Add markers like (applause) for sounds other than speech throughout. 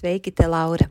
Sveiki, te Laura!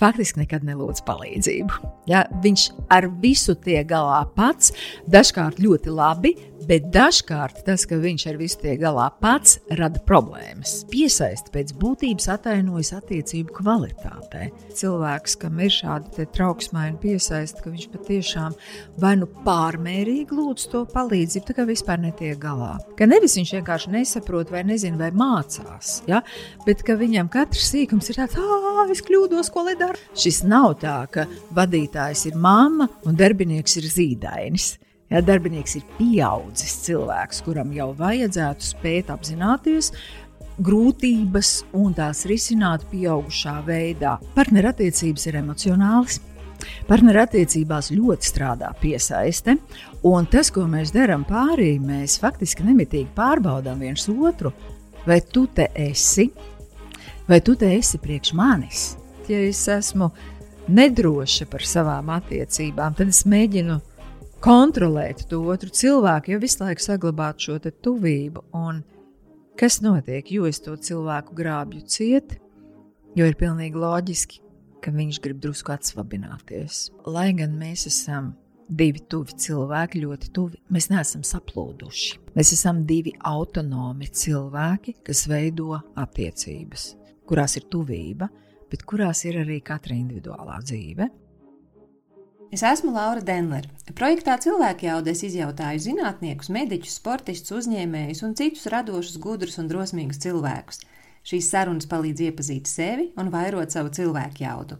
faktiski nekad nelūdz palīdzību. Ja, viņš ar visu tiek galā pats, dažkārt ļoti labi, bet dažkārt tas, ka viņš ar visu tiek galā pats, rada problēmas. Piesaist pēc būtības atainojas attiecību kvalitātē. Cilvēks, kam ir šāda trauksmaina piesaista, ka viņš patiešām vai nu pārmērīgi lūdz to palīdzību, tā kā vispār netiek galā. Ka nevis viņš vienkārši nesaprot vai nezina vai mācās, ja? bet ka viņam katrs sīkums ir tāds, ah, es kļūdos, ko lai dara. Šis nav tā, ka vadītājs ir mamma un darbinieks ir zīdainis. Ja darbinieks ir pieaudzis cilvēks, kuram jau vajadzētu spēt apzināties grūtības un tās risināt pieaugušā veidā. Partnerattiecības ir emocionālas. Partnerattiecībās ļoti strādā piesaiste, un tas, ko mēs darām pārī, mēs faktiski nemitīgi pārbaudām viens otru. Vai tu te esi, vai tu te esi priekš manis? Ja es esmu nedroša par savām attiecībām, tad es mēģinu kontrolēt to otru cilvēku, jo visu laiku saglabāt šo tuvību. Un kas notiek? Jo es to cilvēku grābju ciet, jo ir pilnīgi loģiski, ka viņš grib drusku atsvabināties. Lai gan mēs esam divi tuvi cilvēki, ļoti tuvi, mēs neesam saplūduši. Mēs esam divi autonomi cilvēki, kas veido attiecības, kurās ir tuvība, bet kurās ir arī katra individuālā dzīve. Es esmu Laura Denlere. Projektā Cilvēki jaudas izjautāju zinātniekus, mediķus, sportistus, uzņēmējus un citus radošus, gudrus un drosmīgus cilvēkus. Šīs sarunas palīdz iepazīt sevi un vairot savu cilvēku jaudu.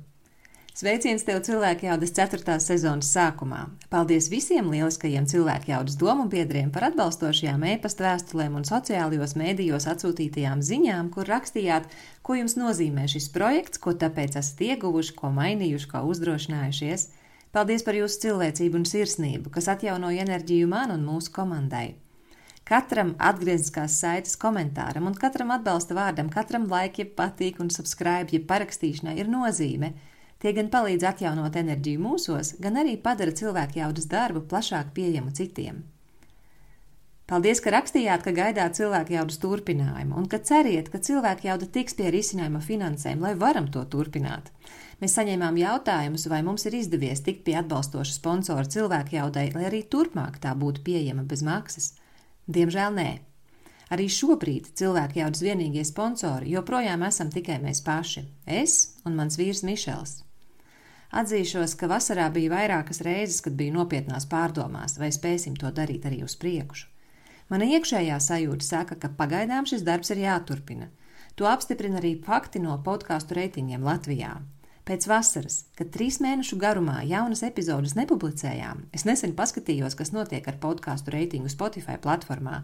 Sveiciens tev cilvēku jaudas 4. sezonas sākumā. Paldies visiem lieliskajiem cilvēku jaudas domu biedriem par atbalstošajām e-pasta vēstulēm un sociālajos mēdījos atsūtītajām ziņām, kur rakstījāt, ko jums nozīmē šis projekts, ko tāpēc esat ieguvuši, ko mainījuši, ko uzdrošinājušies. Paldies par jūsu cilvēcību un sirsnību, kas atjaunoja enerģiju man un mūsu komandai. Katram atgriezniskās saites komentāram un katram atbalsta vārdam, katram like, ja patīk un subscribe, ja parakstīšanai ir nozīme. Tie gan palīdz atjaunot enerģiju mūsos, gan arī padara cilvēku jaudas darbu plašāk pieejamu citiem. Paldies, ka rakstījāt, ka gaidāt cilvēku jaudas turpinājumu un ka ceriet, ka cilvēku jauda tiks pie risinājuma finansēm, lai varam to turpināt. Mēs saņēmām jautājumus, vai mums ir izdevies tikt pie atbalstoša sponsora cilvēku jaudai, lai arī turpmāk tā būtu pieejama bez maksas. Diemžēl nē. Arī šobrīd cilvēku jaudas vienīgie sponsori joprojām esam tikai mēs paši - es un mans vīrs Mišels. Atzīšos, ka vasarā bija vairākas reizes, kad biju nopietnās pārdomās, vai spēsim to darīt arī uz priekšu. Mana iekšējā sajūta saka, ka pagaidām šis darbs ir jāturpina. To apstiprina arī fakti no podkāstu reitingiem Latvijā. Pēc vasaras, kad trīs mēnešu garumā jaunas epizodes nepublicējām, es nesen paskatījos, kas notiek ar podkāstu reitingu Spotify platformā.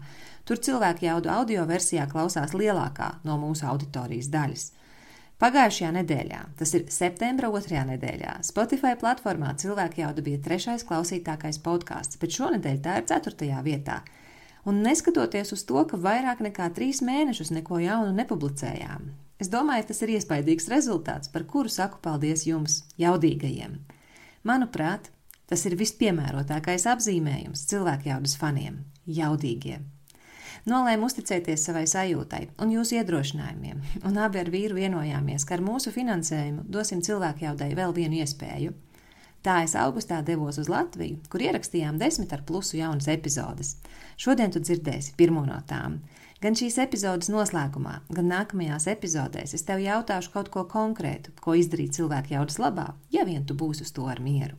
Tur cilvēki jaudu audio versijā klausās lielākā no mūsu auditorijas daļas. Pagājušajā nedēļā, tas ir septembra otrajā nedēļā, Spotify platformā cilvēki jauda bija trešais klausītākais podkāsts, bet šonadēļ tā ir ceturtajā vietā. Un neskatoties uz to, ka vairāk nekā trīs mēnešus neko jaunu nepublicējām, Es domāju, tas ir iespaidīgs rezultāts, par kuru saku paldies jums, jaudīgajiem. Manuprāt, tas ir vispiemērotākais apzīmējums cilvēku jaudas faniem - jaudīgie. Nolēma uzticēties savai sajūtai un jūsu iedrošinājumiem, un abi ar vīru vienojāmies, ka ar mūsu finansējumu dosim cilvēkjaudai vēl vienu iespēju. Tā es augustā devos uz Latviju, kur ierakstījām desmit ar plusu jaunas epizodes. Šodien tu dzirdēsi pirmo no tām. Gan šīs epizodes noslēgumā, gan nākamajās epizodēs es tev jautāšu kaut ko konkrētu, ko izdarīt cilvēku jaudas labā, ja vien tu būsi uz to ar mieru.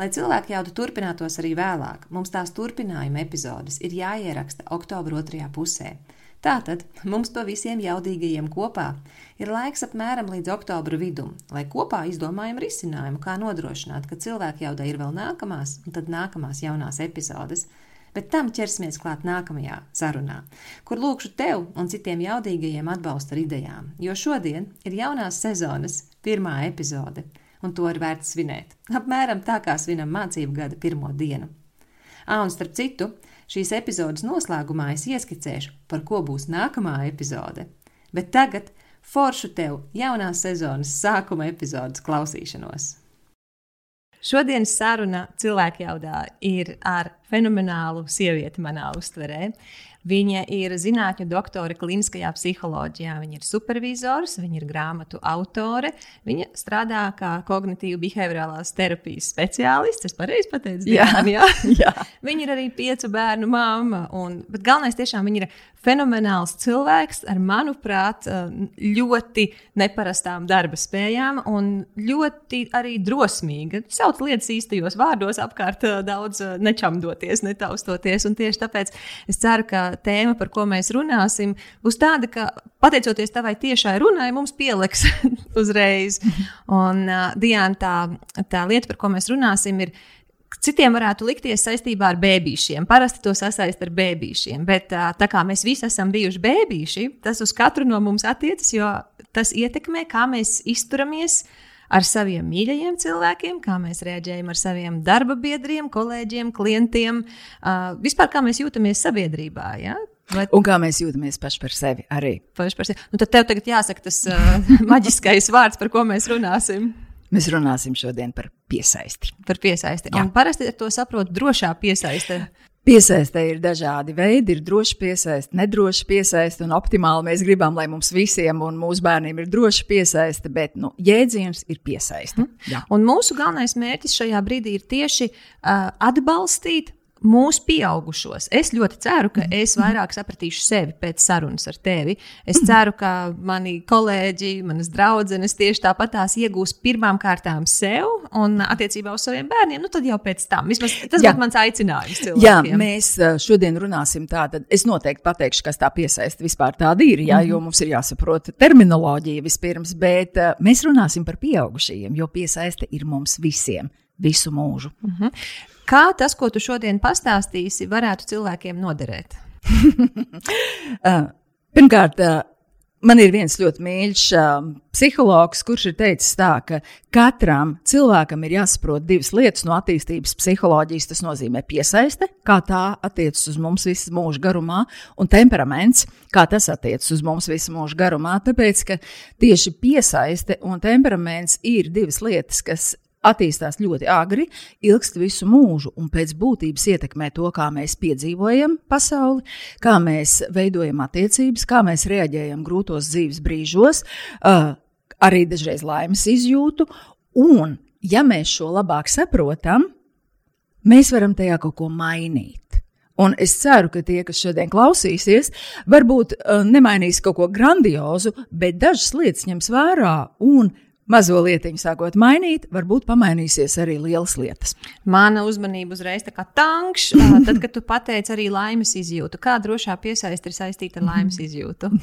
Lai cilvēku jauda turpinātos arī vēlāk, mums tās turpinājuma epizodes ir jāieraksta oktobra otrajā pusē. Tātad mums pa visiem jaudīgajiem kopā ir laiks apmēram līdz oktobra vidum, lai kopā izdomājam risinājumu, kā nodrošināt, ka cilvēku jauda ir vēl nākamās un tad nākamās jaunās epizodes. Bet tam ķersimies klāt nākamajā sarunā, kur lūkšu tev un citiem jaudīgajiem atbalstu ar idejām, jo šodien ir jaunās sezonas pirmā epizode un to ir vērts svinēt. Apmēram tā kā svinam mācību gada pirmo dienu. Ā, un starp citu, šīs epizodes noslēgumā es ieskicēšu, par ko būs nākamā epizode. Bet tagad foršu tev jaunās sezonas sākuma epizodes klausīšanos. Šodienas saruna cilvēkjaudā ir ar fenomenālu sievieti manā uztverē. Viņa ir zinātņu doktore kliniskajā psiholoģijā, viņa ir supervizors, viņa ir grāmatu autore, viņa strādā kā kognitīvu behaviorālās terapijas speciālists. Es pareizi pateicu, jā, jā. (laughs) jā. viņa ir arī piecu bērnu mamma. Un, bet galvenais tiešām viņa ir fenomenāls cilvēks ar, manuprāt, ļoti neparastām darba spējām un ļoti arī drosmīga. Sauc lietas īstajos vārdos, apkārt daudz nečamdoties, netaustoties. Un tieši tāpēc es ceru, ka tēma, par ko mēs runāsim, būs tāda, ka pateicoties tavai tiešai runai, mums pieliks (laughs) uzreiz. Un, uh, Diana, tā, tā lieta, par ko mēs runāsim, ir. Citiem varētu likties saistībā ar bērniem. Parasti to sasaist ar bērniem, bet tā kā mēs visi esam bijuši bērni, tas uz katru no mums attiecas, jo tas ietekmē, kā mēs izturamies uh, ar saviem mīļajiem cilvēkiem, kā mēs reaģējam ar saviem darba biedriem, kolēģiem, klientiem, uh, vispār kā mēs jūtamies sabiedrībā. Ja? Vai... Un kā mēs jūtamies paši par sevi arī. Paši par sevi. Nu, tad tev tagad jāsaka tas uh, (laughs) maģiskais vārds, par ko mēs runāsim. Mēs runāsim šodien par piesaisti. Par piesaisti. Jā. Un parasti ar to saprotu drošā piesaiste. Piesaistē ir dažādi veidi, ir droši piesaist, nedroši piesaist, un optimāli mēs gribam, lai mums visiem un mūsu bērniem ir droši piesaiste, bet nu, jēdziens ir piesaiste. Mm. Un mūsu galvenais mērķis šajā brīdī ir tieši uh, atbalstīt mūsu pieaugušos. Es ļoti ceru, ka es vairāk sapratīšu sevi pēc sarunas ar tevi. Es ceru, ka mani kolēģi, manas draudzenes tieši tāpat tās iegūs pirmām kārtām sev un attiecībā uz saviem bērniem. Nu, tad jau pēc tam. Vismaz tas būtu mans aicinājums. Cilvēkiem. Jā, mēs šodien runāsim tādu. Es noteikti pateikšu, kas tā piesaista vispār tāda ir, jā, jo mhm. mums ir jāsaprot terminoloģija vispirms, bet mēs runāsim par pieaugušajiem, jo piesaiste ir mums visiem visu mūžu. Uh mhm. Kā tas, ko tu šodien pastāstīsi, varētu cilvēkiem noderēt? uh, (laughs) pirmkārt, uh, man ir viens ļoti mīļš uh, psihologs, kurš ir teicis tā, ka katram cilvēkam ir jāsaprot divas lietas no attīstības psiholoģijas. Tas nozīmē piesaiste, kā tā attiecas uz mums visu mūžu garumā, un temperaments, kā tas attiecas uz mums visu mūžu garumā. Tāpēc, ka tieši piesaiste un temperaments ir divas lietas, kas attīstās ļoti agri, ilgst visu mūžu un pēc būtības ietekmē to, kā mēs piedzīvojam pasauli, kā mēs veidojam attiecības, kā mēs reaģējam grūtos dzīves brīžos, uh, arī dažreiz laimes izjūtu. Un, ja mēs šo labāk saprotam, mēs varam tajā kaut ko mainīt. Un es ceru, ka tie, kas šodien klausīsies, varbūt uh, nemainīs kaut ko grandiozu, bet dažas lietas ņems vērā un mazo lietiņu sākot mainīt, varbūt pamainīsies arī lielas lietas. Mana uzmanība uzreiz tā kā tankš, (laughs) tad, kad tu pateici arī laimes izjūtu. Kā drošā piesaiste ir saistīta ar laimes izjūtu? (laughs)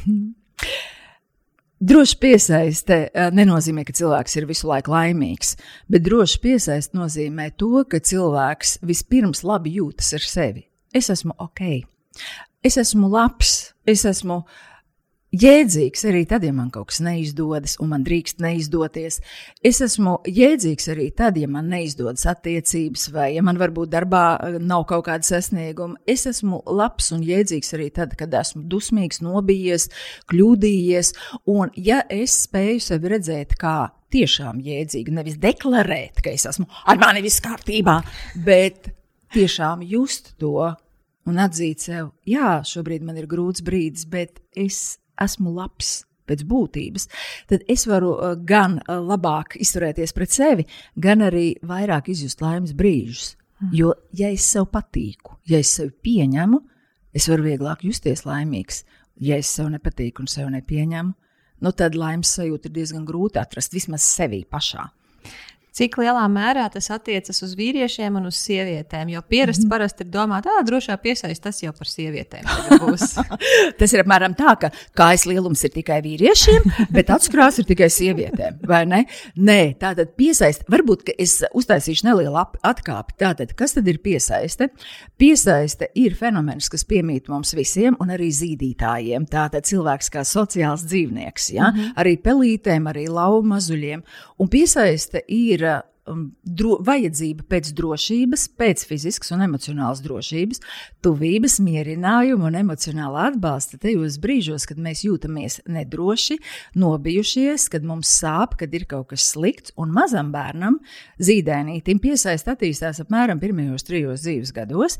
Droši piesaiste nenozīmē, ka cilvēks ir visu laiku laimīgs, bet droši piesaiste nozīmē to, ka cilvēks vispirms labi jūtas ar sevi. Es esmu ok, es esmu labs, es esmu uh, jēdzīgs arī tad, ja man kaut kas neizdodas, un man drīkst neizdoties. Es esmu jēdzīgs arī tad, ja man neizdodas attiecības, vai ja man varbūt darbā eh, nav kaut kāda sasnieguma. Es esmu labs un jēdzīgs arī tad, kad esmu dusmīgs, nobijies, kļūdījies, un ja es spēju sevi redzēt kā tiešām jēdzīgu, nevis deklarēt, ka es esmu ar mani viss kārtībā, bet tiešām just to un atzīt sev, jā, šobrīd man ir grūts brīdis, bet es esmu labs pēc būtības, tad es varu uh, gan uh, labāk izturēties pret sevi, gan arī vairāk izjust laimes brīžus. Mm. Jo, ja es sev patīku, ja es sevi pieņemu, es varu vieglāk justies laimīgs. Ja es sev nepatīku un sev nepieņemu, nu tad laimes sajūta ir diezgan grūti atrast vismaz sevī pašā. Cik lielā mērā tas attiecas uz vīriešiem un uz sievietēm? Jo pierasts mm -hmm. parasti ir domāt, ah, drošā piesaist tas jau par sievietēm. (laughs) tas ir apmēram tā, ka kājas lielums ir tikai vīriešiem, bet atskrās ir tikai sievietēm. Vai ne? Nē, tā tad piesaist, varbūt es uztaisīšu nelielu atkāpi. Tātad, kas tad ir piesaiste? Piesaiste ir fenomens, kas piemīt mums visiem un arī zīdītājiem. Tātad cilvēks kā sociāls dzīvnieks, ja? mm -hmm. arī pelītēm, arī lauva mazuļiem. Un piesaiste ir dro, vajadzība pēc drošības, pēc fiziskas un emocionālas drošības, tuvības, mierinājuma un emocionāla atbalsta tajos brīžos, kad mēs jūtamies nedroši, nobijušies, kad mums sāp, kad ir kaut kas slikts. Un mazam bērnam, zīdēnītim, piesaist attīstās apmēram pirmajos trijos dzīves gados.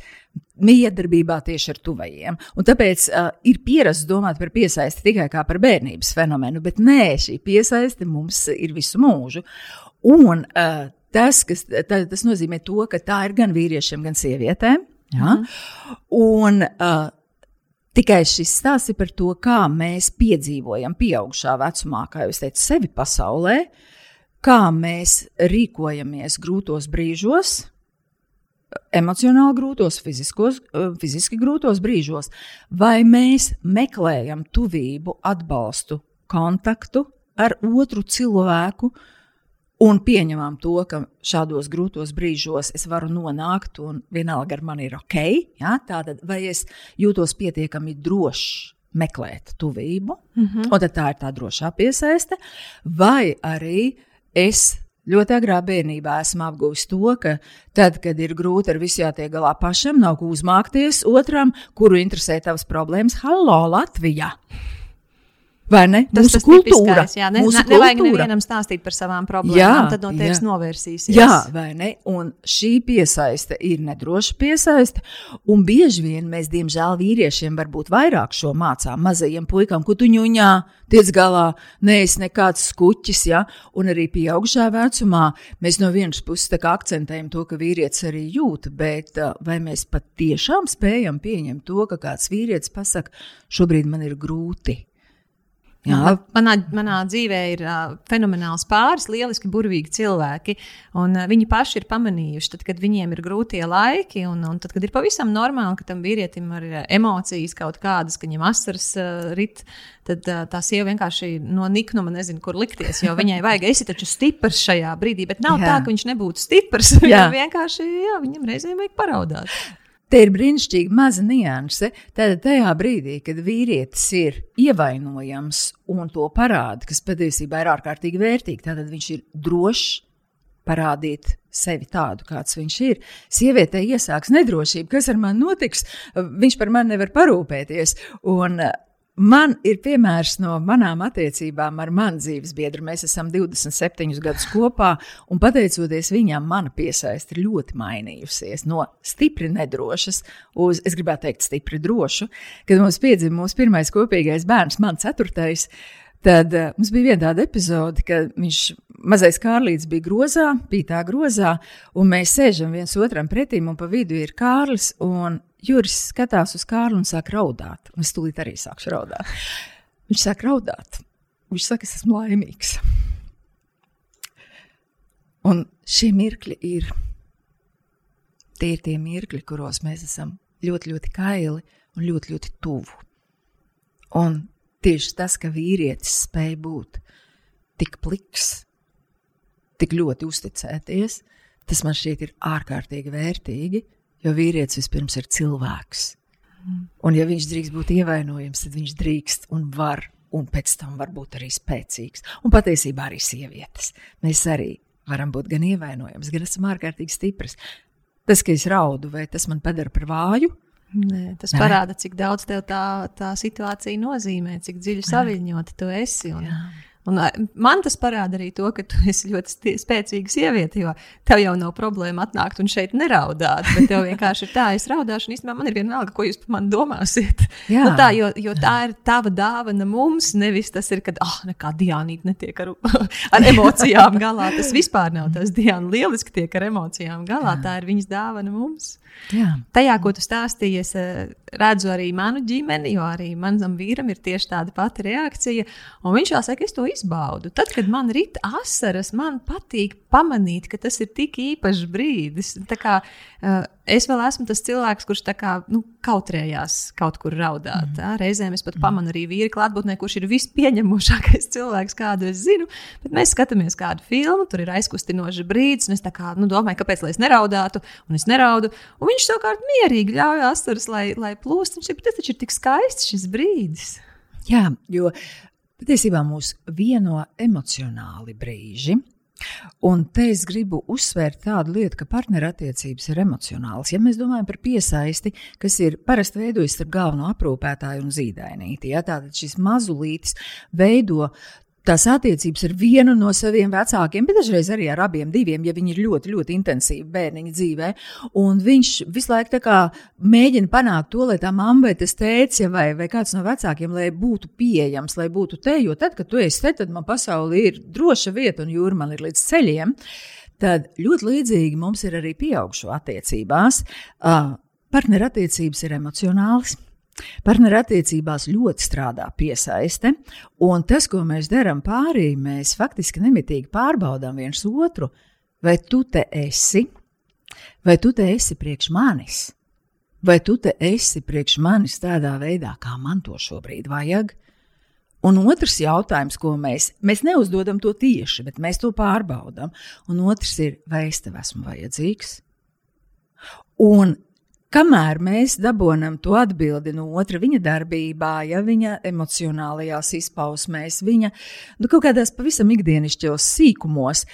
Miedarbībā tieši ar tuvajiem. Un tāpēc uh, ir pierasts domāt par piesaisti tikai kā par bērnības fenomenu, bet nē, šī piesaiste mums ir visu mūžu. Un uh, tas, kas, tā, tas nozīmē to, ka tā ir gan vīriešiem, gan sievietēm. Ja? Mm. Un uh, tikai šis stāsts ir par to, kā mēs piedzīvojam pieaugšā vecumā, kā jau teicu, sevi pasaulē, kā mēs rīkojamies grūtos brīžos. Emocionāli grūtos, fiziskos, fiziski grūtos brīžos, vai mēs meklējam tuvību, atbalstu, kontaktu ar otru cilvēku, Un pieņemam to, ka šādos grūtos brīžos es varu nonākt, un vienalga ar mani ir ok. Ja? Tātad, vai es jūtos pietiekami drošs meklēt tuvību, mm -hmm. un tā ir tā drošā piesaiste, vai arī es ļoti agrā bērnībā esmu apguvis to, ka tad, kad ir grūti ar visu jātiek galā pašam, nav ko uzmākties otram, kuru interesē tavas problēmas, Hallo, Latvijā! Vai ne? Tas tas kultūra. Jā, ne, mūsu ne, nevajag kultūra. nevienam stāstīt par savām problēmām. Jā, tad no tevis novērsīsies. Jā, vai ne? Un šī piesaiste ir nedroša piesaiste. Un bieži vien mēs, diemžēl, vīriešiem varbūt vairāk šo mācām mazajiem puikām, ko tu ņuņā, tiec galā, neesi nekāds skuķis, ja? Un arī pieaugušā vecumā mēs no vienas puses akcentējam to, ka vīrietis arī jūt, bet vai mēs patiešām spējam pieņemt to, ka kāds vīrietis pasaka, šobrīd man ir grūti Jā. Manā, manā dzīvē ir uh, fenomenāls pāris, lieliski burvīgi cilvēki. Un, uh, viņi paši ir pamanījuši, tad, kad viņiem ir grūtie laiki, un, un tad, kad ir pavisam normāli, ka tam vīrietim ir emocijas kaut kādas, ka viņam asaras uh, rit, tad uh, tā sieva vienkārši no niknuma nezina, kur likties. Jo viņai vajag, esi taču stiprs šajā brīdī, bet nav jā. tā, ka viņš nebūtu stiprs. (laughs) Viņam vienkārši, jā, viņam reizēm vajag paraudāt. Te ir brīnišķīga maza nianse. Tad tajā brīdī, kad vīrietis ir ievainojams un to parāda, kas patiesībā ir ārkārtīgi vērtīgi, tad viņš ir drošs parādīt sevi tādu, kāds viņš ir. Sievietei iesāks nedrošība, kas ar mani notiks. Viņš par mani nevar parūpēties. Un Man ir piemērs no manām attiecībām ar manu dzīves biedru. Mēs esam 27 gadus kopā, un pateicoties viņam, mana piesaiste ir ļoti mainījusies. No stipri nedrošas uz, es gribētu teikt, stipri drošu. Kad mums piedzima mūsu pirmais kopīgais bērns, mans ceturtais, tad uh, mums bija viena tāda epizode, kad viņš mazais Kārlis bija grozā, bija tā grozā, un mēs sēžam viens otram pretī, un pa vidu ir Kārlis. Juris skatās uz Kārlu un sāk raudāt. Un es tūlīt arī sākšu raudāt. Viņš sāk raudāt. Viņš saka, es esmu laimīgs. Un šie mirkļi ir tie, ir tie mirkļi, kuros mēs esam ļoti, ļoti kaili un ļoti, ļoti tuvu. Un tieši tas, ka vīrietis spēj būt tik pliks, tik ļoti uzticēties, tas man šķiet ir ārkārtīgi vērtīgi Jo vīrietis vispirms ir cilvēks. Un, ja viņš drīkst būt ievainojams, tad viņš drīkst un var, un pēc tam var būt arī spēcīgs. Un patiesībā arī sievietes. Mēs arī varam būt gan ievainojams, gan esam ārkārtīgi stipras. Tas, ka es raudu, vai tas man padara par vāju? Nē, tas Nē. parāda, cik daudz tev tā, tā situācija nozīmē, cik dziļi saviņota tu esi. Un, Jā. Un, man tas parāda arī to, ka tu (laughs) esi ļoti spēcīga sieviete, jo tev jau nav problēma atnākt un šeit neraudāt. Bet tev vienkārši ir tā, es raudāšu, un īstenībā man ir vienalga, ko jūs par mani domāsiet. (laughs) Nu, tā, jo, jo tā ir tava dāvana mums, nevis tas ir, kad, ah, oh, nekā Diānīte netiek ar, (laughs) ar emocijām galā. Tas vispār nav tas Diāna lieliski tiek ar emocijām galā. Jā. Tā ir viņas dāvana mums. Jā. Tajā, ko tu stāstīji, es eh, redzu arī manu ģimeni, jo arī manam vīram ir tieši tāda pati reakcija. Viņš jau saka, es to izbaudu. Tad, kad man ir asaras, man patīk pamanīt, ka tas ir tik īpašs brīdis. Kā, uh, es vēl esmu tas cilvēks, kurš kā, nu, kautrējās kaut kur raudāt. Mm. Reizēm es pat mm. pamanu arī vīri klātbūtnē, kurš ir vispieņemošākais (laughs) cilvēks, kādu es zinu. Bet mēs skatāmies kādu filmu, tur ir aizkustinošs brīdis, un es kā, nu, domāju, kāpēc es neraudātu, un es neraudu. Un viņš savukārt mierīgi ļauj asaras, lai, lai plūst. Viņš ir, tas taču ir tik skaists šis brīdis. Jā, jo patiesībā mūs vieno emocionāli brīži. Un te es gribu uzsvērt tādu lietu, ka partnerattiecības ir emocionāls. Ja mēs domājam par piesaisti, kas ir parasti veidojas starp galveno aprūpētāju un zīdainīti, ja, tad šis mazulītis veido tās attiecības ar vienu no saviem vecākiem, bet dažreiz arī ar abiem, diviem, ja viņi ir ļoti, ļoti intensīvi bērniņa dzīvē. Un viņš visu laiku mēģina panākt to, lai tā mamma vai tas tēvs vai, vai kāds no vecākiem būtu pieejams, lai būtu te, jo tad, kad tu esi te, tad man pasaulē ir droša vieta un jūra man ir līdz ceļiem. Tad ļoti līdzīgi mums ir arī pieaugšu attiecībās. Uh, partnerattiecības ir emocionālas Partnerattiecībās ļoti strādā piesaiste, un tas, ko mēs darām pārī, mēs faktiski nemitīgi pārbaudām viens otru. Vai tu te esi, vai tu te esi priekš manis, vai tu te esi priekš manis tādā veidā, kā man to šobrīd vajag? Un otrs jautājums, ko mēs, mēs neuzdodam to tieši, bet mēs to pārbaudām, un otrs ir, vai es tev esmu vajadzīgs? Un Kamēr mēs dabūjam to atbildi no otra viņa darbībā, ja viņa emocionālajās izpausmēs, viņa nu, kaut kādās pavisam ikdienišķos sīkumos,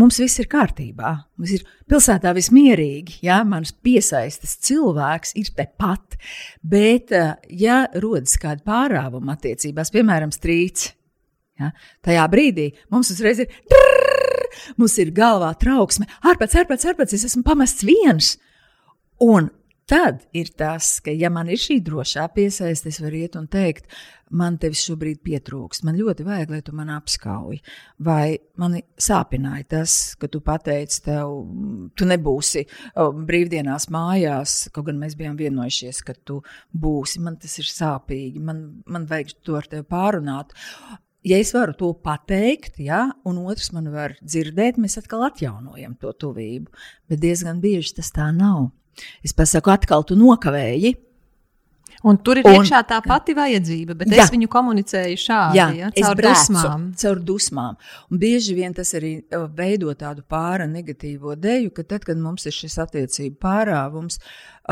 mums viss ir kārtībā. Mums ir pilsētā viss mierīgi, ja mans piesaistas cilvēks ir tepat. Bet, eh, ja rodas kāda pārāvuma attiecībās, piemēram, strīds, ja, tajā brīdī mums uzreiz ir. Drrr, mums ir galvā trauksme, ārpēc, ārpēc, ārpēc, es esmu pamests viens. Un tad ir tas, ka, ja man ir šī drošā piesaiste, es varu iet un teikt, man tevis šobrīd pietrūkst, man ļoti vajag, lai tu man apskauj. Vai man sāpināja tas, ka tu pateici, tev, tu nebūsi brīvdienās mājās, kaut gan mēs bijām vienojušies, ka tu būsi. Man tas ir sāpīgi, man, man vajag to ar tevi pārunāt. Ja es varu to pateikt, ja, un otrs man var dzirdēt, mēs atkal atjaunojam to tuvību. Bet diezgan bieži tas tā nav. Es pasaku, atkal tu nokavēji. Un tur ir un, iekšā tā pati vajadzība, bet jā, es viņu komunicēju šādi, jā, ja, caur brēcu, dusmām. Caur dusmām. Un bieži vien tas arī uh, veido tādu pāra negatīvo deju, ka tad, kad mums ir šis attiecību pārāvums,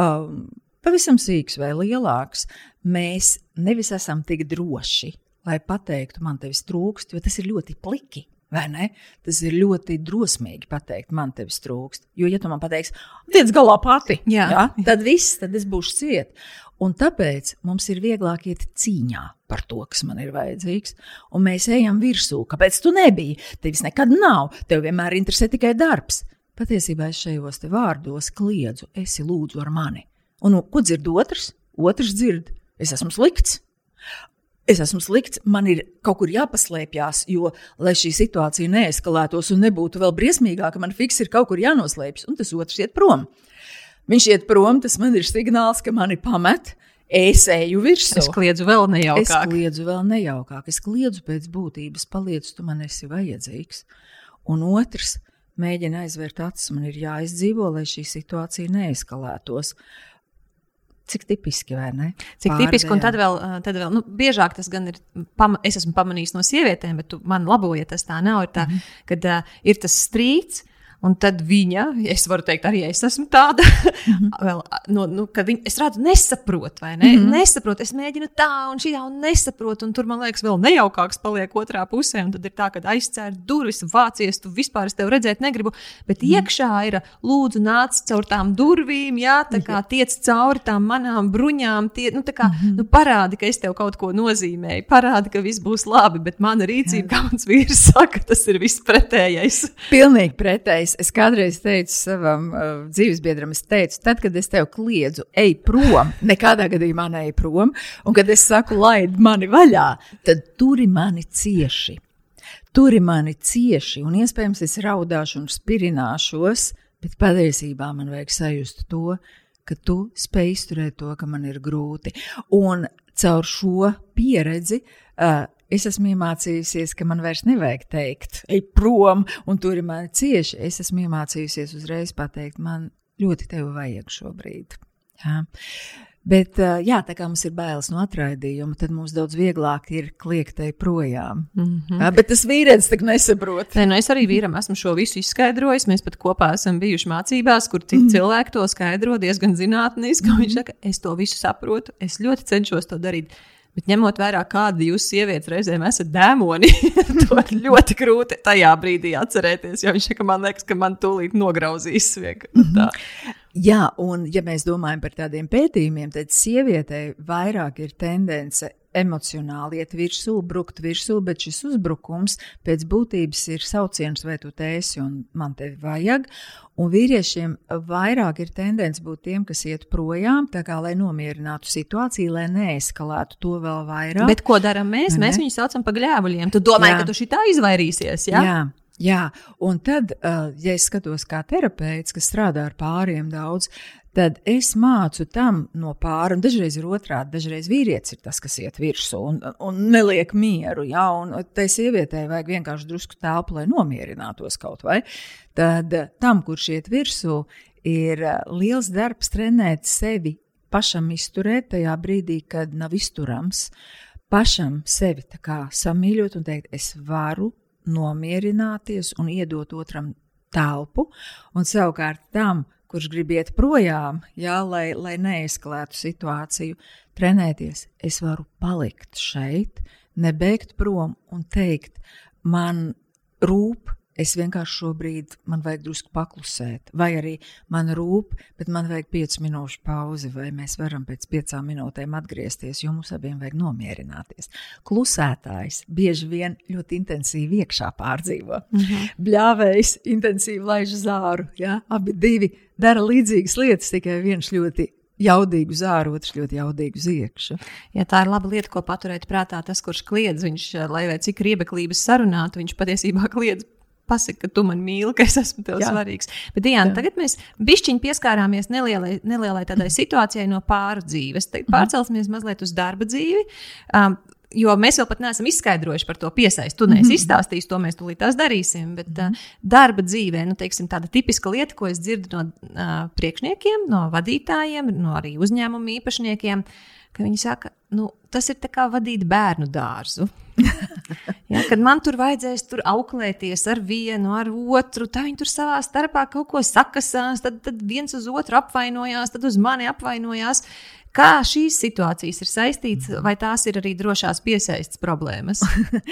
um, pavisam sīks vai lielāks, mēs nevis esam tik droši, lai pateiktu, man tevis trūkst, jo tas ir ļoti pliki. Tas ir ļoti drosmīgi pateikt, man tevis trūkst. Jo, ja tu man pateiksi, tiec galā pati, jā. Jā, tad viss, tad es būšu ciet. Un tāpēc mums ir vieglāk iet cīņā par to, kas man ir vajadzīgs. Un mēs ejam virsū. Kāpēc tu nebija? Tevis nekad nav. Tev vienmēr interesē tikai darbs. Patiesībā es šajos vārdos kliedzu, esi lūdzu ar mani. Un nu, ko dzird otrs? Otrs dzird, es esmu slikts es esmu slikts, man ir kaut kur jāpaslēpjas, jo, lai šī situācija neeskalētos un nebūtu vēl briesmīgāka, man fiks ir kaut kur jānoslēpjas, un tas otrs iet prom. Viņš iet prom, tas man ir signāls, ka mani pamet. Es eju virsū. Es kliedzu vēl nejaukāk. Es kliedzu vēl nejaukāk. Es kliedzu pēc būtības, paliec, tu man esi vajadzīgs. Un otrs mēģina aizvērt acis, man ir jāizdzīvo, lai šī situācija neeskalētos. Cik tipiski, vai ne? Cik Pārdējā. tipiski, un tad vēl, tad vēl nu, biežāk tas gan ir, pama, es esmu pamanījis no sievietēm, bet man laboja, tas tā nav. Ir tā, mm -hmm. kad uh, ir tas strīds, Un tad viņa, es varu teikt, arī es esmu tāda, mm -hmm. (laughs) vēl, no, nu, ka viņa, es redzu, nesaprotu, vai ne? Mm -hmm. Nesaprotu, es mēģinu tā un šī un nesaprotu, un tur man liekas, vēl nejaukāks paliek otrā pusē, un tad ir tā, ka aizcēr durvis, vācies, tu vispār es tevi redzēt negribu, bet mm -hmm. iekšā ir, lūdzu, nāc caur tām durvīm, jā, tā kā tiec cauri tām manām bruņām, tie, nu, tā kā, mm -hmm. nu, parādi, ka es tev kaut ko nozīmēju, parādi, ka viss būs labi, bet mana rīcība, kā mans (laughs) vīrs saka, tas ir viss pretējais. Pilnīgi pretējs es, es kādreiz teicu savam uh, dzīvesbiedram, es teicu, tad, kad es tev kliedzu, ej prom, (laughs) nekādā gadījumā neej prom, un kad es saku, laid mani vaļā, tad turi mani cieši. Turi mani cieši, un iespējams es raudāšu un spirināšos, bet patiesībā man vajag sajust to, ka tu spēj izturēt to, ka man ir grūti. Un caur šo pieredzi uh, Es esmu iemācījusies, ka man vairs nevajag teikt, ej prom, un tur ir mani cieši. Es esmu iemācījusies uzreiz pateikt, man ļoti tevi vajag šobrīd. Jā. Bet, jā, tā kā mums ir bailes no atraidījuma, tad mums daudz vieglāk ir kliegtai projām. Mm -hmm. jā, bet tas vīrietis tak nesaprot. Nē, nu es arī vīram esmu šo visu izskaidrojis. Mēs pat kopā esam bijuši mācībās, kur mm -hmm. cilvēki to skaidro diezgan zinātniski. Mm -hmm. Viņš saka, es to visu saprotu, es ļoti cenšos to darīt. Bet ņemot vērā, kāda jūs sievietes reizēm esat dēmoni, (laughs) to ļoti grūti tajā brīdī atcerēties. Jo viņš saka, man liekas, ka man tūlīt nograuzīs. Tā. Jā, un ja mēs domājam par tādiem pētījumiem, tad sievietei vairāk ir tendence emocionāli iet virsū, brukt virsū, bet šis uzbrukums pēc būtības ir sauciens, vai tu tēsi un man tevi vajag. Un vīriešiem vairāk ir tendence būt tiem, kas iet projām, tā kā lai nomierinātu situāciju, lai neeskalētu to vēl vairāk. Bet ko darām mēs? Ne? Mēs viņus saucam par gļēvuļiem. Tu domā, ka tu šī tā izvairīsies? Ja? Jā. Jā, un tad, ja es skatos kā terapeits, kas strādā ar pāriem daudz, tad es mācu tam no pāra, dažreiz ir otrādi, dažreiz vīrietis ir tas, kas iet virsū un, un neliek mieru. Ja, un tai sievietei vajag vienkārši drusku telpu, lai nomierinātos kaut vai. Tad tam, kurš iet virsū, ir liels darbs trenēt sevi pašam izturēt tajā brīdī, kad nav izturams. Pašam sevi samīļot un teikt, es varu nomierināties un iedot otram telpu, un savukārt tam, kurš grib iet projām, jā, lai, lai neeskalētu situāciju, trenēties. Es varu palikt šeit, nebeigt prom un teikt, man rūp Es vienkārši šobrīd man vajag drusku paklusēt, vai arī man rūp, bet man vajag piecu minūšu pauzi, vai mēs varam pēc piecām minūtēm atgriezties, jo mums abiem vajag nomierināties. Klusētājs bieži vien ļoti intensīvi iekšā pārdzīvo. Mm -hmm. Bļāvējs intensīvi laiž zāru. Ja? Abi divi dara līdzīgas lietas, tikai viens ļoti jaudīgu zāru, otrs ļoti jaudīgu ziekšu. Ja tā ir laba lieta, ko paturēt prātā, tas, kurš kliedz, viņš, lai cik riebeklības sarunātu, viņš patiesībā kliedz pasaki, ka tu man mīli, ka es esmu tev Jā. svarīgs. Bet, Diana, Jā. tagad mēs bišķiņi pieskārāmies nelielai, nelielai tādai situācijai no pāra dzīves. Tagad mhm. pārcelsimies mazliet uz darba dzīvi. Um, Jo mēs vēl pat neesam izskaidrojuši par to piesaisti. Tu neesi mm -hmm. izstāstījis, to mēs tūlīt darīsim. Bet mm -hmm. uh, darba dzīvē, nu, teiksim, tāda tipiska lieta, ko es dzirdu no uh, priekšniekiem, no vadītājiem, no arī uzņēmumu īpašniekiem, ka viņi saka, nu, tas ir kā vadīt bērnu dārzu. (laughs) ja, kad man tur vajadzēs tur auklēties ar vienu, ar otru, tā viņi tur savā starpā kaut ko sakasās, tad, tad viens uz otru apvainojās, tad uz mani apvainojās. Kā šīs situācijas ir saistītas, vai tās ir arī drošās piesaistes problēmas?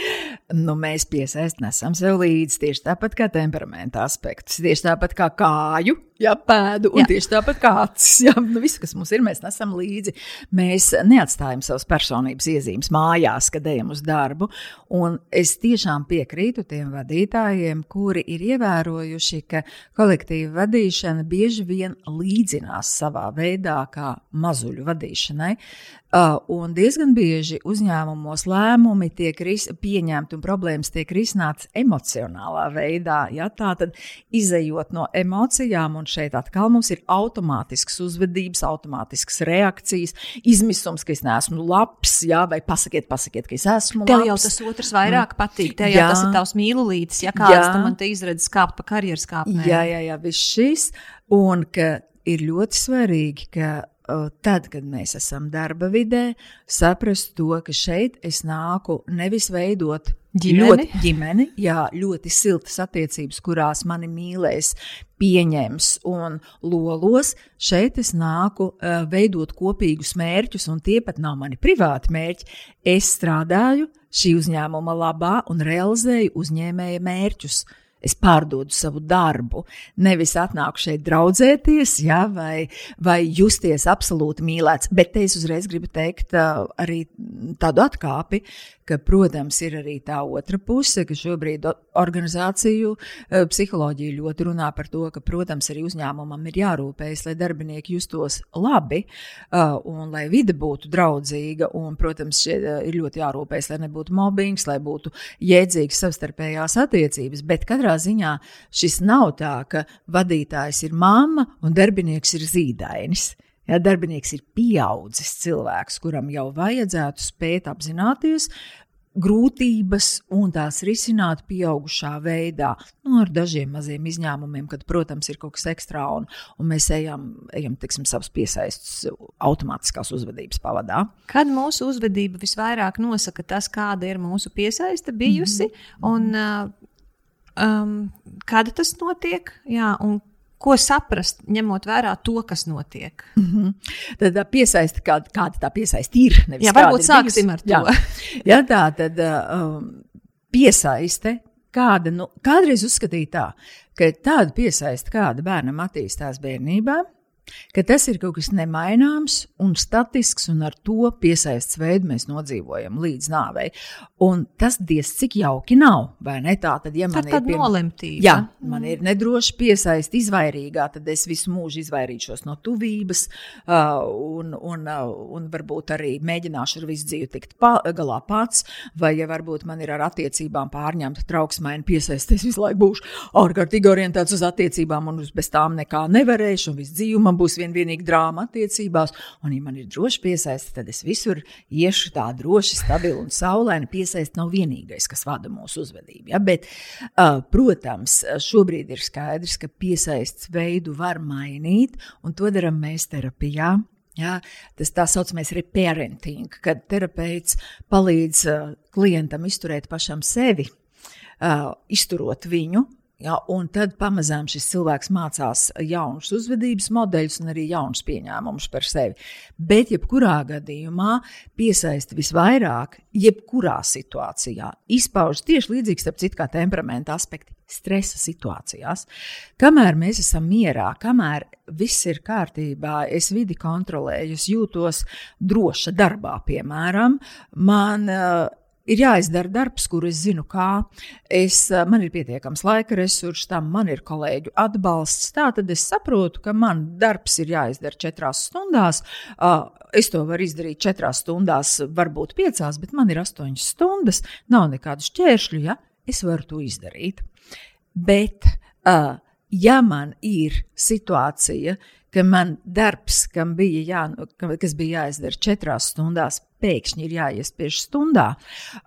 (laughs) nu, mēs piesaistām, sev līdzi tieši tāpat kā temperamenta aspektus, tieši tāpat kā kāju, jā, pēdu, un jā. tieši tāpat kā acis. (laughs) Jā, nu, visu, kas mums ir, mēs nesam līdzi. Mēs neatstājam savas personības iezīmes mājās, kad ejam uz darbu. Un es tiešām piekrītu tiem vadītājiem, kuri ir ievērojuši, ka kolektīva vadīšana bieži vien līdzinās savā veidā kā mazuļu vadīšana vadīšanai. Uh, un diezgan bieži uzņēmumos lēmumi tiek ris, pieņemti un problēmas tiek risinātas emocionālā veidā. Ja? Tā tad izējot no emocijām, un šeit atkal mums ir automātisks uzvedības, automātisks reakcijas, izmisums, ka es neesmu labs, ja? vai pasakiet, pasakiet, ka es esmu Tev labs. Tev jau tas otrs vairāk mm. patīk, tev jau tas ir tavs mīlulītis, ja kāds tam man te izredz kāpt pa karjeras kāpnēm. Jā, jā, jā, viss šis. Un ka ir ļoti svarīgi, ka tad, kad mēs esam darba vidē, saprast to, ka šeit es nāku nevis veidot Ģimeni. ļoti ģimeni, jā, ļoti siltas attiecības, kurās mani mīlēs, pieņems un lolos. Šeit es nāku uh, veidot kopīgus mērķus, un tie pat nav mani privāti mērķi. Es strādāju šī uzņēmuma labā un realizēju uzņēmēja mērķus. Uh, es pārdodu savu darbu. Nevis atnāku šeit draudzēties, ja, vai, vai justies absolūti mīlēts. Bet es uzreiz gribu teikt arī tādu atkāpi, ka, protams, ir arī tā otra puse, ka šobrīd organizāciju uh, psiholoģija ļoti runā par to, ka, protams, arī uzņēmumam ir jārūpējas, lai darbinieki justos labi uh, un lai vide būtu draudzīga. Un, protams, šie, ir ļoti jārūpējas, lai nebūtu mobbings, lai būtu jēdzīgas savstarpējās attiecības. Bet katrā ziņā šis nav tā, ka vadītājs ir mamma un darbinieks ir zīdainis. Ja, darbinieks ir pieaudzis cilvēks, kuram jau vajadzētu spēt apzināties grūtības un tās risināt pieaugušā veidā, nu, ar dažiem maziem izņēmumiem, kad, protams, ir kaut kas ekstra un, un mēs ejam, ejam tiksim, savas piesaistes automātiskās uzvedības pavadā. Kad mūsu uzvedība visvairāk nosaka tas, kāda ir mūsu piesaiste bijusi, mm -hmm. un uh, um, kad tas notiek, jā, un ko saprast, ņemot vērā to, kas notiek. Mm -hmm. Tad piesaista, kāda, kāda tā piesaista ir. Jā, varbūt sāksim ar to. (laughs) Jā, jā tā tad um, piesaiste. Kāda, nu, kādreiz uzskatīja tā, ka tāda piesaista, kāda bērnam attīstās bērnībā, ka tas ir kaut kas nemaināms un statisks, un ar to piesaistes veidu mēs nodzīvojam līdz nāvei. Un tas diez cik jauki nav, vai ne? Tā tad, ja man tā ir pie... nolemtība, jā, man mm. ir nedroši piesaist, izvairīgā, tad es visu mūžu izvairīšos no tuvības, uh, un, un, uh, un varbūt arī mēģināšu ar visu dzīvi tikt pa, galā pats, vai ja varbūt man ir ar attiecībām pārņemta trauksmaini piesaisties, visu laiku būšu ārkārtīgi orientēts uz attiecībām, un bez tām nekā nevarēšu, un visu dzīvi man man būs vien vienīgi drāma attiecībās, un, ja man ir droši piesaista, tad es visur iešu tā droši, stabili un saulaini. Piesaista nav vienīgais, kas vada mūsu uzvedību. Ja? Bet, uh, protams, šobrīd ir skaidrs, ka piesaistes veidu var mainīt, un to darām mēs terapijā. Ja, tas tā saucamais reparenting, kad terapeits palīdz uh, klientam izturēt pašam sevi, uh, izturot viņu, Ja, un tad pamazām šis cilvēks mācās jaunus uzvedības modeļus un arī jaunus pieņēmumus par sevi. Bet, jebkurā gadījumā, piesaista visvairāk, jebkurā situācijā, izpaužas tieši līdzīgi, starp citu, kā temperamenta aspekti. Stresa situācijās. Kamēr mēs esam mierā, kamēr viss ir kārtībā, es vidi kontrolēju, es jūtos droša darbā, piemēram, man uh, ir jāizdara darbs, kur es zinu, kā. Es, man ir pietiekams laika resurss, tam man ir kolēģu atbalsts. Tā tad es saprotu, ka man darbs ir jāizdara četrās stundās. Es to varu izdarīt četrās stundās, varbūt piecās, bet man ir astoņas stundas. Nav nekādu šķēršļu, ja es varu to izdarīt. Bet, ja man ir situācija, ka man darbs, bija jā, kas bija jāizdara četrās stundās, pēkšņi ir jāiespiež stundā,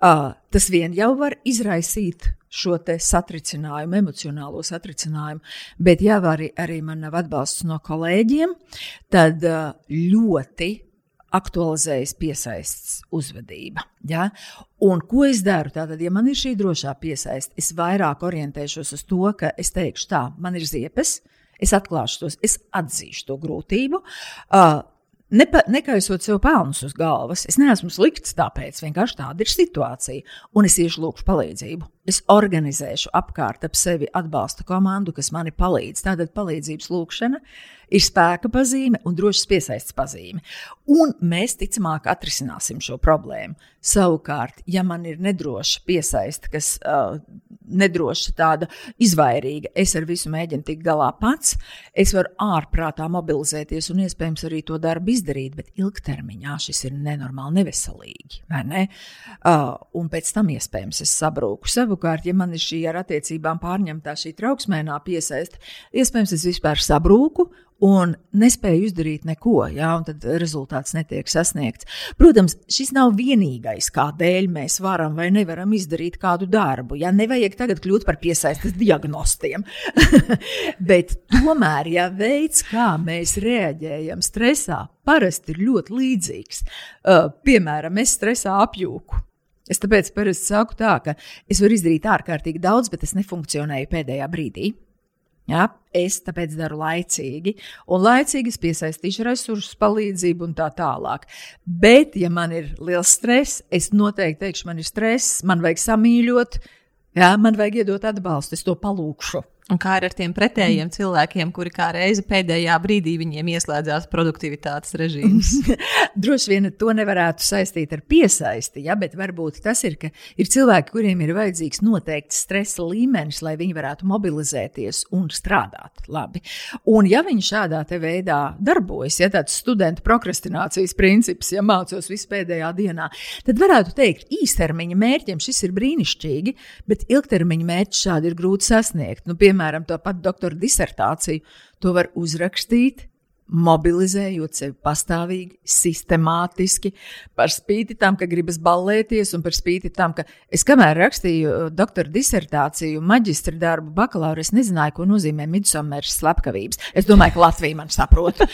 uh, tas vien jau var izraisīt šo satricinājumu, emocionālo satricinājumu. Bet, ja arī, arī man nav atbalsts no kolēģiem, tad uh, ļoti aktualizējas piesaists uzvedība. Ja? Un ko es daru? Tātad, ja man ir šī drošā piesaiste, es vairāk orientēšos uz to, ka es teikšu, tā, man ir ziepes, es atklāšu tos, es atzīšu to grūtību. Uh, Nepa, nekaisot sev pelnus uz galvas. Es neesmu slikts, tāpēc vienkārši tāda ir situācija. Un es iešu lūkšu palīdzību. Es organizēšu apkārt ap sevi atbalsta komandu, kas mani palīdz. Tātad palīdzības lūkšana ir spēka pazīme un drošas piesaistes pazīme. Un mēs ticamāk atrisināsim šo problēmu. Savukārt, ja man ir nedroša piesaiste, kas uh, nedroša, tāda izvairīga, es ar visu mēģinu tikt galā pats, es varu ārprātā mobilizēties un iespējams arī to darbu izdarīt, bet ilgtermiņā šis ir nenormāli neveselīgi. Ne? Uh, un pēc tam iespējams es sabrūku. Savukārt, ja man ir šī ar attiecībām pārņemtā šī trauksmēnā piesaiste, iespējams es vispār sabrūku un nespēja izdarīt neko, ja, un tad rezultāts netiek sasniegts. Protams, šis nav vienīgais, kādēļ mēs varam vai nevaram izdarīt kādu darbu. Ja nevajag tagad kļūt par piesaistes diagnostiem. (laughs) Bet tomēr, ja veids, kā mēs reaģējam stresā, parasti ir ļoti līdzīgs. Uh, piemēram, es stresā apjūku. Es tāpēc parasti saku tā, ka es varu izdarīt ārkārtīgi daudz, bet es nefunkcionēju pēdējā brīdī. Ja, es tāpēc daru laicīgi, un laicīgi es piesaistīšu resursus, palīdzību un tā tālāk. Bet, ja man ir liels stress, es noteikti teikšu, man ir stress, man vajag samīļot, ja, man vajag iedot atbalstu, es to palūkšu. Un kā ar tiem pretējiem cilvēkiem, kuri kā reizi pēdējā brīdī viņiem ieslēdzās produktivitātes režīms? (laughs) Droši vien to nevarētu saistīt ar piesaisti, ja, bet varbūt tas ir, ka ir cilvēki, kuriem ir vajadzīgs noteikts stresa līmenis, lai viņi varētu mobilizēties un strādāt labi. Un ja viņi šādā veidā darbojas, ja tāds studentu prokrastinācijas princips, ja mācos vispēdējā dienā, tad varētu teikt, īstermiņa mērķiem šis ir brīnišķīgi, bet ilgtermiņa mērķi šādi ir grūti sasniegt. Nu, piemēram, piemēram, to pat doktora disertāciju, to var uzrakstīt mobilizējot sevi pastāvīgi, sistemātiski, par spīti tam, ka gribas ballēties, un par spīti tam, ka es kamēr rakstīju uh, doktora disertāciju, maģistra darbu, bakalaura, es nezināju, ko nozīmē midsomers slepkavības. Es domāju, ka Latvija man saprot. (laughs)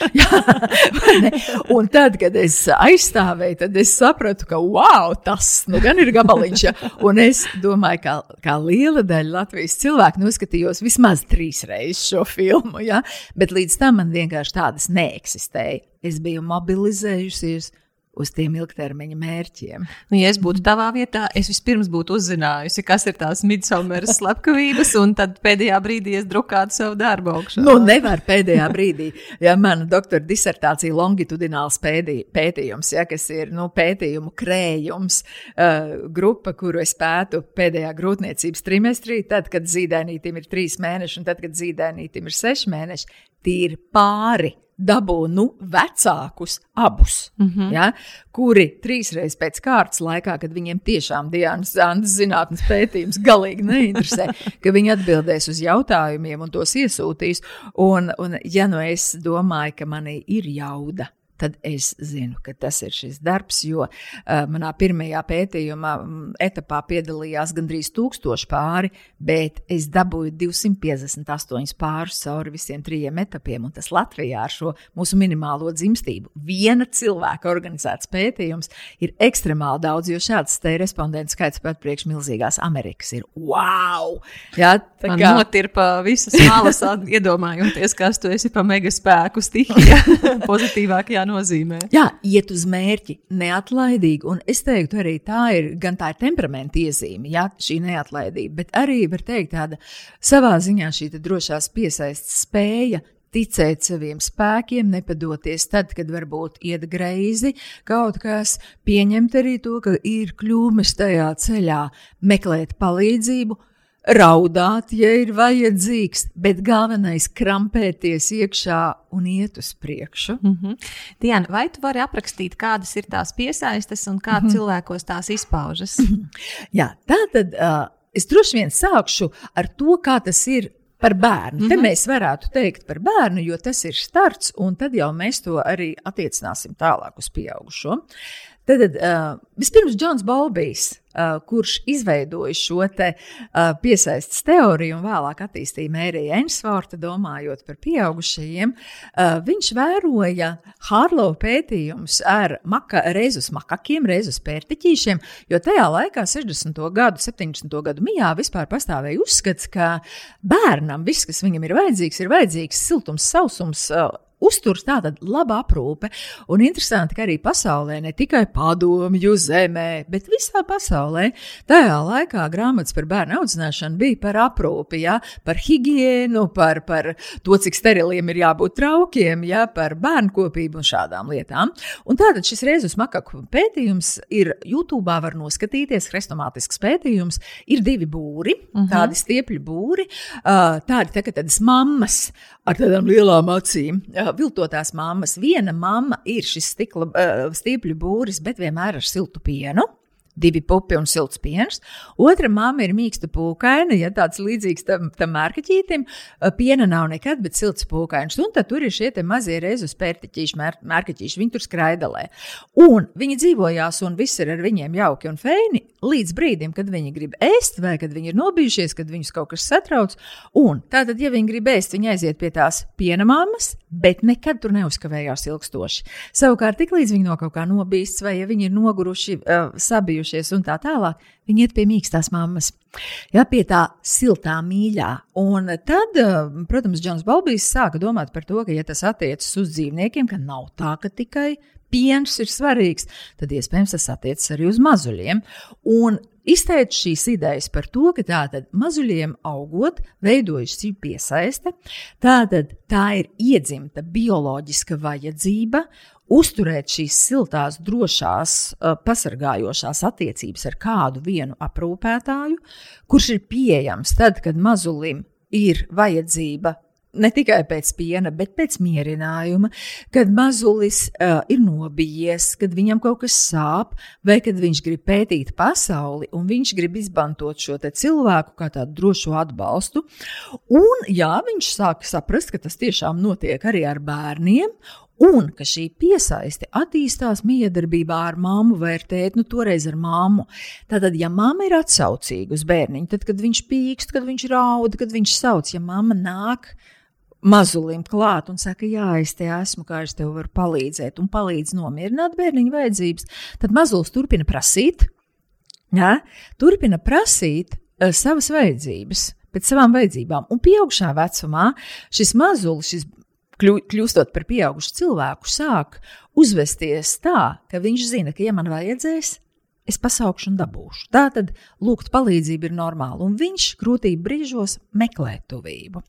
(laughs) un tad, kad es aizstāvēju, tad es sapratu, ka wow, tas nu gan ir gabaliņš. Ja? Un es domāju, ka kā liela daļa Latvijas cilvēku noskatījos vismaz trīs reizes šo filmu, ja? bet līdz tam man vienkārši tādas tas neeksistēja. Es biju mobilizējusies uz tiem ilgtermiņa mērķiem. Nu, ja es būtu tavā vietā, es vispirms būtu uzzinājusi, kas ir tās midsummeras slepkavības, un tad pēdējā brīdī es drukātu savu darbu augšā. Nu, nevar pēdējā brīdī. Ja mana doktora disertācija longitudināls pētījums, ja, kas ir nu, pētījumu krējums, uh, grupa, kuru es pētu pēdējā grūtniecības trimestrī, tad, kad zīdainītim ir trīs mēneši, un tad, kad zīdainītim ir seši mēneši, tie ir pāri dabū nu, vecākus abus, mm -hmm. ja, kuri trīsreiz pēc kārtas laikā, kad viņiem tiešām Dienas Zandes zinātnes pētījums galīgi neinteresē, (laughs) ka viņi atbildēs uz jautājumiem un tos iesūtīs. Un, un ja nu es domāju, ka manī ir jauda tad es zinu, ka tas ir šis darbs. Jo uh, manā pirmajā pētījumā um, etapā piedalījās gandrīz tūkstoši pāri, bet es dabūju 258 pārus cauri visiem trijiem etapiem. Tas Latvijā ar šo mūsu minimālo dzimstību, viena cilvēka organizēts pētījums, ir ekstremāli daudz, jo šāds te respondentu skaits pat priekš milzīgās Amerikas ir wow! Jā, tā kā notirpa visas malas, (laughs) iedomājoties, kas tu esi pa mega spēku stihijā (laughs) pozitīvākajā nozīmē? Jā, iet uz mērķi, neatlaidīgi. Un es teiktu, arī tā ir gan tā ir temperamenta iezīme, jā, šī neatlaidība, bet arī var teikt, tāda savā ziņā šī drošās piesaistes spēja ticēt saviem spēkiem, nepadoties tad, kad varbūt iet greizi kaut kas, pieņemt arī to, ka ir kļūmes tajā ceļā, meklēt palīdzību, raudāt, ja ir vajadzīgs, bet galvenais - krampēties iekšā un iet uz priekšu. Mm -hmm. Diana, vai tu vari aprakstīt, kādas ir tās piesaistes un kā mm -hmm. cilvēkos tās izpaužas? Jā, tā tad uh, es droši vien sākšu ar to, kā tas ir par bērnu. Mm -hmm. Te mhm. mēs varētu teikt par bērnu, jo tas ir starts, un tad jau mēs to arī attiecināsim tālāk uz pieaugušo. Tad uh, vispirms Džons Balbijs, uh, kurš izveidoja šo te, uh, piesaistes teoriju un vēlāk attīstīja Mērija Ensvorta, domājot par pieaugušajiem, uh, viņš vēroja Hārlovu pētījumus ar maka, reizus makakiem, reizus pērtiķīšiem, jo tajā laikā, 60. gadu, 70. gadu mijā, vispār pastāvēja uzskats, ka bērnam viss, kas viņam ir vajadzīgs, ir vajadzīgs siltums, sausums, uzturs tātad laba aprūpe. Un interesanti, ka arī pasaulē, ne tikai padomju zemē, bet visā pasaulē, tajā laikā grāmatas par bērnu audzināšanu bija par aprūpi, ja, par higiēnu, par, par to, cik steriliem ir jābūt traukiem, ja, par bērnu kopību un šādām lietām. Un tātad šis reizes makaku pētījums ir YouTube, var noskatīties, hrestomātisks pētījums, ir divi būri, uh mhm. -huh. tādi stiepļi būri, tādi tā, tādas mammas ar tādām lielām acīm viltotās mammas. Viena mamma ir šis stikla, uh, stiepļu būris, bet vienmēr ar siltu pienu. divi pupi un silts piens. Otra mamma ir mīksta pūkaina, ja tāds līdzīgs tam, tam mērkaķītim. Piena nav nekad, bet silts pūkains. Un tad tur ir šie mazie reizes pērtiķīši, mēr, mērkaķīši. Viņi tur skraidalē. Un viņi dzīvojās, un viss ir ar viņiem jauki un feini, līdz brīdim, kad viņi grib ēst, vai kad viņi ir nobijušies, kad viņus kaut kas satrauc. Un tātad, ja viņi grib ēst, viņi aiziet pie tās piena mammas, bet nekad tur neuzkavējās ilgstoši. Savukārt, tiklīdz viņi no kaut kā nobīsts, vai ja viņi ir noguruši, uh, sabijuši, nobijušies un tā tālāk, viņi iet pie mīkstās mammas. Ja, pie tā siltā mīļā. Un tad, protams, Džons Balbijs sāka domāt par to, ka, ja tas attiecas uz dzīvniekiem, ka nav tā, ka tikai piens ir svarīgs, tad iespējams tas attiecas arī uz mazuļiem. Un izteica šīs idejas par to, ka tātad mazuļiem augot, veidojas šī piesaiste, tātad tā ir iedzimta bioloģiska vajadzība, uzturēt šīs siltās, drošās, pasargājošās attiecības ar kādu vienu aprūpētāju, kurš ir pieejams tad, kad mazulim ir vajadzība ne tikai pēc piena, bet pēc mierinājuma, kad mazulis uh, ir nobijies, kad viņam kaut kas sāp, vai kad viņš grib pētīt pasauli, un viņš grib izmantot šo cilvēku kā tādu drošu atbalstu. Un, jā, viņš sāk saprast, ka tas tiešām notiek arī ar bērniem, Un ka šī piesaiste attīstās miedarbībā ar mammu vai ar tēti, nu, toreiz ar mammu. Tātad, ja mamma ir atsaucīga uz bērniņu, tad, kad viņš pīkst, kad viņš raud, kad viņš sauc, ja mamma nāk mazulim klāt un saka, jā, es te esmu, kā es tev varu palīdzēt, un palīdz nomierināt bērniņu vajadzības, tad mazulis turpina prasīt, jā, turpina prasīt uh, savas vajadzības. Pēc savām vajadzībām. Un pieaugšā vecumā šis mazulis, šis kļūstot par pieaugušu cilvēku, sāk uzvesties tā, ka viņš zina, ka, ja man vajadzēs, es pasaukšu un dabūšu. Tā tad lūgt palīdzību ir normāli, un viņš grūtību brīžos meklē tuvību.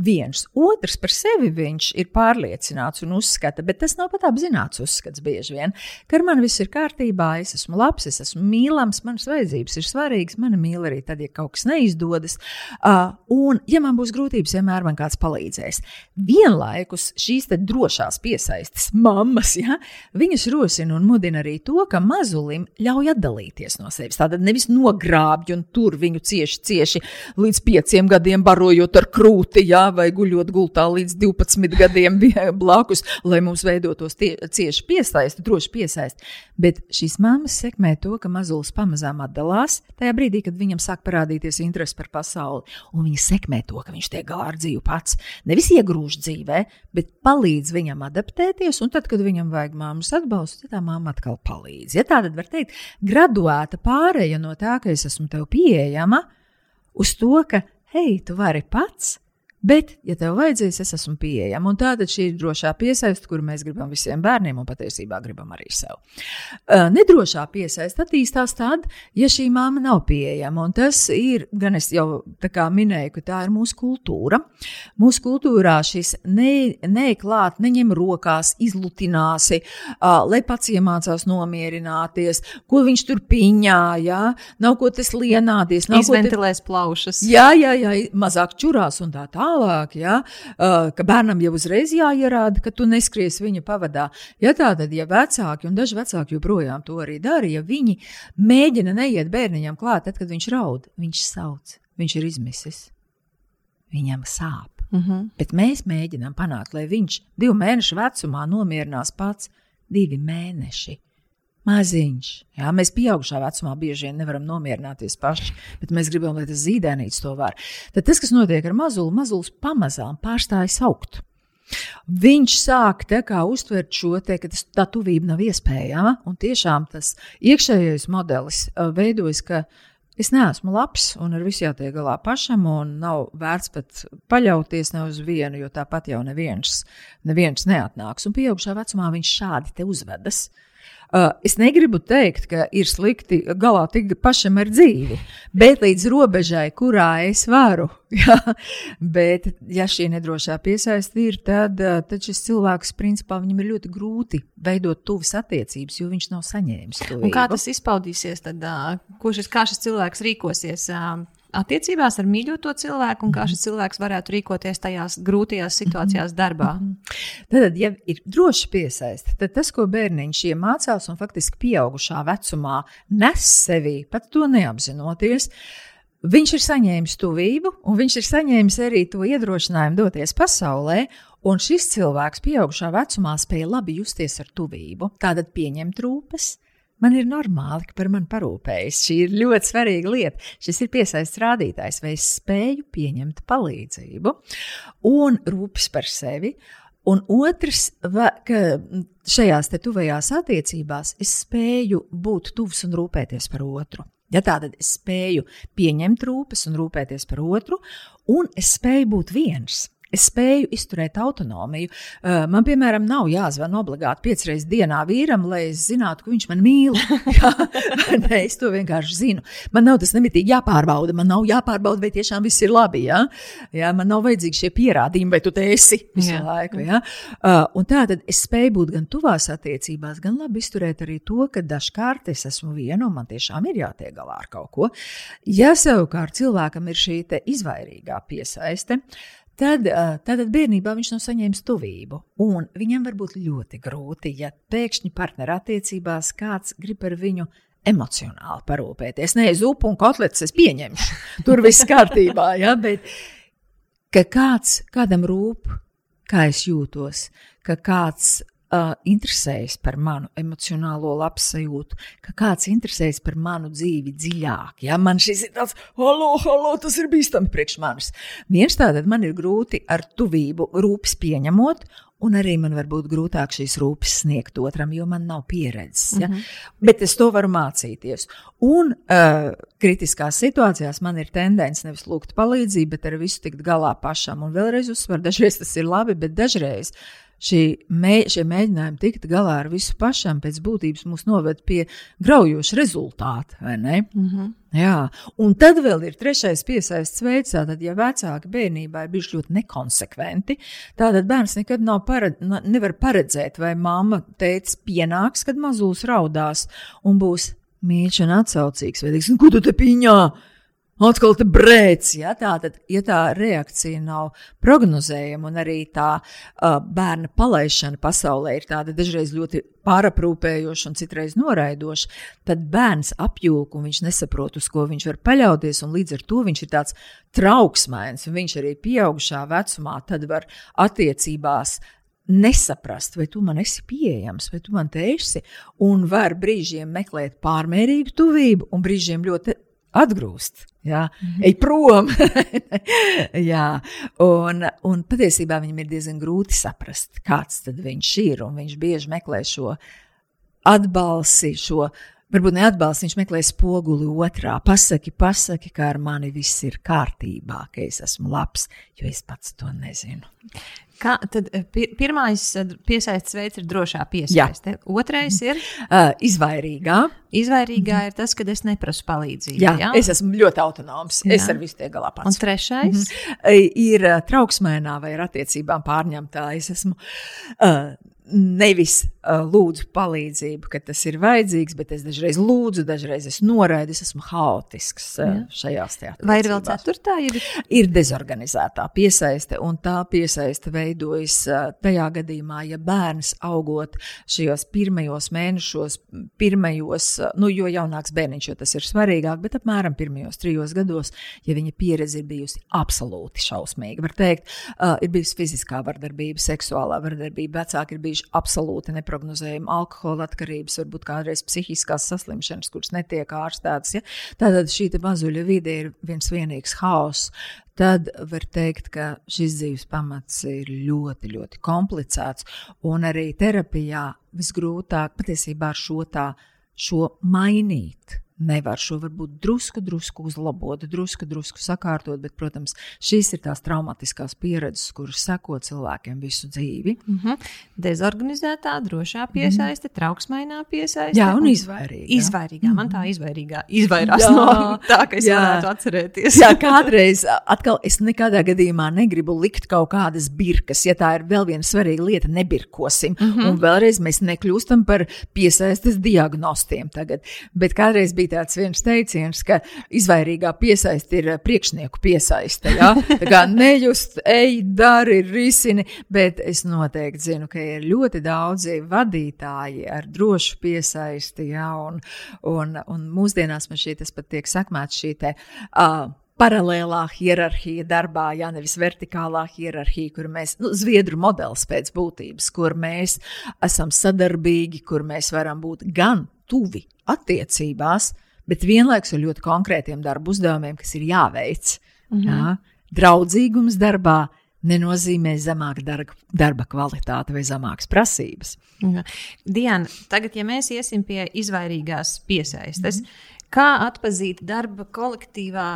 Viens otrs par sevi viņš ir pārliecināts un uzskata, bet tas nav pat apzināts uzskats bieži vien, ka ar mani viss ir kārtībā, es esmu labs, es esmu mīlams, manas vajadzības ir svarīgas, mani mīl arī tad, ja kaut kas neizdodas, uh, un ja man būs grūtības, vienmēr man kāds palīdzēs. Vienlaikus šīs drošās piesaistes mammas, ja, viņas rosina un mudina arī to, ka mazulim ļauj atdalīties no sevis. Tātad nevis nogrābj un tur viņu cieši, cieši līdz pieciem gadiem barojot ar krūti, jā, vai guļot gultā līdz 12 gadiem (laughs) blakus, lai mums veidotos tie, cieši piesaisti, droši piesaisti. Bet šīs mammas sekmē to, ka mazulis pamazām atdalās tajā brīdī, kad viņam sāk parādīties interesi par pasauli, un viņa sekmē to, ka viņš tiek galā ar dzīvi pats. Nevis iegrūž dzīvē, bet palīdz viņam adaptēties, un tad, kad viņam vajag māmas atbalstu, tad tā mamma atkal palīdz. Ja tā tad var teikt, graduēta pāreja no tā, ka es esmu tev pieejama, uz to, ka, hei, tu vari pats Bet, ja tev vajadzēs, es esmu pieejama. Un šī ir drošā piesaiste, kuru mēs gribam visiem bērniem un patiesībā gribam arī sev. Uh, nedrošā piesaiste attīstās tad, ja šī māma nav pieejama. Un tas ir, gan es jau minēju, ka tā ir mūsu kultūra. Mūsu kultūrā šis neklāt, ne neņem rokās, izlutināsi, uh, lai pats iemācās nomierināties, ko viņš tur piņā, jā, nav ko tas lienāties. Izventilēs te... plaušas. Jā, jā, jā, mazāk čurās un tā tā tālāk, ja, uh, ka bērnam jau uzreiz jāierāda, ka tu neskries viņa pavadā. Ja tā tad, ja vecāki, un daži vecāki joprojām to arī dara, ja viņi mēģina neiet bērniņam klāt, tad, kad viņš raud, viņš sauc, viņš ir izmisis, viņam sāp. Mhm. -huh. Bet mēs mēģinām panākt, lai viņš divu mēnešu vecumā nomierinās pats divi mēneši maziņš. Jā, mēs pieaugušā vecumā bieži vien nevaram nomierināties paši, bet mēs gribam, lai tas zīdēnīts to var. Tad tas, kas notiek ar mazuli, mazulis pamazām pārstājas augt. Viņš sāk kā, uztvert šo te, ka tas, tā tuvība nav iespējama. Un tiešām tas iekšējais modelis veidojas, ka es neesmu labs un ar visu jātiek galā pašam, un nav vērts pat paļauties ne uz vienu, jo tāpat jau neviens, neviens neatnāks. Un pieaugušā vecumā viņš šādi uzvedas. Uh, Uh, es negribu teikt, ka ir slikti galā tikt pašam ar dzīvi, bet līdz robežai, kurā es varu. (laughs) Jā, bet, ja šī nedrošā piesaiste ir, tad, tad šis cilvēks, principā, viņam ir ļoti grūti veidot tuvas attiecības, jo viņš nav saņēmis to. Kā tas izpaudīsies, tad, ko šis, šis cilvēks rīkosies? Attiecībās ar mīļoto cilvēku un kā šis cilvēks varētu rīkoties tajās grūtajās situācijās darbā. Tad, ja ir droši piesaist, tad tas, ko bērniņš iemācās un faktiski pieaugušā vecumā nes sevī, pat to neapzinoties, viņš ir saņēmis tuvību, un viņš ir saņēmis arī to iedrošinājumu doties pasaulē. Un šis cilvēks pieaugušā vecumā spēja labi justies ar tuvību, tātad pieņemt rūpes, Man ir normāli, ka par mani parūpējas. Šī ir ļoti svarīga lieta. Šis ir piesaistīts rādītājs, vai es spēju pieņemt palīdzību un rūpes par sevi. Un otrs, ka šajās tuvajās attiecībās es spēju būt tuvs un rūpēties par otru. Ja tā tad es spēju pieņemt rūpes un rūpēties par otru, un es spēju būt viens. Es spēju izturēt autonomiju. Man, piemēram, nav jāzvan obligāti piecas reizes dienā vīram, lai es zinātu, ka viņš man mīl. (laughs) Jā, Nē, es to vienkārši zinu. Man nav tas nemitīgi jāpārbauda. Man nav jāpārbauda, vai tiešām viss ir labi. Jā? Jā, man nav vajadzīgi šie pierādījumi, vai tu te esi visu jā. laiku. Jā? Uh, tā tad es spēju būt gan tuvās attiecībās, gan labi izturēt arī to, ka dažkārt es esmu viena un man tiešām ir jātiek galā ar kaut ko. Ja savukārt cilvēkam ir šī izvairīgā piesaiste, Tad, tad bērnībā viņš nav saņēmis tuvību, un viņam var būt ļoti grūti, ja pēkšņi partnerattiecībās kāds grib ar viņu emocionāli parūpēties. Nē, zupu un kotletes es pieņemšu, tur viss kārtībā, ja, bet ka kāds kādam rūp, kā es jūtos, ka kāds uh, interesējas par manu emocionālo labsajūtu, ka kāds interesējas par manu dzīvi dziļāk. Ja man šis ir tāds, halo, halo, tas ir bīstami priekš manis. Viens tātad man ir grūti ar tuvību rūpes pieņemot, Un arī man var būt grūtāk šīs rūpes sniegt otram, jo man nav pieredzes. Ja? Mm -hmm. Bet es to varu mācīties. Un uh, kritiskās situācijās man ir tendence nevis lūgt palīdzību, bet ar visu tikt galā pašam. Un vēlreiz uzsver, dažreiz tas ir labi, bet dažreiz šī mē, šie mēģinājumi tikt galā ar visu pašam pēc būtības mūs noved pie graujoša rezultāta. Mm -hmm. Jā, un tad vēl ir trešais piesaists veids, tad, ja vecāki bērnībā ir bijuši ļoti nekonsekventi, tad bērns nekad nav paredz, nevar paredzēt, vai mamma teica, pienāks, kad mazulis raudās un būs mīļš un atsaucīgs, vai teiks, nu, ko tu te piņā? Atkal te brēc. Ja? Tā tad, ja tā reakcija nav prognozējama un arī tā uh, bērna palaišana pasaulē ir tāda dažreiz ļoti pāraprūpējoša un citreiz noraidoša, tad bērns apjūk un viņš nesaprot, uz ko viņš var paļauties, līdz ar to viņš ir tāds trauksmēns, un viņš arī pieaugušā vecumā tad var attiecībās nesaprast, vai tu man esi pieejams, vai tu man te esi, un var brīžiem meklēt pārmērīgu tuvību, un brīžiem ļoti atgrūst. Jā, -hmm. ej prom. (laughs) jā, un, un patiesībā viņam ir diezgan grūti saprast, kāds viņš ir. Viņš bieži meklē šo atbalsi, šo varbūt neatbalstu. Viņš meklē spoguli otrā. Pasaki, pasaki, kā ar mani viss ir kārtībā, ka es esmu labs, jo es pats to nezinu. Kā, tad eh, pirmais eh, piesaistes veids ir drošā piesaiste. Jā. Otrais ir uh, izvairīgā. Izvairīgā mm. ir tas, ka es neprasu palīdzību. Jā, jā? es esmu ļoti autonoms. Jā. Es ar visu tiek galā pats. Un trešais mm -hmm. ir trauksmēnā vai ar attiecībām pārņemtā. Es esmu uh, nevis uh, lūdzu palīdzību, kad tas ir vajadzīgs, bet es dažreiz lūdzu, dažreiz es noraidu, es esmu haotisks uh, šajās teātrīs. Vai ir vēl ceturtā? Ir, ir dezorganizētā piesaiste, un tā piesaiste veidojas uh, tajā gadījumā, ja bērns augot šajos pirmajos mēnešos, pirmajos, nu, jo jaunāks bērniņš, jo tas ir svarīgāk, bet apmēram pirmajos trijos gados, ja viņa pieredze ir bijusi absolūti šausmīga, var teikt, ir bijusi fiziskā vardarbība, seksuālā vardarbība, vecāki ir bijuši absolūti neparedzējami. Alkohola atkarības, varbūt kādreiz psihiskās saslimšanas, kuras netiek ārstētas. Ja? Tātad šī mazuļa vide ir viens vienīgs haoss. Tad var teikt, ka šis dzīves pamats ir ļoti, ļoti komplicēts. Un arī terapijā visgrūtāk patiesībā ar šo tā, šo mainīt nevar šo varbūt drusku, drusku uzlabot, drusku, drusku sakārtot, bet, protams, šīs ir tās traumatiskās pieredzes, kuras seko cilvēkiem visu dzīvi. Mm -hmm. Dezorganizētā, drošā piesaiste, mm -hmm. trauksmainā piesaiste. Jā, un izvairīgā. Izvairīgā, mm -hmm. man tā izvairīgā, izvairās jā, no tā, ka es jā. varētu atcerēties. jā, kādreiz, atkal, es nekādā gadījumā negribu likt kaut kādas birkas, ja tā ir vēl viena svarīga lieta, nebirkosim. Mm -hmm. Un vēlreiz mēs nekļūstam par piesaistes diagnostiem tagad, bet kādreiz bija bija tāds viens teiciens, ka izvairīgā piesaiste ir priekšnieku piesaiste. Ja? Tā kā nejust, ej, dari, risini, bet es noteikti zinu, ka ir ļoti daudzi vadītāji ar drošu piesaisti, ja? un, un, un mūsdienās man šī tas pat tiek sakmēts šī te. Uh, paralēlā hierarhija darbā, ja nevis vertikālā hierarhija, kur mēs, nu, zviedru modelis pēc būtības, kur mēs esam sadarbīgi, kur mēs varam būt gan tuvi attiecībās, bet vienlaikus ar ļoti konkrētiem darba uzdevumiem, kas ir jāveic. Mhm. Jā. Draudzīgums darbā nenozīmē zemāka darba, darba kvalitāte vai zemākas prasības. Mhm. Diana, tagad, ja mēs iesim pie izvairīgās piesaistes, mhm. kā atpazīt darba kolektīvā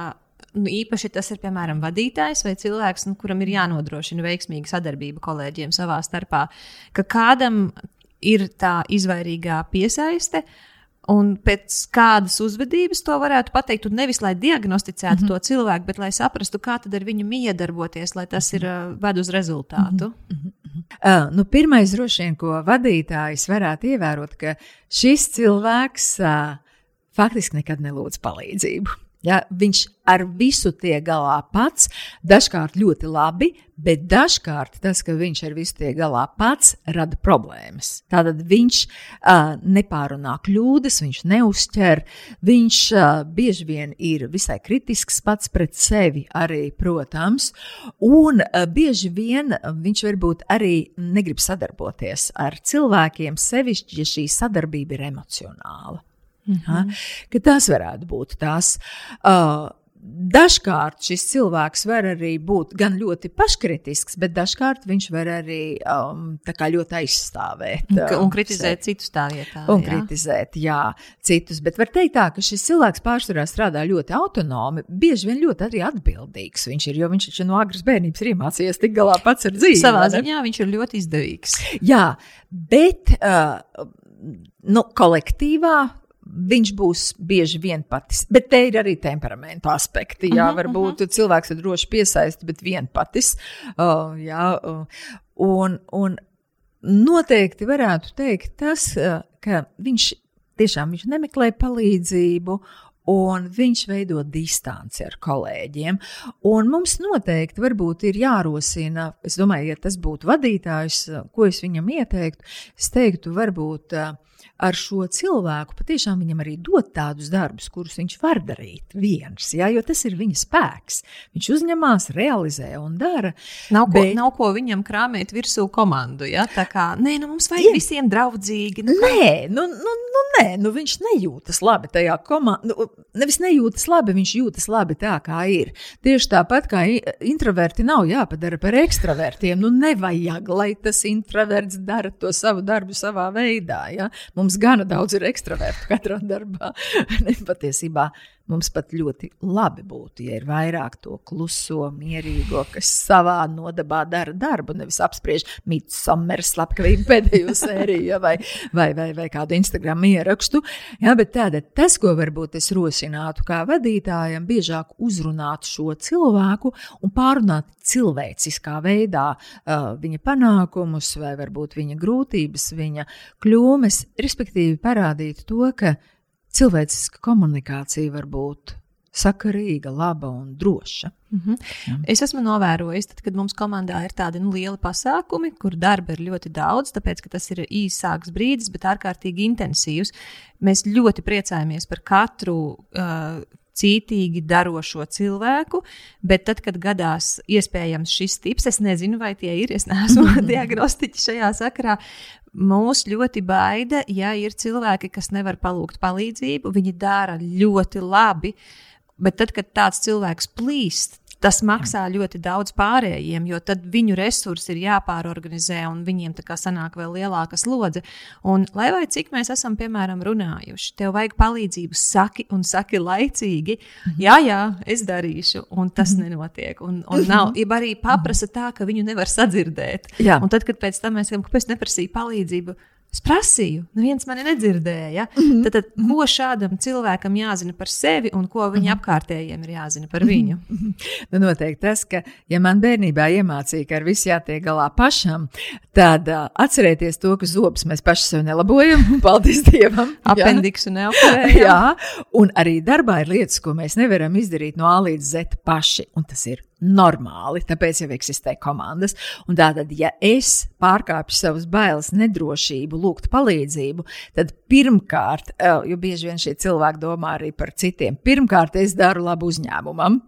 nu, īpaši tas ir, piemēram, vadītājs vai cilvēks, nu, kuram ir jānodrošina veiksmīga sadarbība kolēģiem savā starpā, ka kādam ir tā izvairīgā piesaiste. Un pēc kādas uzvedības to varētu pateikt, un nevis lai diagnosticētu mm -hmm. to cilvēku, bet lai saprastu, kā tad ar viņu miedarboties, lai tas ir uh, ved uz rezultātu. Mm -hmm. uh, nu, pirmais, droši vien, ko vadītājs varētu ievērot, ka šis cilvēks uh, faktiski nekad nelūdz palīdzību. Ja, viņš ar visu tiek galā pats, dažkārt ļoti labi, bet dažkārt tas, ka viņš ar visu tiek galā pats, rada problēmas. Tātad viņš uh, nepārunā kļūdas, viņš neuzķer, viņš uh, bieži vien ir visai kritisks pats pret sevi, arī, protams, un uh, bieži vien viņš varbūt arī negrib sadarboties ar cilvēkiem, sevišķi, ja šī sadarbība ir emocionāla. Mm -hmm. Tas varētu būt tas. Uh, Dažkārt šis cilvēks var arī būt gan ļoti paškritisks, bet dažkārt viņš var arī um, ļoti aizstāvēt. Um, un kritizēt sevi. citus tā vietā. Un jā. kritizēt, jā, citus. Bet var teikt tā, ka šis cilvēks pārsvarā strādā ļoti autonomi, bieži vien ļoti arī atbildīgs. Viņš ir, jo viņš taču no agras bērnības ir iemācījies tik galā pats ar dzīvi. Savā ziņā viņš ir ļoti izdevīgs. Jā, bet uh, nu, kolektīvā viņš būs bieži vienpatis. Bet te ir arī temperamentu aspekti. Jā, uh -huh, varbūt uh -huh. cilvēks ir droši piesaisti, bet vienpatis. Uh, jā, uh, un, un noteikti varētu teikt tas, uh, ka viņš tiešām viņš nemeklē palīdzību. Un viņš veido distanci ar kolēģiem. Un mums noteikti ir jārosina, es domāju, ja tas būtu vadītājs, ko es viņam ieteiktu, es teiktu, varbūt uh, ar šo cilvēku patiešām viņam arī dot tādus darbus, kurus viņš var darīt viens, ja, jo tas ir viņa spēks. Viņš uzņemās, realizē un dara. Nav ko, bet... nav ko viņam krāpēt virsū komandu. Ja? Tā kā nē, nu mums vajag jā. visiem draudzīgi. Nu, nē, nu, nu, nu, nē, nu viņš nejūtas labi tajā komandā. Nu, nevis nejūtas labi, viņš jūtas labi tā, kā ir. Tieši tāpat kā introverti nav jāpadara par ekstravertiem. Nu, nevajag, lai tas introverts dara to savu darbu savā veidā. Ja? Mums mums gana daudz ir ekstravertu katrā darbā. (laughs) patiesībā mums pat ļoti labi būtu, ja ir vairāk to kluso, mierīgo, kas savā nodabā dara darbu, nevis apspriež midsommera slepkavību pēdējo sēriju ja, vai, vai, vai, vai kādu Instagram ierakstu. Ja, bet tāda, tas, ko varbūt es rosinātu kā vadītājam, biežāk uzrunāt šo cilvēku un pārunāt cilvēciskā veidā uh, viņa panākumus vai varbūt viņa grūtības, viņa kļūmes, respektīvi parādīt to, ka cilvēciska komunikācija var būt sakarīga, laba un droša. Mm -hmm. Ja. Es esmu novērojis, tad, kad mums komandā ir tādi nu, lieli pasākumi, kur darba ir ļoti daudz, tāpēc ka tas ir īsāks brīdis, bet ārkārtīgi intensīvs. Mēs ļoti priecājamies par katru. Uh, cītīgi darošo cilvēku, bet tad, kad gadās iespējams šis tips, es nezinu, vai tie ir, es neesmu (laughs) diagnostiķis šajā sakarā, Mūs ļoti baida, ja ir cilvēki, kas nevar palūgt palīdzību, viņi dara ļoti labi, bet tad, kad tāds cilvēks plīst, tas maksā Jā. ļoti daudz pārējiem, jo tad viņu resursi ir jāpārorganizē un viņiem tā kā sanāk vēl lielāka slodze. Un, lai vai cik mēs esam, piemēram, runājuši, tev vajag palīdzību, saki un saki laicīgi, mhm. jā, jā, es darīšu, un tas mhm. nenotiek. Un, un nav, mhm. ja arī paprasa tā, ka viņu nevar sadzirdēt. Jā. Un tad, kad pēc tam mēs sakām, kāpēc neprasīja palīdzību, Es prasīju, neviens mani nedzirdēja. Mm -hmm. tad, tad, ko šādam cilvēkam jāzina par sevi un ko viņa mm -hmm. apkārtējiem ir jāzina par viņu? Mm -hmm. nu, noteikti tas, ka, ja man bērnībā iemācīja, ka ar visu jātiek galā pašam, tad uh, atcerieties to, ka zobus mēs paši sev nelabojam. (laughs) Paldies Dievam! Apendiksu neoperējam. Jā, un arī darbā ir lietas, ko mēs nevaram izdarīt no A līdz Z paši, un tas ir normāli, tāpēc jau eksistē komandas. Un tātad, ja es pārkāpju savas bailes, nedrošību, lūgt palīdzību, tad pirmkārt, jo bieži vien šie cilvēki domā arī par citiem, pirmkārt es daru labu uzņēmumam.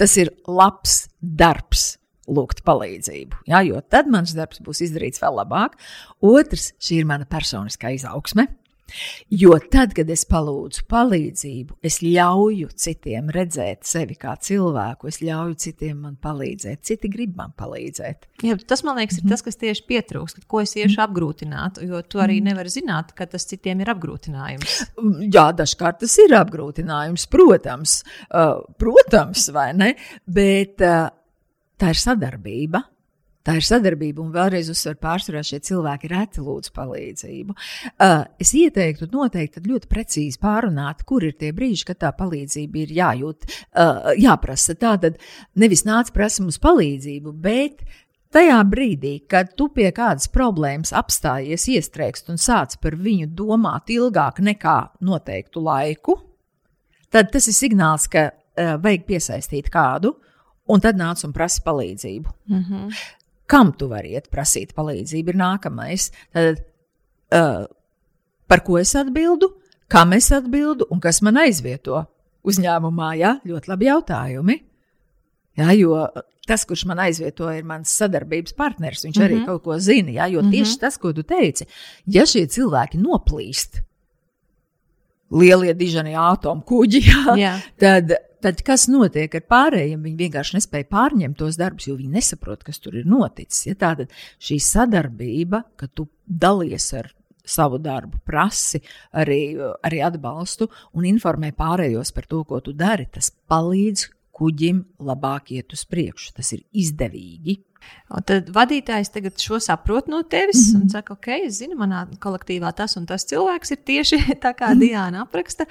Tas ir labs darbs. Lūgt palīdzību, ja, jo tad mans darbs būs izdarīts vēl labāk. Otrs, šī ir mana personiskā izaugsme. Jo tad, kad es palūdzu palīdzību, es ļauju citiem redzēt sevi kā cilvēku, es ļauju citiem man palīdzēt, citi grib man palīdzēt. Jā, tas, man liekas, ir tas, kas tieši pietrūkst, ko es iešu apgrūtināt, jo tu arī nevari zināt, ka tas citiem ir apgrūtinājums. Jā, dažkārt tas ir apgrūtinājums, protams, uh, protams vai ne, bet uh, tā ir sadarbība. Tā ir sadarbība, un vēlreiz uzsver, pārsvarā šie cilvēki reti lūdz palīdzību. Uh, es ieteiktu, noteikti ļoti precīzi pārunāt, kur ir tie brīži, kad tā palīdzība ir jājūt, uh, jāprasa. Tātad nevis nāc prasa mums palīdzību, bet tajā brīdī, kad tu pie kādas problēmas apstājies, iestrēgst un sāc par viņu domāt ilgāk nekā noteiktu laiku, tad tas ir signāls, ka uh, vajag piesaistīt kādu. Un tad nāc un prasa palīdzību. Mm -hmm kam tu vari iet prasīt palīdzību, ir nākamais. Tad, uh, par ko es atbildu, kam es atbildu un kas man aizvieto uzņēmumā? Jā, ļoti labi jautājumi. Jā, jo tas, kurš man aizvieto, ir mans sadarbības partneris. Viņš mm -hmm. arī mhm. kaut ko zina. Jā, jo mm -hmm. tieši tas, ko tu teici, ja šie cilvēki noplīst, lielie dižanie atomu kuģi, jā, jā. tad Tad kas notiek ar pārējiem? Viņi vienkārši nespēja pārņemt tos darbus, jo viņi nesaprot, kas tur ir noticis. Ja? Tātad šī sadarbība, ka tu dalies ar savu darbu, prasi arī, arī atbalstu un informē pārējos par to, ko tu dari, tas palīdz kuģim labāk iet uz priekšu. Tas ir izdevīgi. Un tad vadītājs tagad šo saprot no tevis mm -hmm. un saka, ok, es zinu, manā kolektīvā tas un tas cilvēks ir tieši (laughs) tā, kā mm -hmm. Diana apraksta.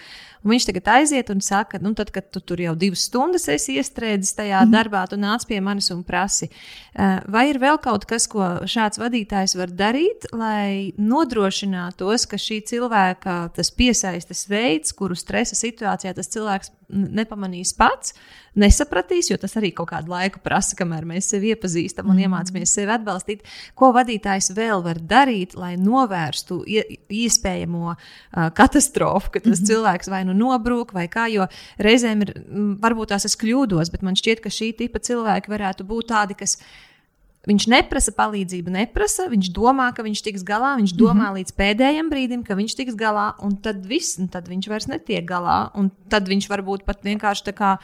Un viņš tagad aiziet un saka, nu, tad, kad tu tur jau divas stundas esi iestrēdzis tajā mm -hmm. darbā, tu nāc pie manis un prasi, vai ir vēl kaut kas, ko šāds vadītājs var darīt, lai nodrošinātos, ka šī cilvēka tas piesaistes veids, kuru stresa situācijā tas cilvēks nepamanīs pats, nesapratīs, jo tas arī kaut kādu laiku prasa, kamēr mēs sevi iepazīstam attīstam un mm. iemācāmies sevi atbalstīt. Ko vadītājs vēl var darīt, lai novērstu iespējamo uh, katastrofu, ka tas mm -hmm. cilvēks vai nu nobrūk, vai kā, jo reizēm ir, varbūt tās es kļūdos, bet man šķiet, ka šī tipa cilvēki varētu būt tādi, kas. Viņš neprasa palīdzību, neprasa. Viņš domā, ka viņš tiks galā. Viņš domā mm -hmm. līdz pēdējiem brīdim, ka viņš tiks galā, un tad viss, un tad viņš vairs netiek galā. Un tad viņš varbūt pat vienkārši tā kā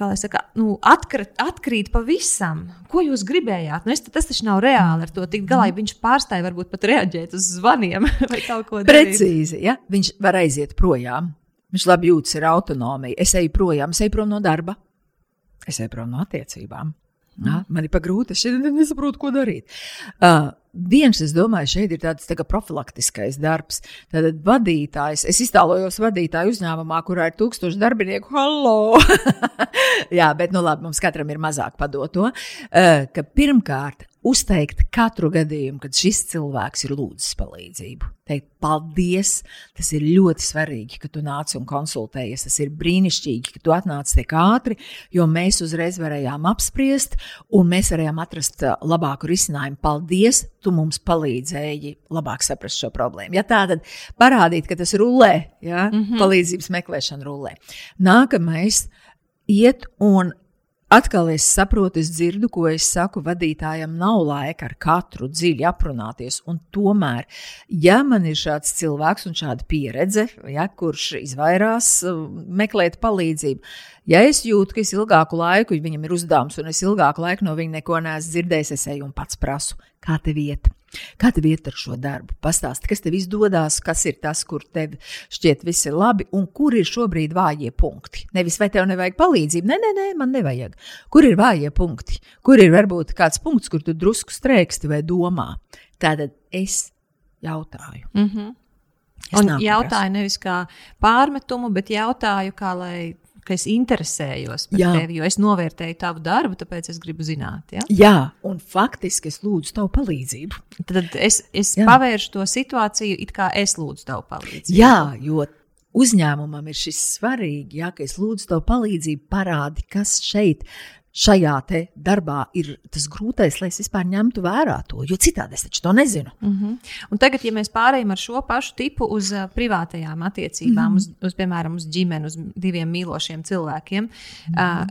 kā lai saka, nu, atkrīt, atkrīt pavisam. Ko jūs gribējāt? Nu, es, tas taču nav reāli ar to tikt galā. Ja viņš pārstāja varbūt pat reaģēt uz zvaniem (laughs) vai kaut ko tādu. Precīzi, ja viņš var aiziet projām. Viņš labi jūtas ar autonomiju. Es eju projām, es eju prom no darba, es eju prom no attiecībām. Ja? Man ir pagrūti, es nesaprotu, ko darīt. Uh, Viens, es domāju, šeit ir tāds tā profilaktiskais darbs. Tad vadītājs, es iztēlojos vadītāju uzņēmumā, kurā ir tūkstoši darbinieku. Hallo! (laughs) Jā, bet nu labi, mums katram ir mazāk padoto. Ka pirmkārt, uzteikt katru gadījumu, kad šis cilvēks ir lūdzis palīdzību. Teikt, paldies! Tas ir ļoti svarīgi, ka tu nāc un konsultējies. Tas ir brīnišķīgi, ka tu atnāc tik ātri, jo mēs uzreiz varējām apspriest, un mēs varējām atrast labāku risinājumu. Paldies! Tu mums palīdzēji labāk saprast šo problēmu. Ja tā tad parādīt, ka tas rullē, ja? mm -hmm. palīdzības meklēšana rullē. Nākamais iet un Atkal es saprotu, es dzirdu, ko es saku. Vadītājam nav laika ar katru dziļi aprunāties. Un tomēr, ja man ir šāds cilvēks un šāda pieredze, ja, kurš izvairās uh, meklēt palīdzību, ja es jūtu, ka es ilgāku laiku viņam ir uzdevums, un es ilgāku laiku no viņa neko neesmu dzirdējis, es eju un pats prasu, kā tev iet. Kā tev iet ar šo darbu? Pastāsti, kas tev izdodas, kas ir tas, kur tev šķiet viss ir labi, un kur ir šobrīd vājie punkti. Nevis vai tev nevajag palīdzību, nē, nē, nē, man nevajag. Kur ir vājie punkti? Kur ir varbūt kāds punkts, kur tu drusku strēksti vai domā? Tātad es jautāju. Mm -hmm. Es un jautāju nevis kā pārmetumu, bet jautāju, kā lai ka es interesējos par Jā. tevi, jo es novērtēju tavu darbu, tāpēc es gribu zināt. Ja? Jā, un faktiski es lūdzu tavu palīdzību. Tad es, es Jā. pavēršu to situāciju, it kā es lūdzu tavu palīdzību. Jā, jo uzņēmumam ir šis svarīgi, ja, ka es lūdzu tavu palīdzību, parādi, kas šeit šajā darbā ir tas grūtais, lai es vispār ņemtu vērā to, jo citādi es to nezinu. Mm -hmm. Un tagad, ja mēs pārējām ar šo pašu tipu uz uh, privātajām attiecībām, mm -hmm. uz, uz, piemēram, uz ģimeni, uz diviem mīlošiem cilvēkiem. Mm -hmm. uh,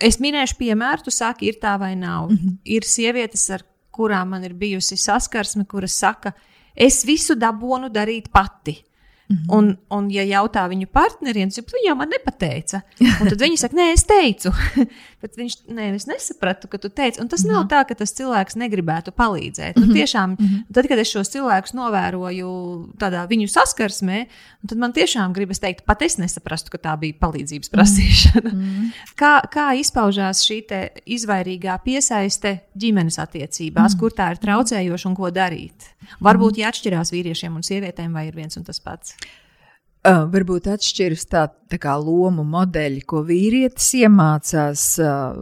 es minēšu piemēru, tu saki, ir tā vai nav. Mm -hmm. Ir sievietes, ar kurām man ir bijusi saskarsme, kuras saka, es visu dabūnu darīt pati. Mm -hmm. un, un, ja jautā viņu partneriem, tad viņi jau man nepateica. Un tad viņi saka, nē, es teicu. (laughs) Bet viņš, nē, es nesapratu, ka tu teici. Un tas mm -hmm. nav mhm. tā, ka tas cilvēks negribētu palīdzēt. Mm -hmm. nu, tiešām, mm -hmm. tad, kad es šos cilvēkus novēroju tādā viņu saskarsmē, tad man tiešām gribas teikt, pat es nesaprastu, ka tā bija palīdzības prasīšana. Mm -hmm. (laughs) kā, kā izpaužās šī izvairīgā piesaiste ģimenes attiecībās, mm -hmm. kur tā ir traucējoša un ko darīt? Varbūt jāatšķirās vīriešiem un sievietēm, vai ir viens un tas pats. Uh, varbūt atšķiras tā, tā kā lomu modeļi, ko vīrietis iemācās uh,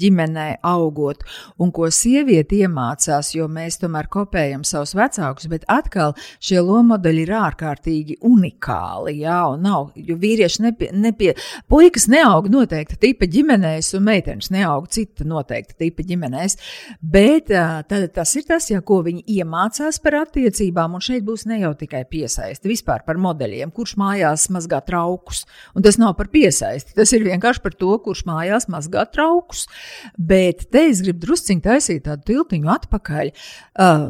ģimenē augot, un ko sieviete iemācās, jo mēs tomēr kopējam savus vecākus, bet atkal šie lomu modeļi ir ārkārtīgi unikāli, jā, un nav, jo vīrieši nepie, nepie, puikas neaug noteikti tipa ģimenēs, un meitenes neaug cita noteikti tipa ģimenēs, bet uh, tad tas ir tas, jā, ko viņi iemācās par attiecībām, un šeit būs ne jau tikai piesaisti vispār par modeļiem, kurš mājās mazgā traukus. Un tas nav par piesaisti. Tas ir vienkārši par to, kurš mājās mazgā traukus. Bet te es gribu drusciņi taisīt tādu tiltiņu atpakaļ. Uh,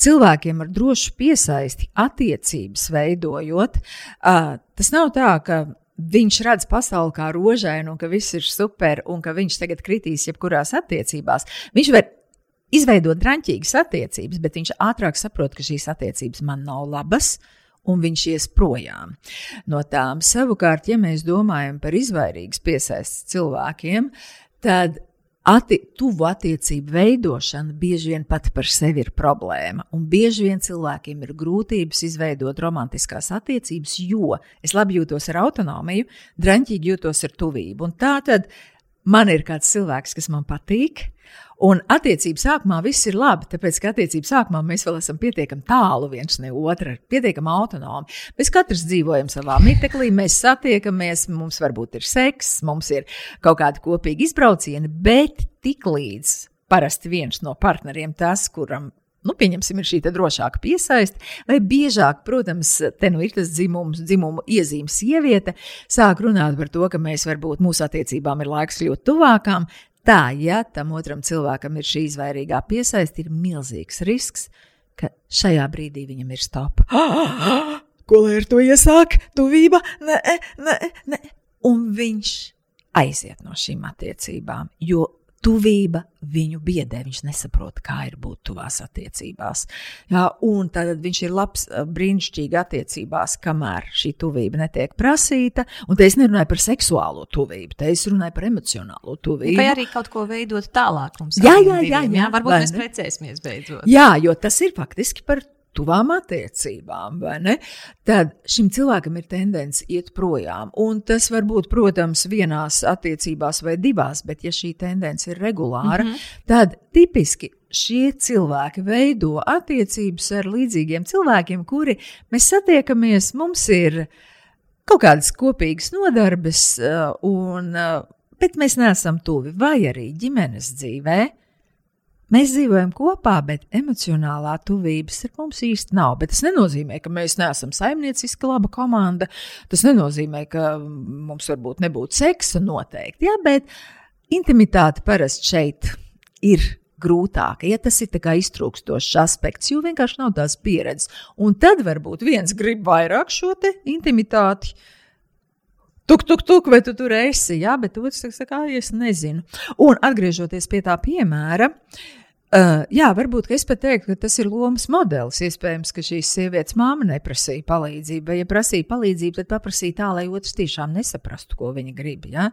cilvēkiem ar drošu piesaisti, attiecības veidojot, uh, tas nav tā, ka viņš redz pasauli kā rožainu, un ka viss ir super, un ka viņš tagad kritīs jebkurās attiecībās. Viņš var izveidot drāmīgas attiecības, bet viņš ātrāk saprot, ka šīs attiecības man nav labas, un viņš ies projām no tām. Savukārt, ja mēs domājam par izvairīgas piesaistes cilvēkiem, tad atti, tuvu attiecību veidošana bieži vien pati par sevi ir problēma. Un bieži vien cilvēkiem ir grūtības izveidot romantiskās attiecības, jo es labi jūtos ar autonomiju, drāmīgi jūtos ar tuvību. Un tā tad man ir kāds cilvēks, kas man patīk. Un attiecību sākumā viss ir labi, tāpēc, ka attiecību sākumā mēs vēl esam pietiekami tālu viens no otra, pietiekami autonomi. Mēs katrs dzīvojam savā miteklī, mēs satiekamies, mums varbūt ir seks, mums ir kaut kādi kopīgi izbraucieni, bet tiklīdz parasti viens no partneriem tas, kuram nu, pieņemsim, ir šī drošāka piesaiste, vai biežāk, protams, te nu ir tas dzimums, dzimumu iezīmes sieviete, sāk runāt par to, ka mēs varbūt mūsu attiecībām ir laiks ļoti tuvākām. Tā, ja tam otram cilvēkam ir šī izvairīgā piesaiste, ir milzīgs risks, ka šajā brīdī viņam ir stop. (gasps) Ko lai ar to iesāk? Tuvība, nē, nē, nē. Un viņš aiziet no šīm attiecībām, jo tuvība viņu biedē. Viņš nesaprot, kā ir būt tuvās attiecībās. Jā, un tad viņš ir labs, brīnišķīgi attiecībās, kamēr šī tuvība netiek prasīta. Un te es nerunāju par seksuālo tuvību, te es runāju par emocionālo tuvību. Vai arī kaut ko veidot tālāk mums? Jā, jā, jā, jā, jā. Varbūt mēs precēsimies beidzot. Jā, jo tas ir faktiski par tuvām attiecībām, vai ne? Tad šim cilvēkam ir tendence iet projām. Un tas var būt, protams, vienās attiecībās vai divās, bet ja šī tendence ir regulāra, mm -hmm. tad tipiski šie cilvēki veido attiecības ar līdzīgiem cilvēkiem, kuri mēs satiekamies, mums ir kaut kādas kopīgas nodarbes, uh, un, uh, bet mēs neesam tuvi vai arī ģimenes dzīvē. Mēs dzīvojam kopā, bet emocionālā tuvības ar mums īsti nav. Bet tas nenozīmē, ka mēs neesam saimnieciski laba komanda. Tas nenozīmē, ka mums varbūt nebūtu seksa noteikti. Jā, bet intimitāte parasti šeit ir grūtāka, ja tas ir iztrūkstošs aspekts, jo vienkārši nav tās pieredzes. Un tad varbūt viens grib vairāk šo intimitāti. Tuk, tuk, tuk, vai tu tur esi? Jā, bet otrs saka, es nezinu. Un atgriežoties pie tā piemēra, uh, Uh, jā, varbūt es pat teiktu, ka tas ir lomas modelis. Iespējams, ka šīs sievietes māma neprasīja palīdzību, vai ja prasīja palīdzību, tad paprasīja tā, lai otrs tiešām nesaprastu, ko viņa grib. Ja?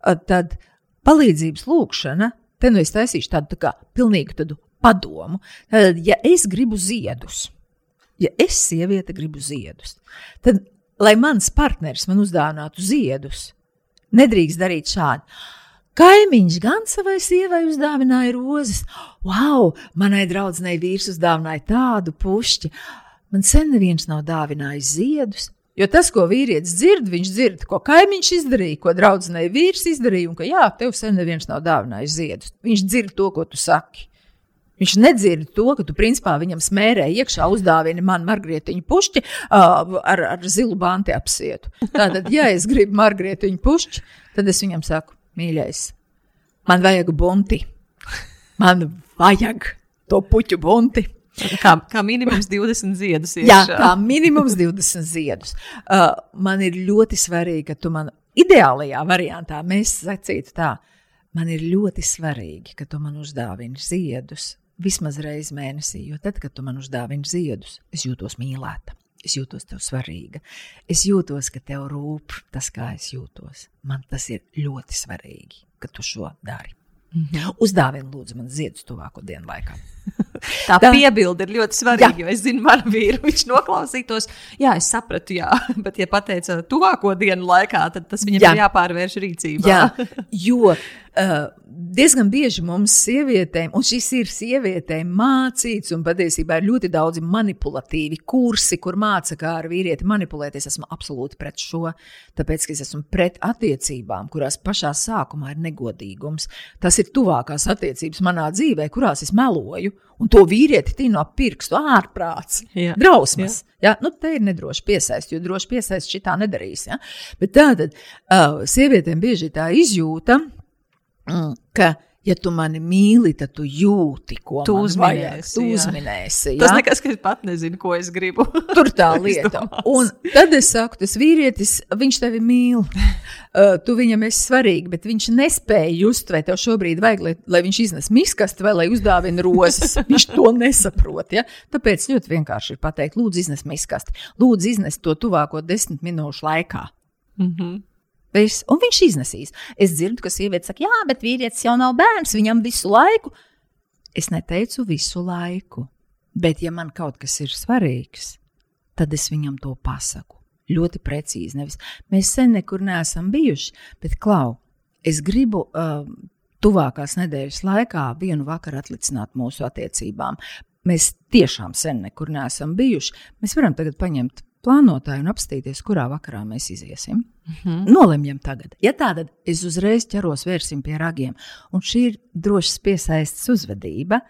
Uh, tad palīdzības lūkšana, te nu es taisīšu tādu tā kā pilnīgu tādu padomu. Tad, ja es gribu ziedus, ja es sieviete gribu ziedus, tad, lai mans partneris man uzdāvinātu ziedus, nedrīkst darīt šādi. Kaimiņš gan savai sievai uzdāvināja rozes. Wow, manai draudzenei vīrs uzdāvināja tādu pušķi. Man sen neviens nav dāvinājis ziedus. Jo tas, ko vīrietis dzird, viņš dzird, ko kaimiņš izdarīja, ko draudzenei vīrs izdarīja, un ka jā, tev sen neviens nav dāvinājis ziedus. Viņš dzird to, ko tu saki. Viņš nedzird to, ka tu principā viņam smērē iekšā uzdāvini man margrietiņu pušķi uh, ar, ar zilu banti apsietu. Tātad, ja es gribu margrietiņu pušķi, tad es viņam saku, mīļais, man vajag bunti. Man vajag to puķu bunti. Kā, kā minimums 20 ziedus. (laughs) Iekšā. Jā, kā minimums 20 ziedus. Uh, man ir ļoti svarīgi, ka tu man ideālajā variantā mēs sacītu tā. Man ir ļoti svarīgi, ka tu man uzdāvini ziedus vismaz reizi mēnesī, jo tad, kad tu man uzdāvini ziedus, es jūtos mīlēta. Es jūtos tev svarīga. Es jūtos, ka tev rūp tas, kā es jūtos. Man tas ir ļoti svarīgi, ka tu šo dari. Mm -hmm. Uzdāvini, lūdzu, man ziedus tuvāko dienu laikā. (laughs) Tā, tā piebilde ir ļoti svarīga, jā. jo es zinu, man vīru, viņš noklausītos. Jā, es sapratu, jā, (laughs) bet, ja pateica tuvāko dienu laikā, tad tas viņam jā. ir jāpārvērš rīcībā. Jā, (laughs) jo uh, diezgan bieži mums, sievietēm, un šis ir sievietēm mācīts, un patiesībā ir ļoti daudzi manipulatīvi kursi, kur māca, kā ar vīrieti manipulēt. Es esmu absolūti pret šo, tāpēc, ka es esmu pret attiecībām, kurās pašā sākumā ir negodīgums. Tas ir tuvākās attiecības manā dzīvē, kurās es meloju, un to vīrieti tīno ap pirkstu ārprāts, jā. drausmas. Jā. Ja? Nu, te ir nedroši piesaist, jo droši piesaist šitā nedarīs. Ja? Bet tātad uh, sievietēm bieži tā izjūta, ka, ja tu mani mīli, tad tu jūti, ko tu uzminēsi. Tu uzminēsi jā. Tas nekas, ka es pat nezinu, ko es gribu. (laughs) Tur tā lieta. Un tad es saku, tas vīrietis, viņš tevi mīl. (laughs) Uh, tu viņam esi svarīgi, bet viņš nespēja just, vai tev šobrīd vajag, lai, lai viņš iznes miskasti vai lai uzdāvina rozes. (laughs) viņš to nesaprot. Ja? Tāpēc ļoti vienkārši ir pateikt, lūdzu, iznes miskasti. Lūdzu, iznes to tuvāko desmit minūšu laikā. Mm -hmm. Viss, un viņš iznesīs. Es dzirdu, ka sieviete saka, jā, bet vīrietis jau nav bērns, viņam visu laiku. Es neteicu visu laiku, bet ja man kaut kas ir svarīgs, tad es viņam to pasaku. Ļoti precīzi. Nevis. Mēs sen nekur neesam bijuši, bet klau, es gribu uh, tuvākās nedēļas laikā vienu vakaru atlicināt mūsu attiecībām. Mēs tiešām sen nekur neesam bijuši. Mēs varam tagad paņemt plānotāju un apstīties, kurā vakarā mēs iziesim. Mm -hmm. Nolemjam tagad. Ja tā, tad es uzreiz ķeros vērsim pie ragiem. Un šī ir drošas piesaistes uzvedība.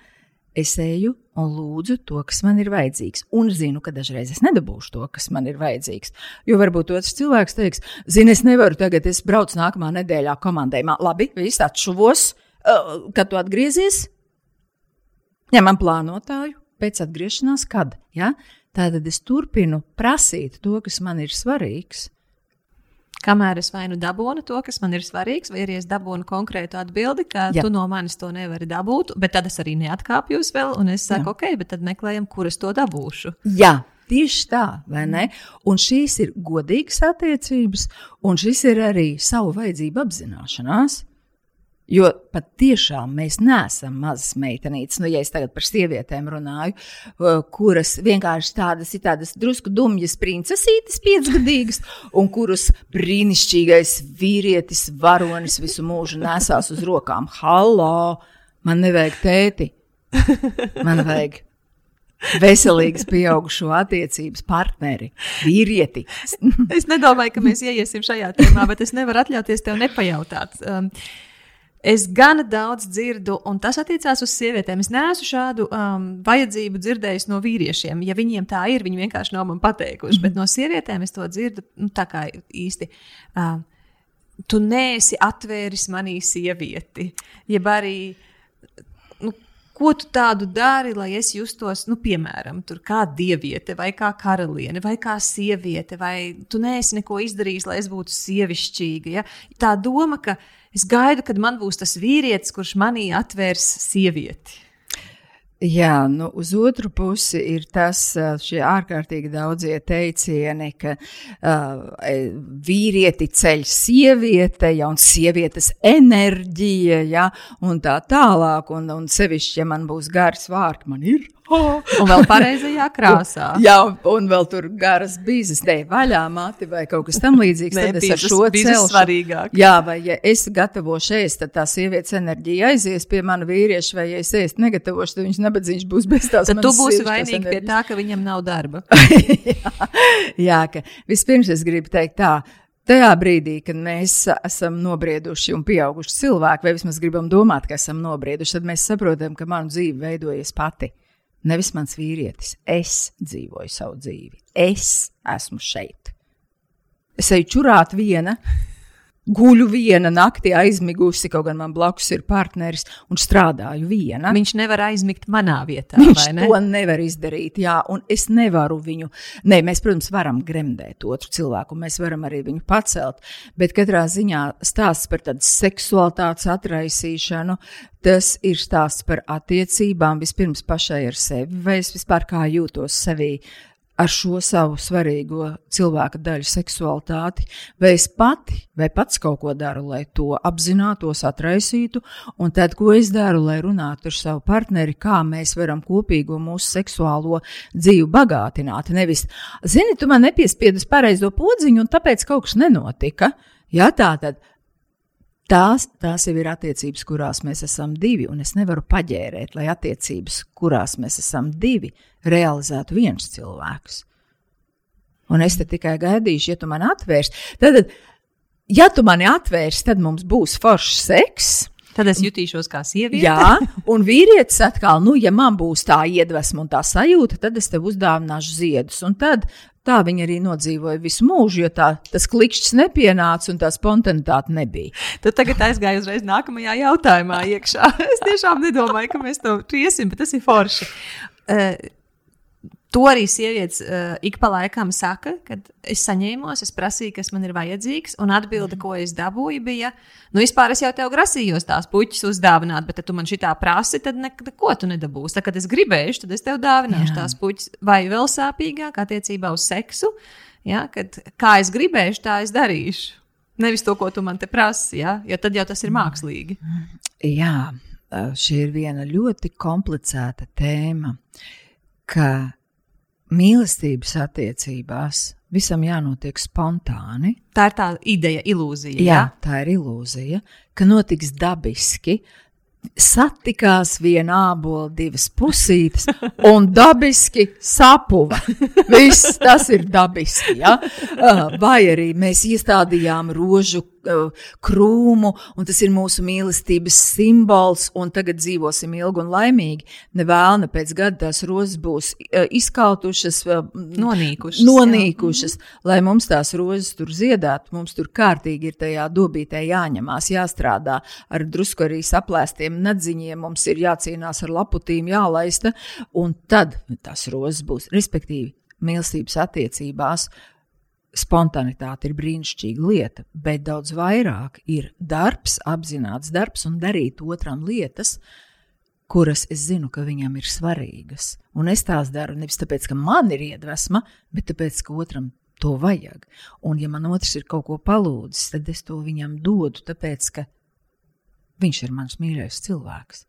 Es eju un lūdzu to, kas man ir vajadzīgs. Un zinu, ka dažreiz es nedabūšu to, kas man ir vajadzīgs. Jo varbūt otrs cilvēks teiks, zini, es nevaru tagad, es braucu nākamā nedēļā komandējumā. Labi, viss atšuvos, uh, kad tu atgriezies. Ņemam plānotāju, pēc atgriešanās, kad. Ja? Tātad es turpinu prasīt to, kas man ir svarīgs. Kamēr es vai nu dabūnu to, kas man ir svarīgs, vai arī es dabūnu konkrētu atbildi, ka Jā. tu no manis to nevari dabūt, bet tad es arī neatkāpjos vēl, un es saku, Jā. ok, bet tad meklējam, kur es to dabūšu. Jā. Tieši tā, vai ne? Un šīs ir godīgas attiecības, un šis ir arī savu vajadzību apzināšanās. Jo patiešām mēs neesam mazas meitenītes, nu, ja es tagad par sievietēm runāju, kuras vienkārši tādas ir tādas drusku dumjas princesītes, piecgadīgas, un kuras brīnišķīgais vīrietis, varonis visu mūžu nesās uz rokām. Halo! Man nevajag tēti, man vajag veselīgas, pieaugušo attiecības partneri, vīrieti. es nedomāju, ka mēs ieiesim šajā tēmā, bet es nevaru atļauties tev nepajautāt. Um, Es gan daudz dzirdu, un tas attiecās uz sievietēm. Es neesmu šādu um, vajadzību dzirdējis no vīriešiem. Ja viņiem tā ir, viņi vienkārši nav man pateikuši. Mm -hmm. Bet no sievietēm es to dzirdu nu, tā kā īsti. Uh, tu neesi atvēris manī sievieti. Jeb arī, nu, ko tu tādu dari, lai es justos, nu, piemēram, kā dieviete, vai kā karaliene, vai kā sieviete, vai tu neesi neko izdarījis, lai es būtu sievišķīga. Ja? Tā doma, ka Es gaidu, kad man būs tas vīrietis, kurš manī atvērs sievieti. Jā, nu, uz otru pusi ir tas, ārkārtīgi daudzie teicieni, ka uh, vīrieti ceļ sieviete, ja, un sievietes enerģija, ja, un tā tālāk, un, un sevišķi, ja man būs gars vārds, man ir (laughs) un vēl pareizajā krāsā. (laughs) Jā, un vēl tur garas bīzes, dēļ vaļā mati vai kaut kas tam līdzīgs. Nē, tad es ar šo celšu. svarīgāk. Jā, vai ja es gatavošu ēst, tad tā sievietes enerģija aizies pie mana vīrieša, vai ja es ēst negatavošu, tad viņš nebadzīgs būs bez tās Tad tu būsi vainīgs pie tā, ka viņam nav darba. (laughs) jā, jā, ka vispirms es gribu teikt tā. Tajā brīdī, kad mēs esam nobrieduši un pieauguši cilvēki, vai vismaz gribam domāt, ka esam nobrieduši, tad mēs saprotam, ka manu dzīve veidojas pati. Nevis mans vīrietis. Es dzīvoju savu dzīvi. Es esmu šeit. Es eju čurāt viena, guļu viena naktī aizmigusi, kaut gan man blakus ir partneris un strādāju viena. Viņš nevar aizmigt manā vietā. Viņš ne? to nevar izdarīt, jā, un es nevaru viņu. Nē, mēs, protams, varam gremdēt otru cilvēku, mēs varam arī viņu pacelt. Bet katrā ziņā stāsts par tādu seksualitātes atraisīšanu, tas ir stāsts par attiecībām vispirms pašai ar sevi, vai es vispār kā jūtos sevī. Ar šo savu svarīgo cilvēka daļu, seksualitāti, vai es pati, vai pats kaut ko daru, lai to apzinātos, atraisītu, un tad, ko es daru, lai runātu ar savu partneri, kā mēs varam kopīgo mūsu seksuālo dzīvi bagātināt. Nevis, zini, tu man nepiespiedi uz pareizo podziņu, un tāpēc kaut kas nenotika. Jā, tā tad tās, tās jau ir attiecības, kurās mēs esam divi, un es nevaru paģērēt, lai attiecības, kurās mēs esam divi, realizētu viens cilvēks. Un es te tikai gaidīšu, ja tu man atvērsi. Tad, ja tu mani atvērsi, tad mums būs foršs seks. Tad es jutīšos kā sieviete. Jā, un vīrietis atkal, nu, ja man būs tā iedvesma un tā sajūta, tad es tev uzdāvināšu ziedus. Un tad tā viņa arī nodzīvoja visu mūžu, jo tā, tas klikšķis nepienāca un tā spontanitāte nebija. Tad tagad aizgāju uzreiz nākamajā jautājumā iekšā. (laughs) Es tiešām nedomāju, ka mēs to triesim, bet tas ir forši. Uh, To arī sievietes uh, ik pa laikam saka, kad es saņēmos, es prasīju, kas man ir vajadzīgs, un atbilde, ko es dabūju, bija, nu, vispār es jau tev grasījos tās puķis uzdāvināt, bet, ja tu man šitā prasi, tad neko tu nedabūsi. Tad, kad es gribēšu, tad es tev dāvināšu Jā. tās puķis, vai vēl sāpīgāk attiecībā uz seksu, ja, kad kā es gribēšu, tā es darīšu. Nevis to, ko tu man te prasi, ja, jo tad jau tas ir mākslīgi. Jā, šī ir viena ļoti komplicēta tēma, ka mīlestības attiecībās visam jānotiek spontāni. Tā ir tā ideja, ilūzija. Jā, jā? tā ir ilūzija, ka notiks dabiski. Satikās viena ābola, divas pusītes, un dabiski sapuva. Viss tas ir dabiski. Ja? Vai arī mēs iestādījām rožu krūmu, un tas ir mūsu mīlestības simbols, un tagad dzīvosim ilgi un laimīgi. Nevēlna pēc gada tās rozes būs izkautušas, nonīkušas, nonīkušas jā. lai mums tās rozes tur ziedētu. Mums tur kārtīgi ir tajā dobītē jāņemās, jāstrādā ar drusku arī saplēstiem nadziņiem, mums ir jācīnās ar laputīm, jālaista, un tad tās rozes būs, respektīvi, mīlestības attiecībās spontanitāte ir brīnišķīga lieta, bet daudz vairāk ir darbs, apzināts darbs un darīt otram lietas, kuras es zinu, ka viņam ir svarīgas. Un es tās daru nevis tāpēc, ka man ir iedvesma, bet tāpēc, ka otram to vajag. Un, ja man otrs ir kaut ko palūdzis, tad es to viņam dodu, tāpēc, ka viņš ir mans mīļākais cilvēks.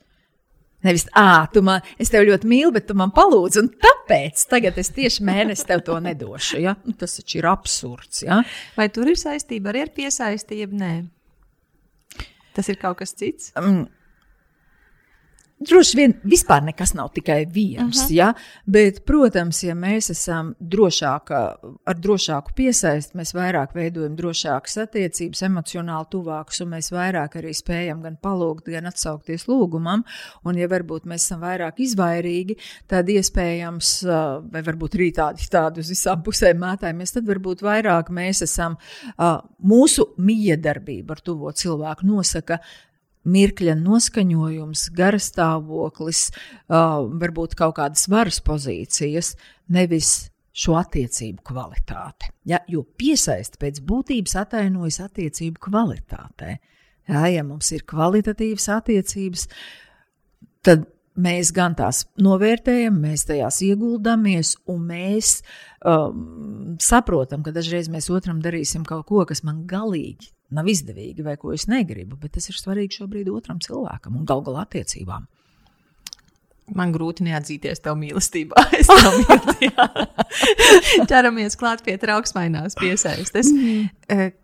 Nevis, ah, tu man, es tevi ļoti mīlu, bet tu man palūdzi, un tāpēc tagad es tieši mēnesi tev to nedošu. Ja? Nu, tas taču ir absurds. Ja? Vai tur ir saistība arī ar piesaistību? Nē, tas ir kaut kas cits. Um, Droši vien vispār nekas nav tikai viens, uh -huh. ja? bet, protams, ja mēs esam drošāka, ar drošāku piesaisti, mēs vairāk veidojam drošākas attiecības, emocionāli tuvākas, un mēs vairāk arī spējam gan palūgt, gan atsaukties lūgumam. Un, ja varbūt mēs esam vairāk izvairīgi, tad iespējams, vai varbūt arī tādi, tādi uz visām pusēm mētājamies, tad varbūt vairāk mēs esam, mūsu miedarbība ar tuvo cilvēku nosaka mirkļa noskaņojums, garastāvoklis, varbūt kaut kādas varas pozīcijas, nevis šo attiecību kvalitāte. Ja, jo piesaisti pēc būtības atainojas attiecību kvalitātē. Ja, ja mums ir kvalitatīvas attiecības, tad mēs gan tās novērtējam, mēs tajās ieguldāmies, un mēs um, saprotam, ka dažreiz mēs otram darīsim kaut ko, kas man galīgi nav izdevīgi vai ko es negribu, bet tas ir svarīgi šobrīd otram cilvēkam un galu galā attiecībām. Man grūti neatzīties tev mīlestībā. (laughs) Es tev mīlu. (laughs) Ķeramies klāt pie trauksmainās piesaistes. Mm.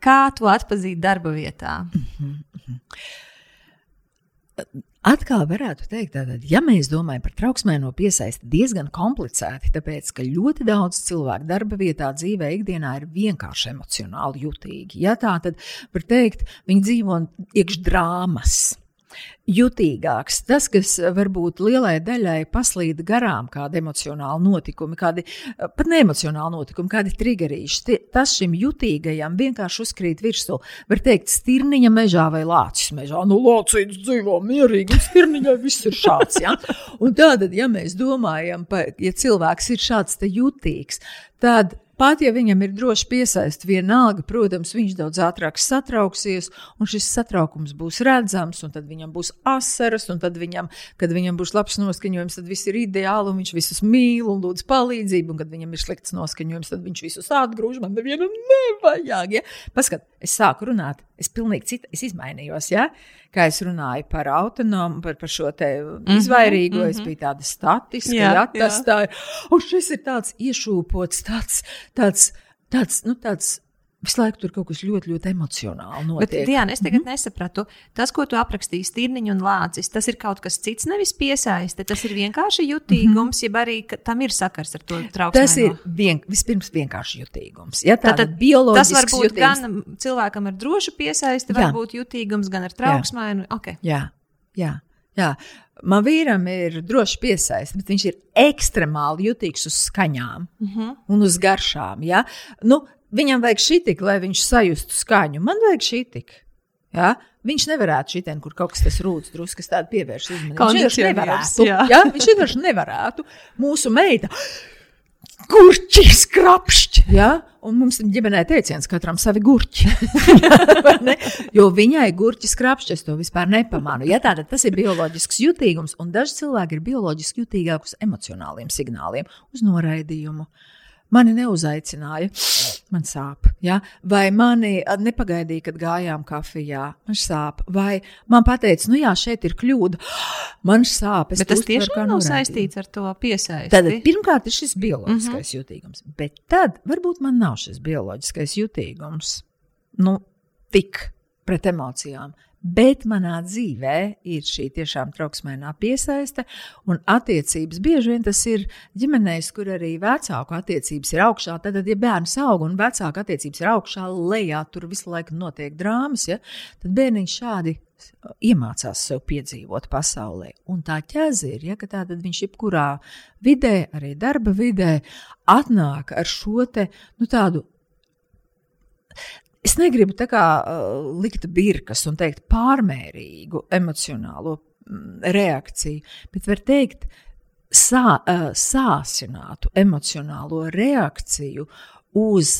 Kā tu atpazīt darba vietā? Mm -hmm. Atkal varētu teikt, ka, ja mēs domājam par trauksmēno piesaisti, diezgan komplicēti, tāpēc ka ļoti daudz cilvēku darba vietā, dzīvē, ikdienā ir vienkārši emocionāli jutīgi. Ja tā tad var teikt, viņi dzīvo iekš drāmas jutīgāks. Tas, kas varbūt lielai daļai paslīd garām, kādi emocionāli notikumi, kādi pat neemocionāli notikumi, kādi triggerīši, tas šim jutīgajam vienkārši uzkrīt virsū. Var teikt, stirniņa mežā vai lācis mežā. Nu, lācīts dzīvo mierīgi, un stirniņai viss ir šāds. Ja? Un tātad, ja mēs domājam, pa, ja cilvēks ir šāds jutīgs, tad Pat ja viņam ir droši piesaist, vienalga, protams, viņš daudz ātrāk satrauksies, un šis satraukums būs redzams, un tad viņam būs asaras, un tad viņam, kad viņam būs labs noskaņojums, tad viss ir ideāli, un viņš visus mīl un lūdz palīdzību, un kad viņam ir slikts noskaņojums, tad viņš visus atgrūž, man nevienam nevajag. Ja? Paskat, es sāku runāt, es pilnīgi citu, es izmainījos, ja? kā es runāju par autonomu, par, par šo te -hmm, izvairīgo, mm -hmm. es mhm. biju tāda statiska, jā, ja, tas jā. tā ir, un šis ir tāds iešūpots, tāds, tāds, tāds, nu, tāds Visu laiku tur kaut kas ļoti, ļoti emocionāli notiek. Bet, Diana, es tagad mm -hmm. nesapratu. Tas, ko tu aprakstīji, stirniņš un lācis, tas ir kaut kas cits, nevis piesaiste. Tas ir vienkārši jutīgums, mm -hmm. jeb arī tam ir sakars ar to trauksmu. Tas ir vien, vispirms vienkārši jutīgums. Ja, tā tad bioloģisks tas var būt jutīgums. gan cilvēkam ar drošu piesaisti, var būt jutīgums, gan ar trauksmainu. Okay. Jā, jā. Jā. Man vīram ir droši piesaistīts, bet viņš ir ekstremāli jutīgs uz skaņām mm -hmm. un uz garšām. Ja? Nu, viņam vajag šī tik, lai viņš sajustu skaņu. Man vajag šī tik. Ja? Viņš nevarētu šitien, kur kaut kas tāds rūts, drusku tādu pievērst uzmanību. Viņš vienkārši nevarētu. Jā. Ja? Viņš vienkārši nevarētu. Mūsu meita. Gurķi skrapšķi. Ja? Un mums ir ģimenē teiciens, katram savi gurķi. (laughs) jo viņai gurķi skrapšķi, es to vispār nepamanu. Ja, tātad tas ir bioloģisks jutīgums, un daži cilvēki ir bioloģiski jutīgāki uz emocionāliem signāliem, uz noraidījumu. Uh, Mani neuzaicināja, man sāp. Ja? Vai mani nepagaidīja, kad gājām kafijā, man sāp. Vai man teica, nu jā, šeit ir kļūda, (gasps) man sāp. Bet tas tiešām nav saistīts ar to piesaisti. Tad pirmkārt ir šis bioloģiskais mm -hmm. jutīgums, bet tad varbūt man nav šis bioloģiskais jutīgums. Nu, tik pret emocijām. Bet manā dzīvē ir šī tiešām trauksmēnā piesaiste un attiecības. Bieži vien tas ir ģimenēs, kur arī vecāku attiecības ir augšā. Tad, ja bērns aug un vecāku attiecības ir augšā, lejā, tur visu laiku notiek drāmas, ja, tad bērniņš šādi iemācās sev piedzīvot pasaulē. Un tā ķēze ir, ja, tā, viņš jebkurā vidē, arī darba vidē, atnāk ar šo te, nu, tādu Es negribu tā kā uh, likt birkas un teikt pārmērīgu emocionālo mm, reakciju, bet var teikt sā, uh, sāsinātu emocionālo reakciju uz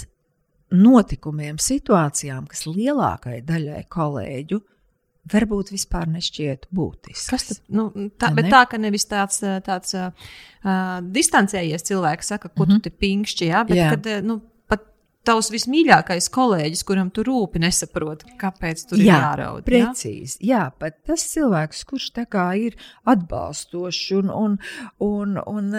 notikumiem, situācijām, kas lielākai daļai kolēģu varbūt vispār nešķiet būtisks. Kas tad, nu, tā, bet ne? tā, ka nevis tāds, tāds uh, distancējies cilvēks saka, ko mm -hmm. tu te pinkšķi, jā, bet jā. kad, nu, tavs vismīļākais kolēģis, kuram tu rūpi nesaprot, kāpēc tur jā, ir jāraud. Precīzi, jā, jā pat tas cilvēks, kurš tā kā ir atbalstošs un, un, un, un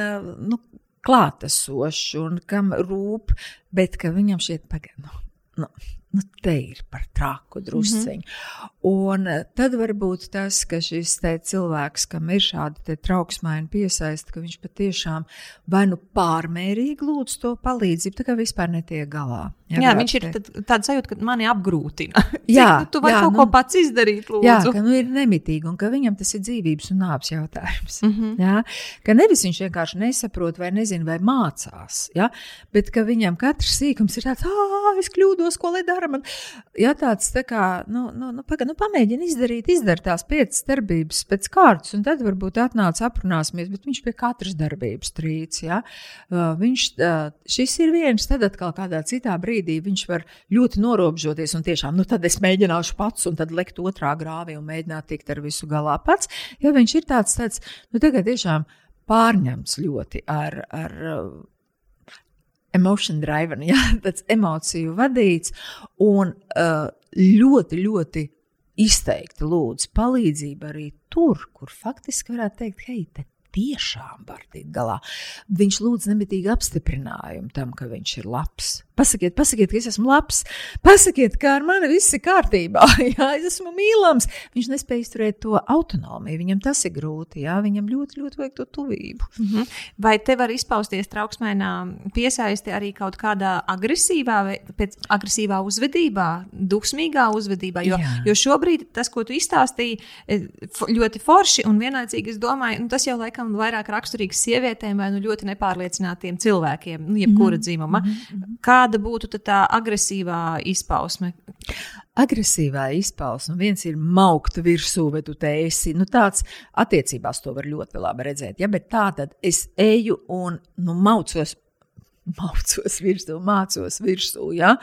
nu, klātesošs un kam rūp, bet ka viņam šeit pagaidām. Nu, nu, nu, te ir par traku drusciņu. Mm -hmm. Un eh, tad varbūt tas, ka šis cilvēks, kam ir šāda trauksmaina piesaista, ka viņš patiešām vai nu pārmērīgi lūdz to palīdzību, tā kā vispār netiek galā. Jā, jā viņš ir tāds sajūta, ka mani apgrūtina. (laughs) jā, Cik, tu vari jā, kaut nu, ko pats izdarīt, lūdzu. Jā, ka nu ir nemitīgi un ka viņam tas ir dzīvības un nāves jautājums. Mm -hmm. jā, ka nevis viņš vienkārši nesaprot vai nezina vai mācās, jā, bet ka viņam katrs sīkums ir tāds, ah, es kļūdos, ko lai dara man. Jā, tāds tā kā, nu, nu, nu, paga, nu pamēģini izdarīt, izdara tās piecas darbības pēc kārtas, un tad varbūt atnāc aprunāsimies, bet viņš pie katras darbības trīc, jā. Viņš, šis ir viens, tad atkal kādā citā brīdī viņš var ļoti norobžoties, un tiešām, nu tad es mēģināšu pats, un tad lekt otrā grāvī un mēģināt tikt ar visu galā pats, ja viņš ir tāds, tāds, nu tagad tiešām pārņemts ļoti ar, ar emotion driven, (laughs) jā, tāds emociju vadīts un uh, ļoti, ļoti izteikti lūdz palīdzību arī tur, kur faktiski varētu teikt, hei, te tiešām var tikt galā. Viņš lūdz nemitīgi apstiprinājumu tam, ka viņš ir labs. Pasakiet, pasakiet, ka es esmu labs, pasakiet, ka ar mani viss ir kārtībā, (laughs) jā, es esmu mīlams. Viņš nespēja izturēt to autonomiju, viņam tas ir grūti, jā, viņam ļoti, ļoti vajag to tuvību. Mm -hmm. Vai te var izpausties trauksmēnā piesaisti arī kaut kādā agresīvā, pēc agresīvā uzvedībā, dusmīgā uzvedībā? Jo, jā. jo šobrīd tas, ko tu izstāstīji, e, ļoti forši un vienlaicīgi es domāju, nu, tas jau laikam vairāk raksturīgs sievietēm vai nu, ļoti nepārliecinātiem cilvēkiem, nu, jebkura mm -hmm. dzimuma. Mm -hmm. Kā kāda būtu tā agresīvā izpausme? Agresīvā izpausme. Viens ir maukt virsū, bet tu te esi. Nu, tāds attiecībās to var ļoti labi redzēt. Ja? Bet tā tad es eju un nu, maucos (laughs) Mācos virsū, mācos virsū. Ja?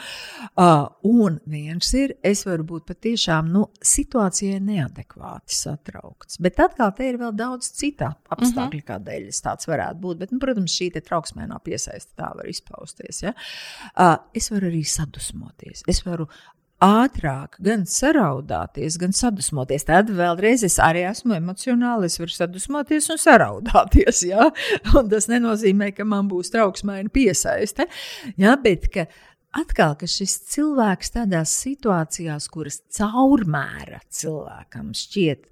Uh, un viens ir, es varu būt patiešām nu, situācijai neadekvāti satraukts. Bet atkal te ir vēl daudz citu apstākļu, mhm. -huh. kādēļ tas varētu būt. Bet, nu, protams, šī trauksmēnā piesaiste tā var izpausties. Ja? Uh, es varu arī sadusmoties. Es varu ātrāk gan saraudāties, gan sadusmoties. Tad vēlreiz es arī esmu emocionāli, es varu sadusmoties un saraudāties. Ja? (laughs) Un tas nenozīmē, ka man būs trauksmaina piesaiste. Ja? Bet, ka atkal, ka šis cilvēks tādās situācijās, kuras caurmēra cilvēkam šķiet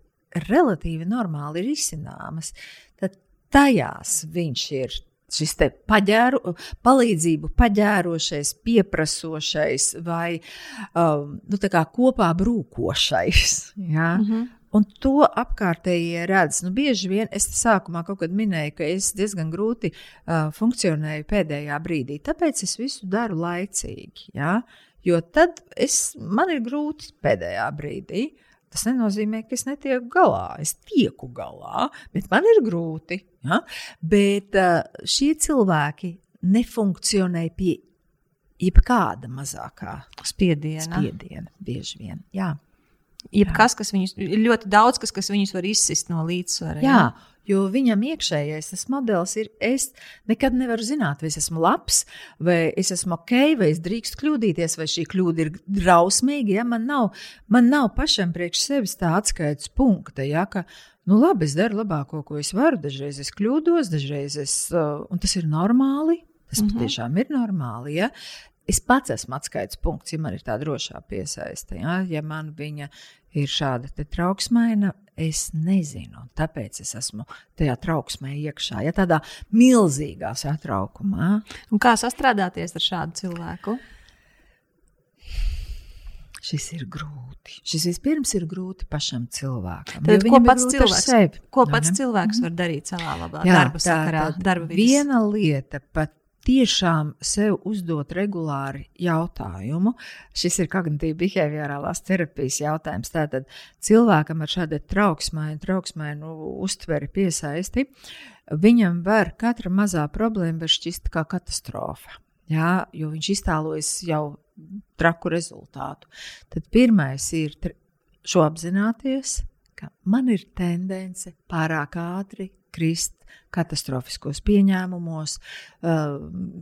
relatīvi normāli risināmas, tad tajās viņš ir šis paģēru, palīdzību paģērošais, pieprasošais vai um, nu, kopā brūkošais. Ja? Mm -hmm. Un to apkārtējie redz. Nu, bieži vien es sākumā minēju, ka es diezgan grūti uh, funkcionēju pēdējā brīdī. Tāpēc es visu daru laicīgi. Ja? Jo tad es, man ir grūti pēdējā brīdī. Uh, Tas nenozīmē, ka es netieku galā. Es tieku galā, bet man ir grūti. Ja? Bet uh, šie cilvēki nefunkcionē pie jebkāda mazākā spiediena. spiediena bieži vien. Jā. Jebkas, kas viņus, ir ļoti daudz, kas, kas viņus var izsist no līdzsvara. Jā, jā. Jo viņam iekšējais tas modelis ir, es nekad nevaru zināt, vai es esmu labs, vai es esmu ok, vai es drīkstu kļūdīties, vai šī kļūda ir drausmīga. Ja? Man, nav, man nav pašam priekš sevis tā atskaites punkta, ja? ka, nu labi, es daru labāko, ko es varu, dažreiz es kļūdos, dažreiz es, uh, un tas ir normāli. Tas mm -hmm. patiešām ir normāli. Ja? Es pats esmu atskaites punkts, ja man ir tā drošā piesaiste. Ja, ja man viņa ir šāda trauksmaina, es nezinu. Tāpēc es esmu tajā trauksmē iekšā, ja tādā milzīgā satraukumā. Un kā sastrādāties ar šādu cilvēku? Šis ir grūti. Šis vispirms ir grūti pašam cilvēkam. Tad, ko pats cilvēks, ko pats cilvēks var darīt savā labā Jā, darba sakarā? Darba viena lieta pat tiešām sev uzdot regulāri jautājumu. Šis ir kognitīva behaviorālās terapijas jautājums. Tātad cilvēkam ar šādu trauksmainu, trauksmainu uztveri piesaisti, viņam var katra mazā problēma šķist kā katastrofa. Jā, jo viņš iztēlojas jau traku rezultātu. Tad pirmais ir šo apzināties, ka man ir tendence pārāk ātri krist katastrofiskos pieņēmumos, uh,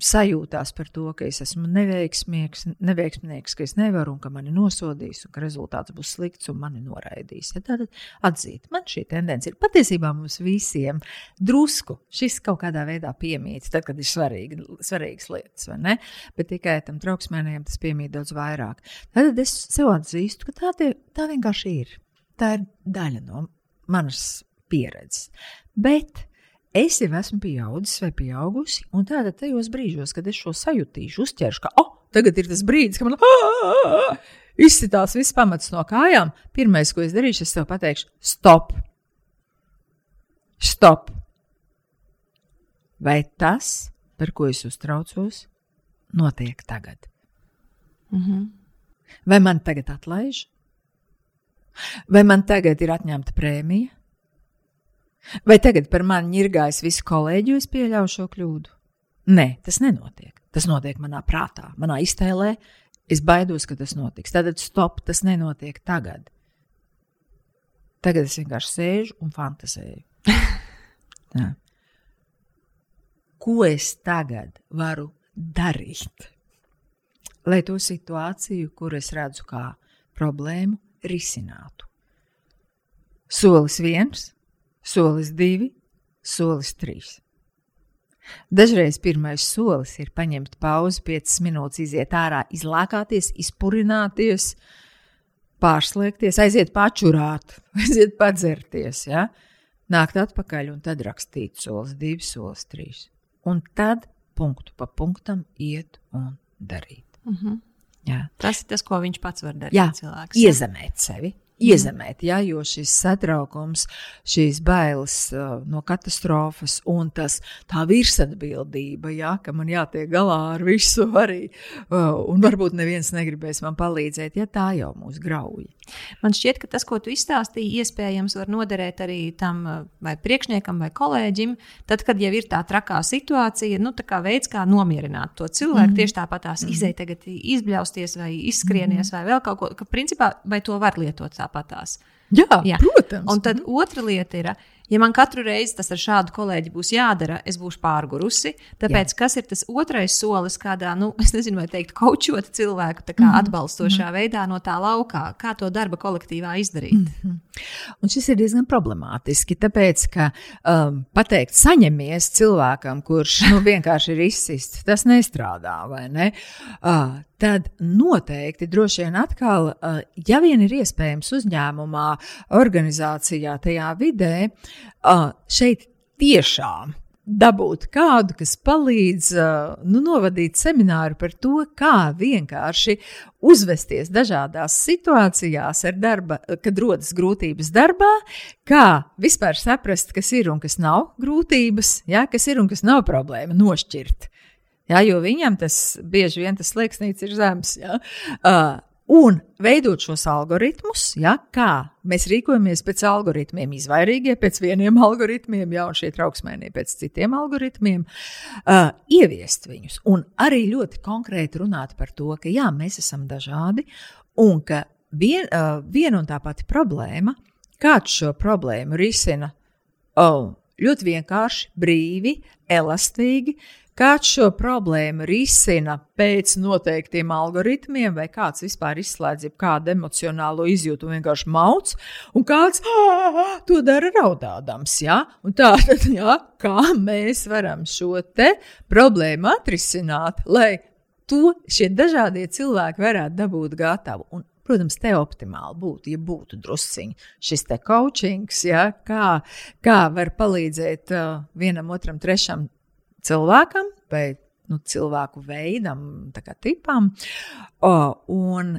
sajūtās par to, ka es esmu neveiksmīgs, neveiksmīgs, ka es nevaru un ka mani nosodīs un ka rezultāts būs slikts un mani noraidīs. Ja, tad atzīt, man šī tendence ir patiesībā mums visiem drusku šis kaut kādā veidā piemīt, tad, kad ir svarīgi, svarīgas lietas, vai ne? Bet tikai tam trauksmēniem tas piemīt daudz vairāk. Tad es sev atzīstu, ka tā, tie, tā vienkārši ir. Tā ir daļa no manas pieredzes. Bet es jau esmu pieaudzis vai pieaugusi, un tādā tajos brīžos, kad es šo sajutīšu, uzķeršu, ka, oh, tagad ir tas brīdis, kad man ah, izsitās viss pamats no kājām, pirmais, ko es darīšu, es tev pateikšu, stop! Stop! Vai tas, par ko es uztraucos, notiek tagad? Mm -hmm. Vai man tagad atlaiž? Vai man tagad ir atņemta prēmija? Vai tagad par mani ņirgājas visi kolēģi, jo es pieļauju šo kļūdu? Nē, tas nenotiek. Tas notiek manā prātā, manā iztēlē. Es baidos, ka tas notiks. Tad stop, tas nenotiek tagad. Tagad es vienkārši sēžu un fantāzēju. (laughs) Ko es tagad varu darīt, lai to situāciju, kur es redzu kā problēmu, risinātu? Solis viens, solis divi, solis trīs. Dažreiz pirmais solis ir paņemt pauzi, 5 minūtes, iziet ārā, izlākāties, izpurināties, pārslēgties, aiziet pačurāt, (laughs) aiziet padzerties. Ja? Nākt atpakaļ un tad rakstīt solis, divi solis, trīs. Un tad punktu pa punktam iet un darīt. Mm -hmm. Jā. Tas ir tas, ko viņš pats var darīt. Jā, cilvēks. iezemēt sevi iezemēt, ja, jo šis satraukums, šīs bailes uh, no katastrofas un tas, tā virsatbildība, ja, ka man jātiek galā ar visu arī, uh, un varbūt neviens negribēs man palīdzēt, ja tā jau mūs grauj. Man šķiet, ka tas, ko tu izstāstīji, iespējams var noderēt arī tam vai priekšniekam vai kolēģim, tad, kad jau ir tā trakā situācija, nu, tā kā veids, kā nomierināt to cilvēku, mm. tieši tāpat tās mm. izēja tagad izbļausties vai izskrienies mm. vai vēl kaut ko, ka principā vai to var lietot tāpatās. Jā, Jā, protams. Un tad otra lieta ir, Ja man katru reizi tas ar šādu kolēģi būs jādara, es būšu pārgurusi. Tāpēc, Jā. kas ir tas otrais solis, kādā, nu, es nezinu, vai teikt, kočot cilvēku mm -hmm. atbalstošā mm -hmm. veidā no tā laukā, kā to darba kolektīvā izdarīt? Mm -hmm. Un šis ir diezgan problemātiski, tāpēc, ka um, pateikt, saņemies cilvēkam, kurš nu, vienkārši ir izsists, tas nestrādā, vai ne? Uh, tad noteikti droši vien atkal, uh, ja vien ir iespējams uzņēmumā, organizācijā, tajā vidē, uh, šeit tiešām dabūt kādu, kas palīdz uh, nu, novadīt semināru par to, kā vienkārši uzvesties dažādās situācijās, darba, kad rodas grūtības darbā, kā vispār saprast, kas ir un kas nav grūtības, ja, kas ir un kas nav problēma, nošķirt. Ja, jo viņam tas bieži vien tas slieksnīts ir zems. Ja. Uh, un veidot šos algoritmus, ja, kā mēs rīkojamies pēc algoritmiem, izvairīgie pēc vieniem algoritmiem, ja šie trauksmēnie pēc citiem algoritmiem, uh, ieviest viņus un arī ļoti konkrēti runāt par to, ka jā, mēs esam dažādi un ka vien, uh, viena un tā pati problēma, kāds šo problēmu risina oh, ļoti vienkārši, brīvi, elastīgi. Uh, Kāds šo problēmu risina pēc noteiktiem algoritmiem, vai kāds vispār izslēdz kādu emocionālo izjūtu vienkārši mauc, un kāds to dara raudādams. Ja? Un tā (laughs) tad, ja, kā mēs varam šo problēmu atrisināt, lai to šie dažādie cilvēki varētu dabūt gatavu. Un, Protams, te optimāli būtu, ja būtu drusciņš šis te coachings, ja, kā, kā var palīdzēt uh, vienam, otram, trešam cilvēkam vai nu, cilvēku veidam, kā tipam. O, un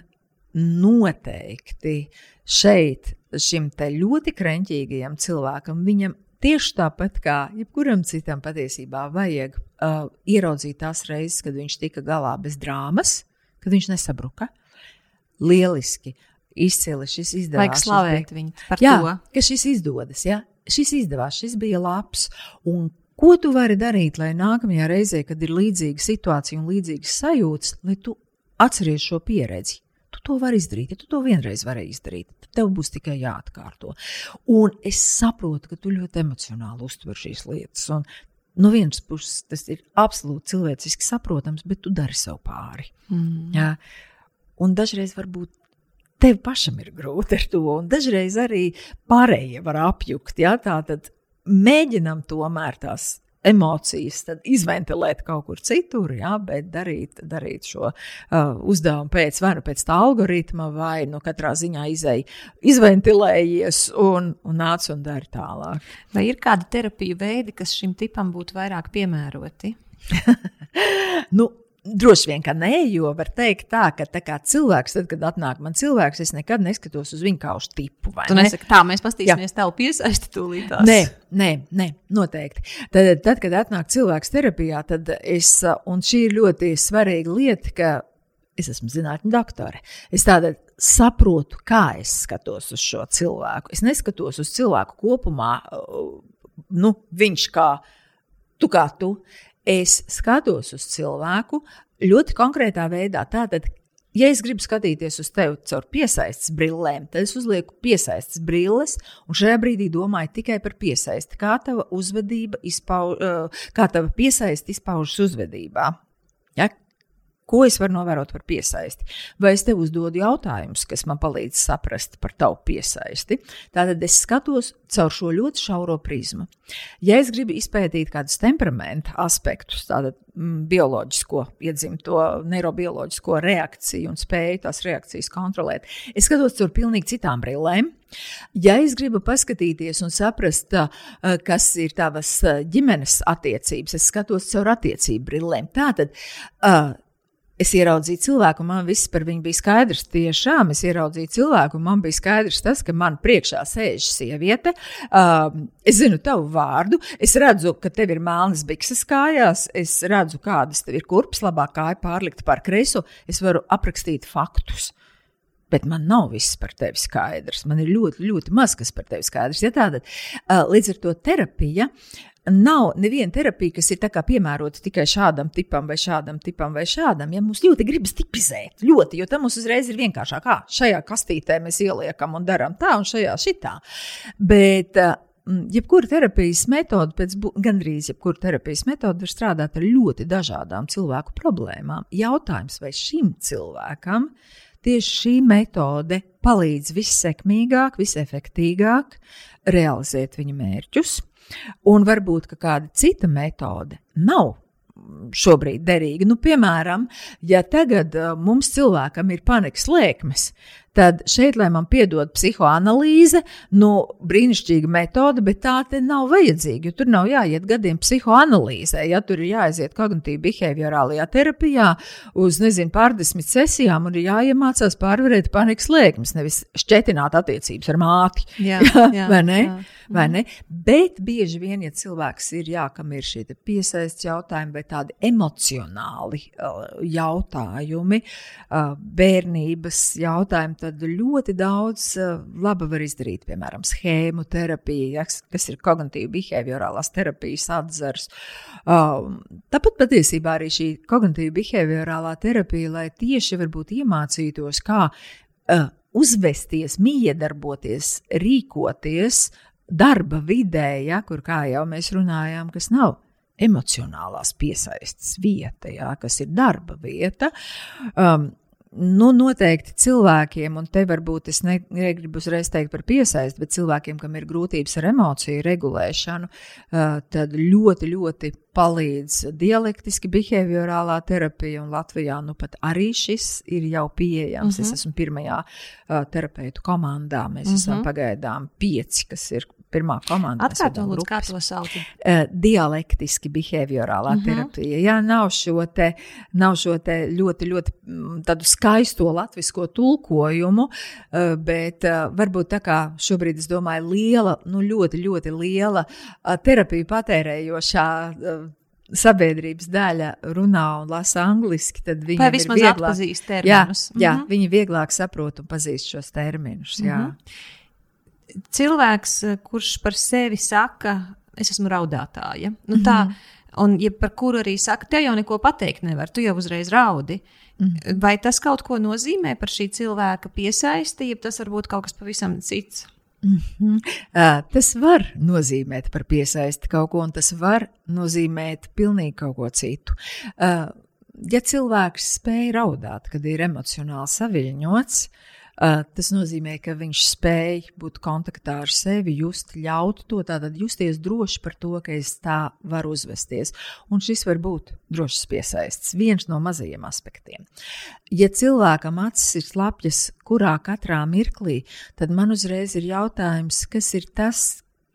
noteikti šeit šim ļoti krenķīgajam cilvēkam, viņam tieši tāpat kā jebkuram citam patiesībā vajag uh, ieraudzīt tās reizes, kad viņš tika galā bez drāmas, kad viņš nesabruka. Lieliski, izcili šis izdevās. Vajag slavēt viņu par jā, to. Ka šis izdodas, jā. Šis izdevās, šis bija labs. Un Ko tu vari darīt, lai nākamajā reizē, kad ir līdzīga situācija un līdzīgas sajūtas, lai tu atceries šo pieredzi? Tu to vari izdarīt, ja tu to vienreiz vari izdarīt, tad tev būs tikai jāatkārto. Un es saprotu, ka tu ļoti emocionāli uztver šīs lietas. Un no vienas puses tas ir absolūti cilvēciski saprotams, bet tu dari sev pāri. Mm. Jā. Un dažreiz varbūt tev pašam ir grūti ar to, un dažreiz arī pārējie var apjukt. Ja? Tā tad mēģinam tomēr tās emocijas izventilēt kaut kur citur, jā, bet darīt, darīt šo uh, uzdevumu pēc vai nu pēc tā algoritma, vai nu katrā ziņā izēj, izventilējies un, un nāc un dari tālāk. Vai ir kādi terapiju veidi, kas šim tipam būtu vairāk piemēroti? (laughs) nu, Droši vien, ka nē, jo var teikt tā, ka tā kā cilvēks, tad, kad atnāk man cilvēks, es nekad neskatos uz viņa kaušu tipu. Tu ne? nesaki, tā, mēs paskatīsimies tev piesaisti tūlītās. Nē, nē, nē, noteikti. Tad, tad, kad atnāk cilvēks terapijā, tad es, un šī ir ļoti svarīga lieta, ka es esmu zinātņu doktore. Es tādu saprotu, kā es skatos uz šo cilvēku. Es neskatos uz cilvēku kopumā, nu, viņš kā tu kā tu es skatos uz cilvēku ļoti konkrētā veidā. Tātad, ja es gribu skatīties uz tevi caur piesaistes brillēm, tad es uzlieku piesaistes brilles, un šajā brīdī domāju tikai par piesaisti. Kā tava uzvedība, izpauž, kā tava piesaiste izpaužas uzvedībā? Ko es varu novērot par piesaisti? Vai es tev uzdodu jautājumus, kas man palīdz saprast par tavu piesaisti? Tātad es skatos caur šo ļoti šauro prizmu. Ja es gribu izpētīt kādus temperamenta aspektus, tātad mm, bioloģisko, iedzimto neirobioloģisko reakciju un spēju tās reakcijas kontrolēt, es skatos caur pilnīgi citām brillēm. Ja es gribu paskatīties un saprast, kas ir tavas ģimenes attiecības, es skatos caur attiecību brillēm. Tātad, Es ieraudzīju cilvēku, man viss par viņu bija skaidrs. Tiešām es ieraudzīju cilvēku, man bija skaidrs tas, ka man priekšā sēž sieviete. Uh, es zinu tavu vārdu, es redzu, ka tev ir melnas bikses kājās, es redzu, kādas tev ir kurpes, labāk kāja pārlikt par kreiso. Es varu aprakstīt faktus. Bet man nav viss par tevi skaidrs. Man ir ļoti, ļoti maz kas par tevi skaidrs. Ja uh, līdz ar to terapija nav neviena terapija, kas ir piemērota tikai šādam tipam, vai šādam tipam, vai šādam. Ja mums ļoti gribas tipizēt, ļoti, jo tam mums uzreiz ir vienkāršāk, kā šajā kastītē mēs ieliekam un darām tā, un šajā šitā. Bet, Jebkura terapijas metode, pēc, gandrīz jebkura terapijas metode, var strādāt ar ļoti dažādām cilvēku problēmām. Jautājums, vai šim cilvēkam tieši šī metode palīdz vissekmīgāk, visefektīgāk realizēt viņa mērķus, Un varbūt kāda cita metode nav šobrīd derīga. Nu, piemēram, ja tagad uh, mums cilvēkam ir panikas lēkmes, tad šeit, lai man piedod psihoanalīze, nu, brīnišķīga metode, bet tā te nav vajadzīga. Tur nav jāiet gadiem psihoanalīzē, ja tur ir jāaiziet kognitīvi behaviorālajā terapijā uz, nezinu, pārdesmit sesijām un ir jāiemācās pārvarēt panikas lēkmes, nevis šķetināt attiecības ar māti. Jā, (laughs) jā, vai ne? Jā. Vai ne? Bet bieži vien, ja cilvēks ir, jā, kam ir šie piesaistes jautājumi vai tādi emocionāli uh, jautājumi, uh, bērnības jautājumi, tad ļoti daudz uh, laba var izdarīt, piemēram, schēmu terapija, kas ir kognitīva behaviorālās terapijas atzars. Um, tāpat patiesībā arī šī kognitīva behaviorālā terapija, lai tieši varbūt iemācītos, kā uh, uzvesties, miedarboties, rīkoties darba vidē, ja, kur, kā jau mēs runājām, kas nav emocionālās piesaistes vieta, ja, kas ir darba vieta. Um, Nu, noteikti cilvēkiem, un te varbūt es ne, negribu uzreiz teikt par piesaisti, bet cilvēkiem, kam ir grūtības ar emociju regulēšanu, uh, tad ļoti, ļoti palīdz dialektiski behaviorālā terapija, un Latvijā nu pat arī šis ir jau pieejams. Mm -hmm. Es esmu pirmajā uh, terapeitu komandā, mēs mm -hmm. esam pagaidām pieci, kas ir pirmā komanda. Atkārto, lūdzu, kā to sauc? Uh, dialektiski behaviorālā mhm. -huh. terapija. Jā, nav šo te, nav šo te ļoti, ļoti mm, tādu skaisto latvisko tulkojumu, uh, bet uh, varbūt tā kā šobrīd es domāju liela, nu ļoti, ļoti liela uh, terapiju patērējošā uh, sabiedrības daļa runā un lasa angliski, tad viņi Vai vismaz vieglāk, atpazīst terminus. Jā, jā mm -hmm. viņi vieglāk saprot un pazīst šos terminus. Jā. Mm -hmm cilvēks, eh, kurš par sevi saka, es esmu raudātāja. Nu, tā, mm -hmm. Un, ja par kuru arī saka, te jau neko pateikt nevar, tu jau uzreiz raudi. Mm. Vai tas kaut ko nozīmē par šī cilvēka piesaisti, ja tas var būt kaut kas pavisam cits? Mm -hmm. uh, tas var nozīmēt par piesaisti kaut ko, un tas var nozīmēt pilnīgi kaut ko citu. Uh, ja cilvēks spēj raudāt, kad ir emocionāli saviņots, Uh, tas nozīmē, ka viņš spēj būt kontaktā ar sevi, just, ļaut to, tātad justies droši par to, ka es tā varu uzvesties. Un šis var būt drošs piesaists, viens no mazajiem aspektiem. Ja cilvēkam acis ir slapjas, kurā katrā mirklī, tad man uzreiz ir jautājums, kas ir tas,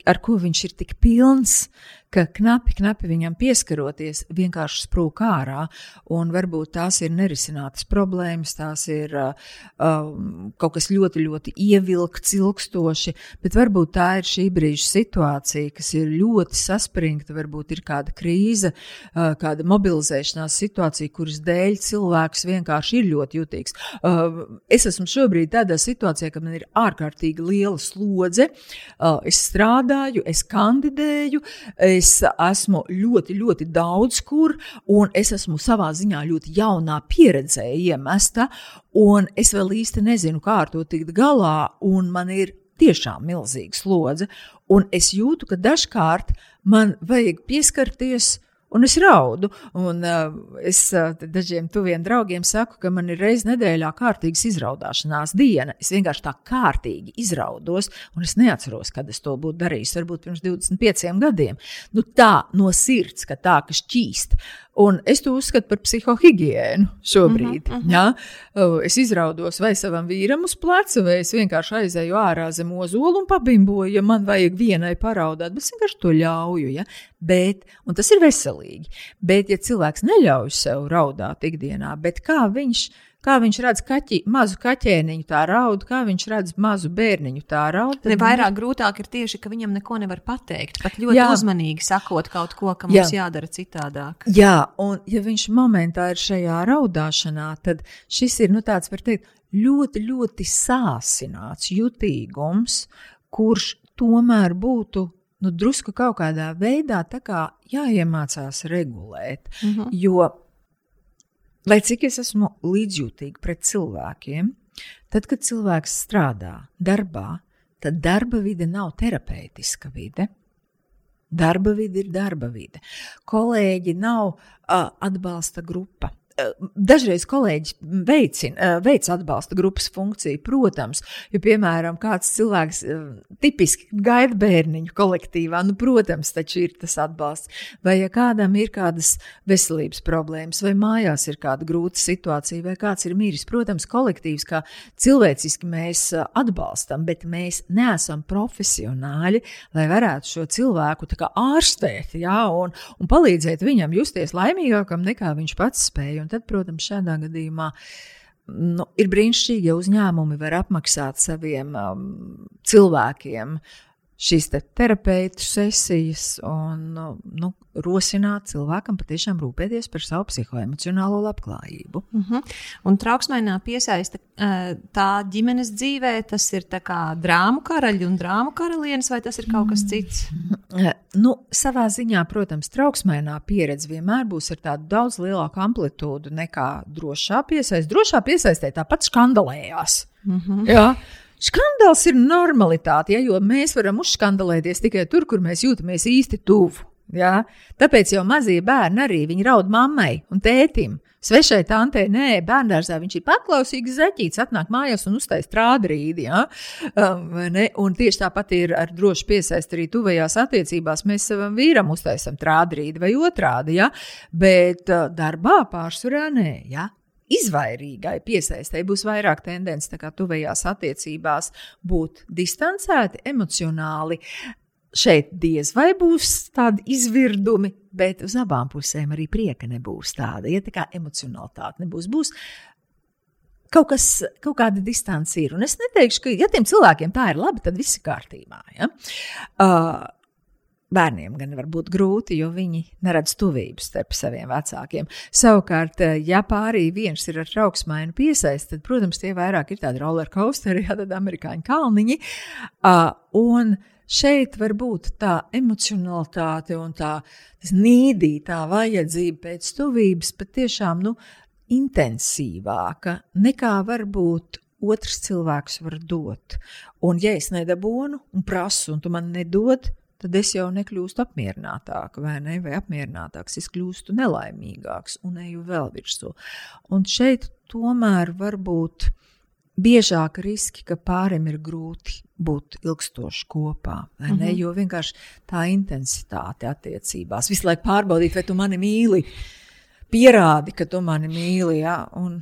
ar ko viņš ir tik pilns, ka knapi, knapi viņam pieskaroties, vienkārši sprūk ārā. Un varbūt tās ir nerisinātas problēmas, tās ir uh, um, kaut kas ļoti, ļoti ievilkts, ilgstoši, bet varbūt tā ir šī brīža situācija, kas ir ļoti saspringta, varbūt ir kāda krīze, uh, kāda mobilizēšanās situācija, kuras dēļ cilvēks vienkārši ir ļoti jutīgs. Uh, es esmu šobrīd tādā situācijā, ka man ir ārkārtīgi liela slodze, uh, es strādāju, es kandidēju, es es esmu ļoti, ļoti daudz kur, un es esmu savā ziņā ļoti jaunā pieredzē iemesta, un es vēl īsti nezinu, kā ar to tikt galā, un man ir tiešām milzīga slodze, un es jūtu, ka dažkārt man vajag pieskarties un es raudu. Un, uh, es uh, dažiem tuviem draugiem saku, ka man ir reizes nedēļā kārtīgas izraudāšanās diena. Es vienkārši tā kārtīgi izraudos, un es neatceros, kad es to būtu darījis. Varbūt pirms 25 gadiem. Nu, tā no sirds, ka tā, ka šķīst. Un es to uzskatu par psihohigiēnu šobrīd. Uh -huh, uh -huh. Ja? Es izraudos vai savam vīram uz pleca, vai es vienkārši aizēju ārā zem ozolu un pabimboju, ja man vajag vienai paraudāt. Bet es vienkārši to ļauju. Ja? Bet, un tas ir veselīgi. Bet, ja cilvēks neļauj sev raudāt ikdienā, bet kā viņš ir? Kā viņš redz kaķi, mazu kaķēniņu tā raud, kā viņš redz mazu bērniņu tā raud. Ne vairāk grūtāk ir tieši, ka viņam neko nevar pateikt. Pat ļoti jā. uzmanīgi sakot kaut ko, ka mums jā. jādara citādāk. Jā, un ja viņš momentā ir šajā raudāšanā, tad šis ir, nu tāds var teikt, ļoti, ļoti sāsināts jutīgums, kurš tomēr būtu nu, drusku kaut kādā veidā kā jāiemācās regulēt. Mhm. -huh. Jo Lai cik es esmu līdzjūtīga pret cilvēkiem, tad, kad cilvēks strādā darbā, tad darba vide nav terapeitiska vide. Darba vide ir darba vide. Kolēģi nav uh, atbalsta grupa. Dažreiz kolēģi veicina, veic atbalsta grupas funkciju, protams, jo, piemēram, kāds cilvēks tipiski gaida bērniņu kolektīvā, nu, protams, taču ir tas atbalsts. Vai ja kādam ir kādas veselības problēmas, vai mājās ir kāda grūta situācija, vai kāds ir miris, protams, kolektīvs, kā cilvēciski mēs atbalstam, bet mēs neesam profesionāļi, lai varētu šo cilvēku ārstēt ja, un, un palīdzēt viņam justies laimīgākam nekā viņš pats spēja. Un tad, protams, šādā gadījumā nu, ir brīnišķīgi, ja uzņēmumi var apmaksāt saviem um, cilvēkiem šīs te terapeitu sesijas un nu, rosināt cilvēkam patiešām rūpēties par savu psihoemocionālo labklājību. Uh mhm. -huh. Un trauksmainā piesaista tā ģimenes dzīvē, tas ir kā drāmu karaļi un drāmu karalienes, vai tas ir kaut kas cits? Nu, savā ziņā, protams, trauksmainā pieredze vienmēr būs ar tādu daudz lielāku amplitūdu nekā drošā piesaistē. Drošā piesaistē tāpat skandalējās. Mhm. -huh. Jā. Skandāls ir normalitāte, ja, jo mēs varam uzskandalēties tikai tur, kur mēs jūtamies īsti tuvu. Ja? Tāpēc jau mazie bērni arī raud mammai un tētim. Svešai tantei, nē, bērngārzā viņš ir paklausīgs zeķīts, atnāk mājās un uztais strādrīdi. Ja? Um, un tieši tāpat ir ar drošu piesaisti arī tuvajās attiecībās. Mēs savam vīram uztaisam strādrīdi vai otrādi, ja? bet uh, darbā pārsvarā nē. Ja? Izvairīgai piesaistēji būs vairāk tendence tuvējās attiecībās būt distancēti emocionāli. Šeit diez vai būs tādi izvirdumi, bet uz abām pusēm arī prieka nebūs tāda. Ja tā kā emocionalitāte nebūs, būs kaut kas, kaut kāda distance ir. Un es neteikšu, ka, ja tiem cilvēkiem tā ir labi, tad viss ir kārtībā. Ja? Uh, Bērniem gan var būt grūti, jo viņi neredz tuvības starp saviem vecākiem. Savukārt, eh, ja pārī viens ir ar trauksmainu piesaisti, tad, protams, tie vairāk ir tādi roller coasteri, (laughs) ja tādi amerikāņu kalniņi. Uh, šeit var būt tā emocionalitāte un tā nīdītā vajadzība pēc tuvības patiešām nu, intensīvāka nekā varbūt otrs cilvēks var dot. Un, ja es nedabūnu un prasu, un tu man nedod, tad es jau nekļūstu apmierinātāka vai, ne, vai apmierinātāks. Es kļūstu nelaimīgāks un eju vēl virsū. Un šeit tomēr var būt biežāk riski, ka pārim ir grūti būt ilgstoši kopā. Mm -hmm. Jo vienkārši tā intensitāte attiecībās, visu laiku pārbaudīt, vai tu mani mīli, pierādi, ka tu mani mīli. Ja? Un,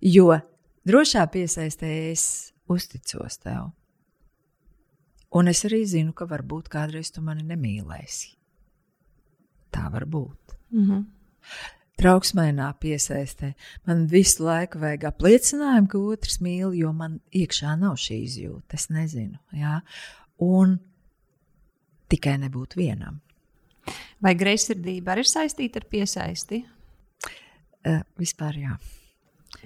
jo drošā piesaistē es uzticos tev. Un es arī zinu, ka varbūt kādreiz tu mani nemīlēsi. Tā var būt. Mm -hmm. Trauksmainā piesaistē man visu laiku vajag apliecinājumu, ka otrs mīl, jo man iekšā nav šī izjūta. Es nezinu. Jā? Un tikai nebūt vienam. Vai greizsirdība arī ir saistīta ar piesaisti? Uh, vispār jā.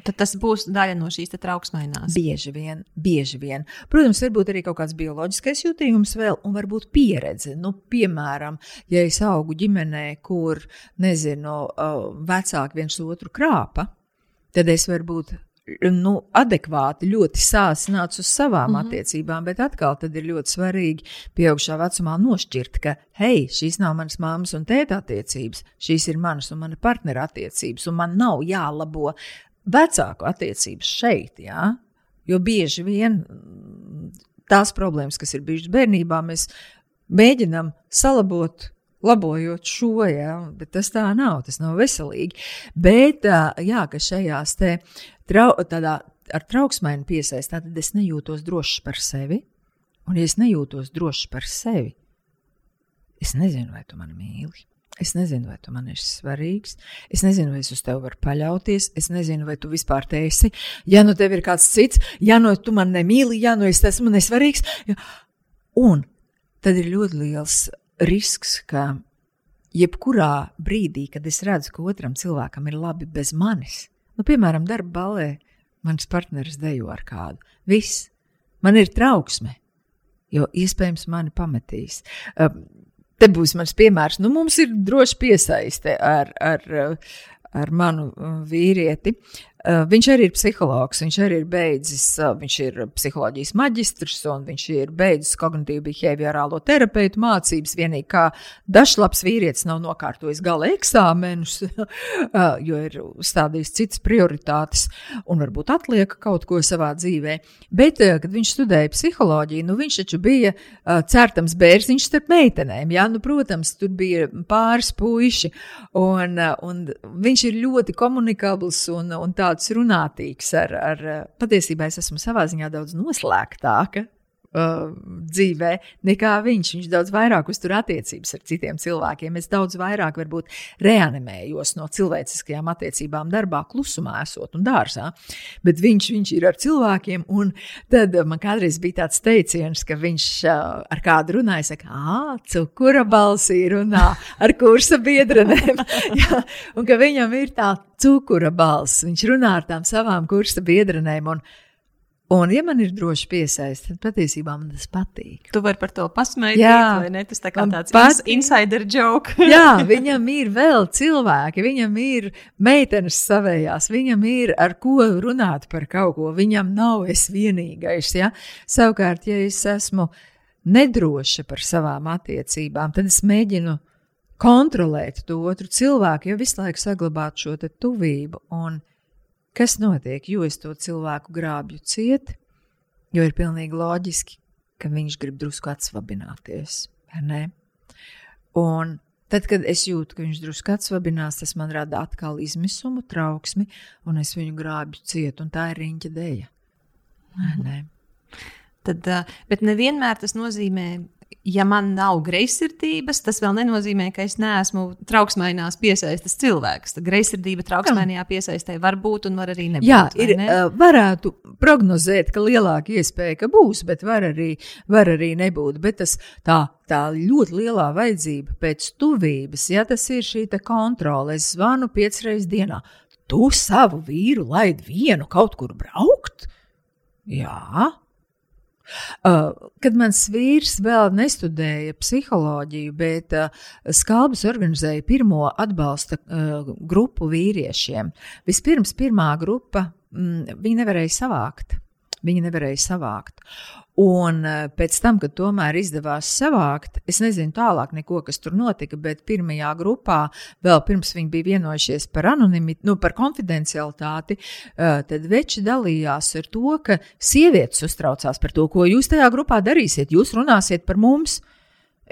Tad tas būs daļa no šīs trauksmainās. Bieži vien, bieži vien. Protams, varbūt arī kaut kāds bioloģiskais jūtījums vēl, un varbūt pieredze. Nu, piemēram, ja es augu ģimenē, kur, nezinu, vecāki viens otru krāpa, tad es varbūt nu, adekvāti ļoti sāsināts uz savām mm -hmm. attiecībām, bet atkal ir ļoti svarīgi pieaugšā vecumā nošķirt, ka, hei, šīs nav manas mammas un tēta attiecības, šīs ir manas un mana partnera attiecības, un man nav jālabo vecāku attiecības šeit, jā? jo bieži vien tās problēmas, kas ir bijušas bērnībā, mēs mēģinām salabot labojot šo, ja, bet tas tā nav, tas nav veselīgi. Bet, jā, ka šajās te trau, tādā ar trauksmēnu piesaistā, tad es nejūtos drošs par sevi. Un, ja es nejūtos drošs par sevi, es nezinu, vai tu mani mīli. Es nezinu, vai tu man esi svarīgs. Es nezinu, vai es uz tevi varu paļauties. Es nezinu, vai tu vispār te esi. Ja nu tev ir kāds cits, ja nu tu man nemīli, ja nu es esmu nesvarīgs. Ja. Un tad ir ļoti liels risks, ka jebkurā brīdī, kad es redzu, ka otram cilvēkam ir labi bez manis, nu, piemēram, darba balē, mans partneris dejo ar kādu, viss, man ir trauksme, jo iespējams mani pametīs. Te būs mans piemērs. Nu, mums ir droši piesaiste ar, ar, ar manu vīrieti. Uh, viņš arī ir psihologs, viņš arī ir beidzis, uh, viņš ir psiholoģijas maģistrs un viņš ir beidzis kognitīvu behaviorālo terapeitu mācības. Vienīgi kā dažs vīrietis nav nokārtojis gala eksāmenus, uh, (laughs) jo ir uzstādījis citas prioritātes un varbūt atliek kaut ko savā dzīvē. Bet, kad viņš studēja psiholoģiju, nu viņš taču bija certams bērziņš starp meitenēm. Jā? Nu, protams, tur bija pāris puiši un, un viņš ir ļoti komunikabls un, un tā tāds runātīgs, ar, ar patiesībā es esmu savā ziņā daudz noslēgtāka. Uh, dzīvē nekā viņš. Viņš daudz vairāk uztur attiecības ar citiem cilvēkiem. Es daudz vairāk varbūt reanimējos no cilvēciskajām attiecībām darbā, klusumā esot un dārzā. Bet viņš, viņš ir ar cilvēkiem, un tad man kādreiz bija tāds teiciens, ka viņš uh, ar kādu runāja, saka, ah, cukura balsī runā ar kursa biedrenēm. (laughs) ja, un ka viņam ir tā cukura balss. Viņš runā ar tām savām kursa biedrenēm. Un, Un, ja man ir droši piesaistīts, tad patiesībā man tas patīk. Tu vari par to pasmaidīt, vai ne? Tas tā kā tāds pat... insider joke. (laughs) jā, (laughs) viņam ir vēl cilvēki, viņam ir meitenes savējās, viņam ir ar ko runāt par kaut ko. Viņam nav es vienīgais. Ja? Savukārt, ja es esmu nedroša par savām attiecībām, tad es mēģinu kontrolēt to otru cilvēku, jo visu laiku saglabāt šo tuvību. Un kas notiek, jo es to cilvēku grābju ciet, jo ir pilnīgi loģiski, ka viņš grib drusku atsvabināties. Un tad, kad es jūtu, ka viņš drusku atsvabinās, tas man rada atkal izmisumu, trauksmi, un es viņu grābju ciet, un tā ir riņķa dēļa. Mhm. Tad, bet nevienmēr tas nozīmē, ja man nav greizsirdības, tas vēl nenozīmē, ka es neesmu trauksmainās piesaistes cilvēks. Greizsirdība trauksmainajā piesaistē var būt un var arī nebūt. Jā, ir, ne? varētu prognozēt, ka lielāka iespēja, ka būs, bet var arī, var arī nebūt. Bet tas tā. Tā ļoti lielā vajadzība pēc tuvības, ja tas ir šī kontrole, es zvanu piecreiz dienā. Tu savu vīru laid vienu kaut kur braukt? Jā, kad mans vīrs vēl nestudēja psiholoģiju, bet Skalbis organizēja pirmo atbalsta grupu vīriešiem. Vispirms pirmā grupa, mm, viņi nevarēja savākt. Viņi nevarēja savākt. Un eh, pēc tam, kad tomēr izdevās savākt, es nezinu tālāk, neko, kas tur notika, bet pirmajā grupā, vēl pirms viņi bija vienojušies par anonimitāti, nu, par konfidencialitāti, eh, tad veči dalījās ar to, ka sievietes uztraucās par to, ko jūs tajā grupā darīsiet. Jūs runāsiet par mums.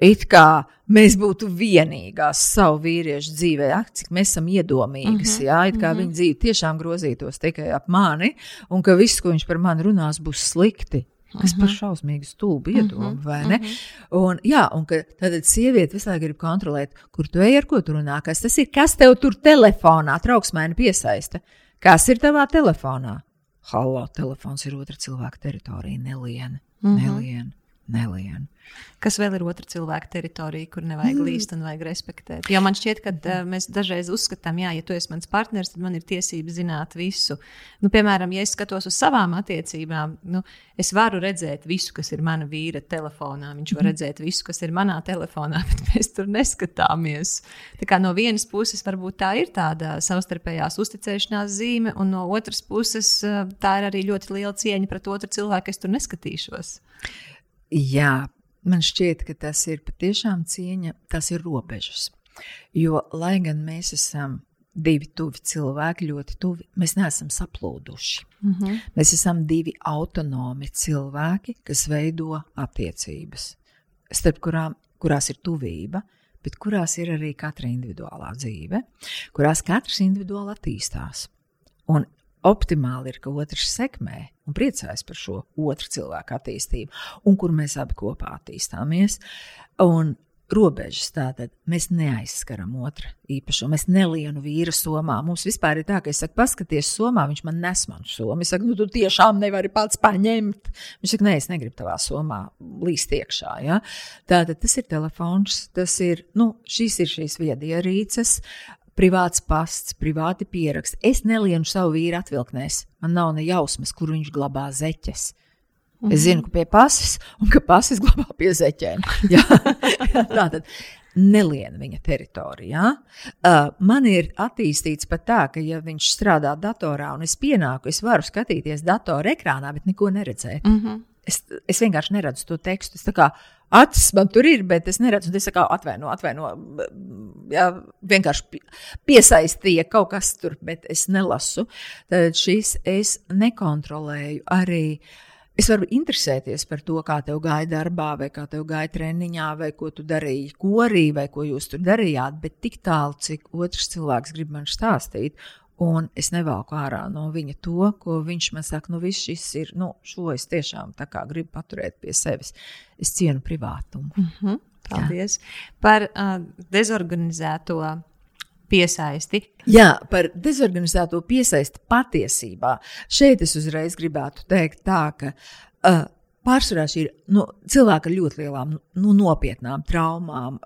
It kā mēs būtu vienīgās savu vīriešu dzīvē, ak, cik mēs esam iedomīgas. Mm -hmm. Jā, it kā mm -hmm. viņa dzīve tiešām grozītos tikai ap mani, un ka viss, ko viņš par mani runās, būs slikti. Kas par mhm. šausmīgu stulbu iedomu, uh -huh, vai ne? -huh. un, jā, un ka tad sieviete visu laiku grib kontrolēt, kur tu ej, ar ko tu runā, kas tas ir, kas tev tur telefonā trauksmēni piesaista. Kas ir tavā telefonā? Halo, telefons ir otra cilvēka teritorija, neliena, uh -huh. neliena. Nelienu. Kas vēl ir otra cilvēka teritorija, kur nevajag mm. līst un vajag respektēt? Jo man šķiet, ka uh, mēs dažreiz uzskatām, jā, ja tu esi mans partneris, tad man ir tiesības zināt visu. Nu, piemēram, ja es skatos uz savām attiecībām, nu, es varu redzēt visu, kas ir mana vīra telefonā. Viņš var mm. redzēt visu, kas ir manā telefonā, (laughs) bet mēs tur neskatāmies. Tā kā no vienas puses varbūt tā ir tāda savstarpējās uzticēšanās zīme, un no otras puses uh, tā ir arī ļoti liela cieņa pret otru cilvēku, es tur neskatīšos. Jā, Man šķiet, ka tas ir patiešām cieņa, tas ir robežas. Jo, lai gan mēs esam divi tuvi cilvēki, ļoti tuvi, mēs neesam saplūduši. Mm -hmm. Mēs esam divi autonomi cilvēki, kas veido attiecības, starp kurām kurās ir tuvība, bet kurās ir arī katra individuālā dzīve, kurās katrs individuāli attīstās. Un optimāli ir, ka otrs sekmē un priecājas par šo otru cilvēku attīstību, un kur mēs abi kopā attīstāmies. Un robežas tātad mēs neaizskaram otru īpašumu. Es nelienu vīru somā. Mums vispār ir tā, ka es saku, paskaties, somā viņš man nes manu somu. Es saku, nu, tu tiešām nevari pats paņemt. Viņš saka, nē, es negribu tavā somā līst iekšā. Ja? Tātad tas ir telefons, tas ir, nu, šīs ir šīs viedierīces privāts pasts, privāti pieraksti. Es nelienu savu vīru atvilknēs. Man nav ne jausmas, kur viņš glabā zeķes. Mm -hmm. Es zinu, ka pie pases, un ka pases glabā pie zeķēm. (laughs) tā tad neliena viņa teritorijā. Uh, man ir attīstīts pat tā, ka, ja viņš strādā datorā un es pienāku, es varu skatīties datora ekrānā, bet neko neredzēt. Mm -hmm. Es, es vienkārši neredzu to tekstu. Es acis man tur ir, bet es neredzu, un es saku, atvaino, atvaino. Jā, vienkārši piesaistīja kaut kas tur, bet es nelasu. Tad šis es nekontrolēju arī. Es varu interesēties par to, kā tev gāja darbā, vai kā tev gāja treniņā, vai ko tu darīji korī, vai ko jūs tur darījāt, bet tik tālu, cik otrs cilvēks grib man stāstīt un es nevelku ārā no viņa to, ko viņš man saka, nu viss šis ir, nu, šo es tiešām gribu paturēt pie sevis. Es cienu privātumu. Mm -hmm. Paldies Jā. par uh, dezorganizēto piesaisti. Jā, par dezorganizēto piesaisti patiesībā. Šeit es uzreiz gribētu teikt tā, ka uh, Pārsvarā šī ir nu, cilvēka ar ļoti lielām, nu, nopietnām traumām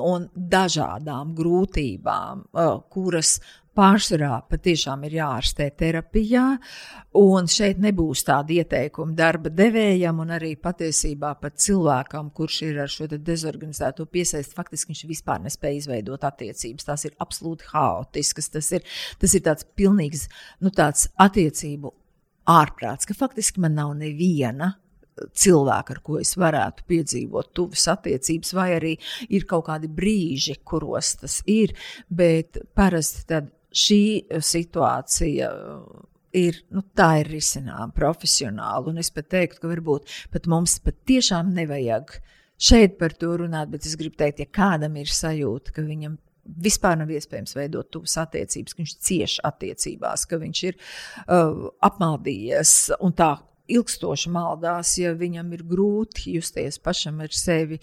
un dažādām grūtībām, kuras pārsvarā patiešām ir jāārstē terapijā, un šeit nebūs tāda ieteikuma darba devējam, un arī patiesībā pat cilvēkam, kurš ir ar šo dezorganizēto piesaisti, faktiski viņš vispār nespēja izveidot attiecības. Tās ir absolūti haotiskas, tas ir, tas ir tāds pilnīgs, nu tāds attiecību ārprāts, ka faktiski man nav neviena cilvēku, ar ko es varētu piedzīvot tuvas attiecības, vai arī ir kaut kādi brīži, kuros tas ir. Bet parasti šī situācija ir, nu, tā ir risināma profesionāli. Un es pat teiktu, ka varbūt pat mums pat tiešām nevajag šeit par to runāt, bet es gribu teikt, ja kādam ir sajūta, ka viņam vispār nav iespējams veidot tuvas attiecības, ka viņš cieš attiecībās, ka viņš ir uh, apmaldījies un tā ilgstoši maldās, ja viņam ir grūti justies pašam ar sevi.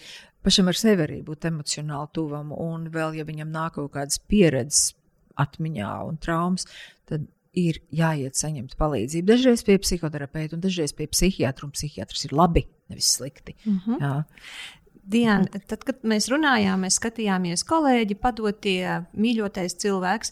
Pašam ar sevi arī būt emocionāli tuvam, un vēl, ja viņam nāk kaut kādas pieredzes, atmiņā un traumas, tad ir jāiet saņemt palīdzību. Dažreiz pie psihoterapeita, un dažreiz pie psihiatra, un psihiatrs ir labi, nevis slikti. Mm -hmm. Jā. Diana, tad, kad mēs runājām, mēs skatījāmies kolēģi, padotie mīļotais cilvēks.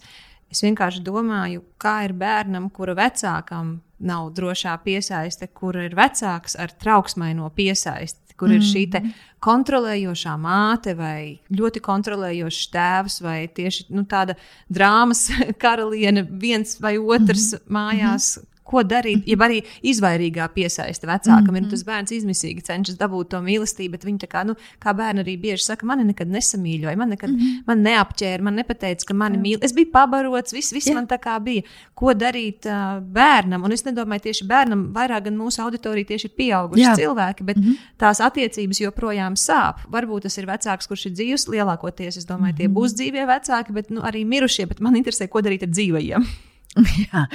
Es vienkārši domāju, kā ir bērnam, kura vecākam nav drošā piesaiste, kur ir vecāks ar trauksmaino piesaisti kur mm. ir šī mhm. kontrolējošā māte vai ļoti kontrolējošs tēvs vai tieši nu, tāda drāmas (laughs) karaliene, viens vai otrs mm. mājās, ko darīt. Ja arī izvairīgā piesaiste vecākam, mm -hmm. ir tas bērns izmisīgi cenšas dabūt to mīlestību, bet viņi tā kā, nu, kā bērni arī bieži saka, mani nekad nesamīļoja, man nekad mm -hmm. man neapķēra, man nepateica, ka mani mīl. Es biju pabarots, viss, viss Jā. man tā kā bija. Ko darīt uh, bērnam? Un es nedomāju tieši bērnam, vairāk gan mūsu auditorija tieši ir pieauguši Jā. cilvēki, bet mm -hmm. tās attiecības joprojām sāp. Varbūt tas ir vecāks, kurš ir dzīvs, lielākoties, es domāju, tie mhm. būs dzīvie vecāki, bet nu, arī mirušie, bet man interesē, ko darīt ar dzīvajiem. (laughs) Jā.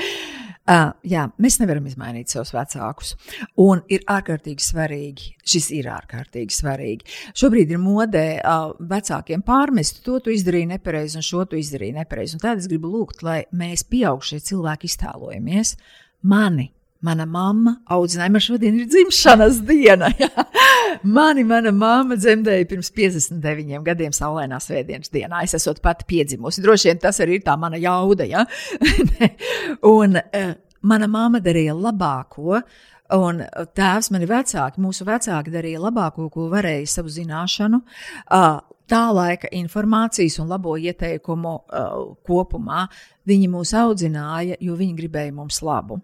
Uh, jā, mēs nevaram izmainīt savus vecākus. Un ir ārkārtīgi svarīgi, šis ir ārkārtīgi svarīgi. Šobrīd ir modē uh, vecākiem pārmest, to tu izdarīji nepareizi, un šo tu izdarīji nepareizi. Tad es gribu lūgt, lai mēs, pieaugušie cilvēki, iztēlojamies mani Mana mamma audzināja, man šodien ir dzimšanas diena. (laughs) Mani mana mamma dzemdēja pirms 59 gadiem, saulainā svētdienas dienā. Es esmu pati piedzimusi. Droši vien tas arī ir tā mana jauda. Ja? (laughs) un uh, mana mamma darīja labāko. Un tēvs, mani vecāki, mūsu vecāki darīja labāko, ko varēja savu zināšanu, uh, tā laika informācijas un labo ieteikumu uh, kopumā. Viņi mūs audzināja, jo viņi gribēja mums labu.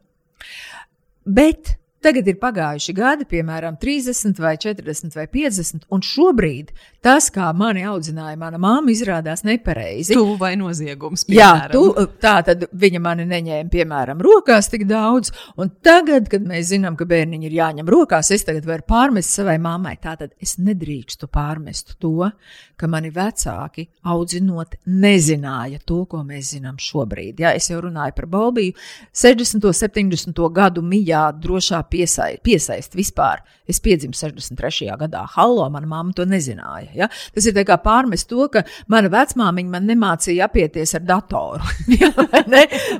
Bet Tagad ir pagājuši gadi, piemēram, 30, vai 40, vai 50, un šobrīd tas, kā mani audzināja mana māma, izrādās nepareizi. Tu vai noziegums? Piemēram. Jā, tu, tā tad viņa mani neņēma, piemēram, rokās tik daudz, un tagad, kad mēs zinām, ka bērniņi ir jāņem rokās, es tagad varu pārmest savai mammai. Tātad es nedrīkstu pārmest to, ka mani vecāki audzinot nezināja to, ko mēs zinām šobrīd. Jā, es jau runāju par Balbiju, 60. un 70. gadu mijā drošā piesaist, piesaist vispār. Es piedzimu 63. gadā. Hallo, mana mamma to nezināja. Ja? Tas ir kā pārmest to, ka mana vecmāmiņa man nemācīja apieties ar datoru. (laughs) ja,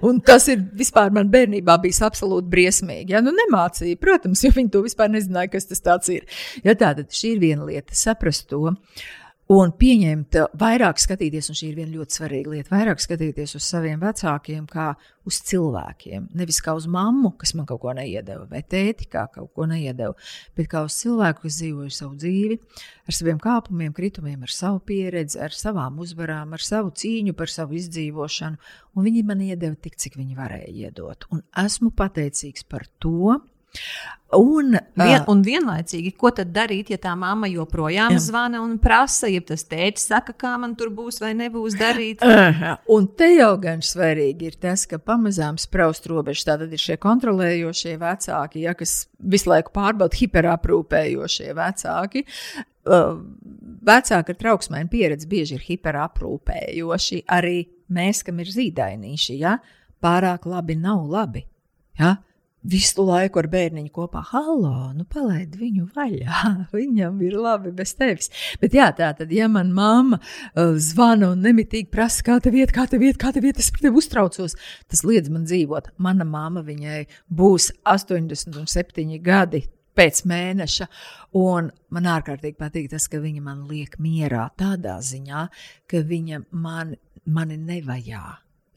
Un tas ir vispār man bērnībā bijis absolūti briesmīgi. Ja? Nu, nemācīja, protams, jo viņi to vispār nezināja, kas tas ir. Ja, tātad šī ir viena lieta, saprast to. Uh, un pieņemt, vairāk skatīties, un šī ir viena ļoti svarīga lieta, vairāk skatīties uz saviem vecākiem kā uz cilvēkiem. Nevis kā uz mammu, kas man kaut ko neiedeva, vai tēti, kā kaut ko neiedeva, bet kā uz cilvēku, kas dzīvoja savu dzīvi, ar saviem kāpumiem, kritumiem, ar savu pieredzi, ar savām uzvarām, ar savu cīņu par savu izdzīvošanu, un viņi man iedeva tik, cik viņi varēja iedot. Un esmu pateicīgs par to, Un, Vien, un vienlaicīgi, ko tad darīt, ja tā mamma joprojām jā. zvana un prasa, ja tas tēvs saka, kā man tur būs vai nebūs darīt? Uh, un te jau gan svarīgi ir tas, ka pamazām spraust robežas. Tātad ir šie kontrolējošie vecāki, ja, kas visu laiku pārbauda hiperaprūpējošie vecāki. Vecāki ar trauksmēm pieredzi bieži ir hiperaprūpējoši. Arī mēs, kam ir zīdainīši, ja, pārāk labi nav labi. Ja? Visu laiku ar bērniņu kopā. Halo, nu palaid viņu vaļā. (laughs) Viņam ir labi bez tevis. Bet jā, tā tad, ja man mamma uh, zvana un nemitīgi prasa, kā tev iet, kā tev iet, kā tev iet, es par tevi uztraucos, tas liedz man dzīvot. Mana mamma viņai būs 87 gadi. Pēc mēneša, un man ārkārtīgi patīk tas, ka viņa man liek mierā tādā ziņā, ka viņa man, mani nevajā.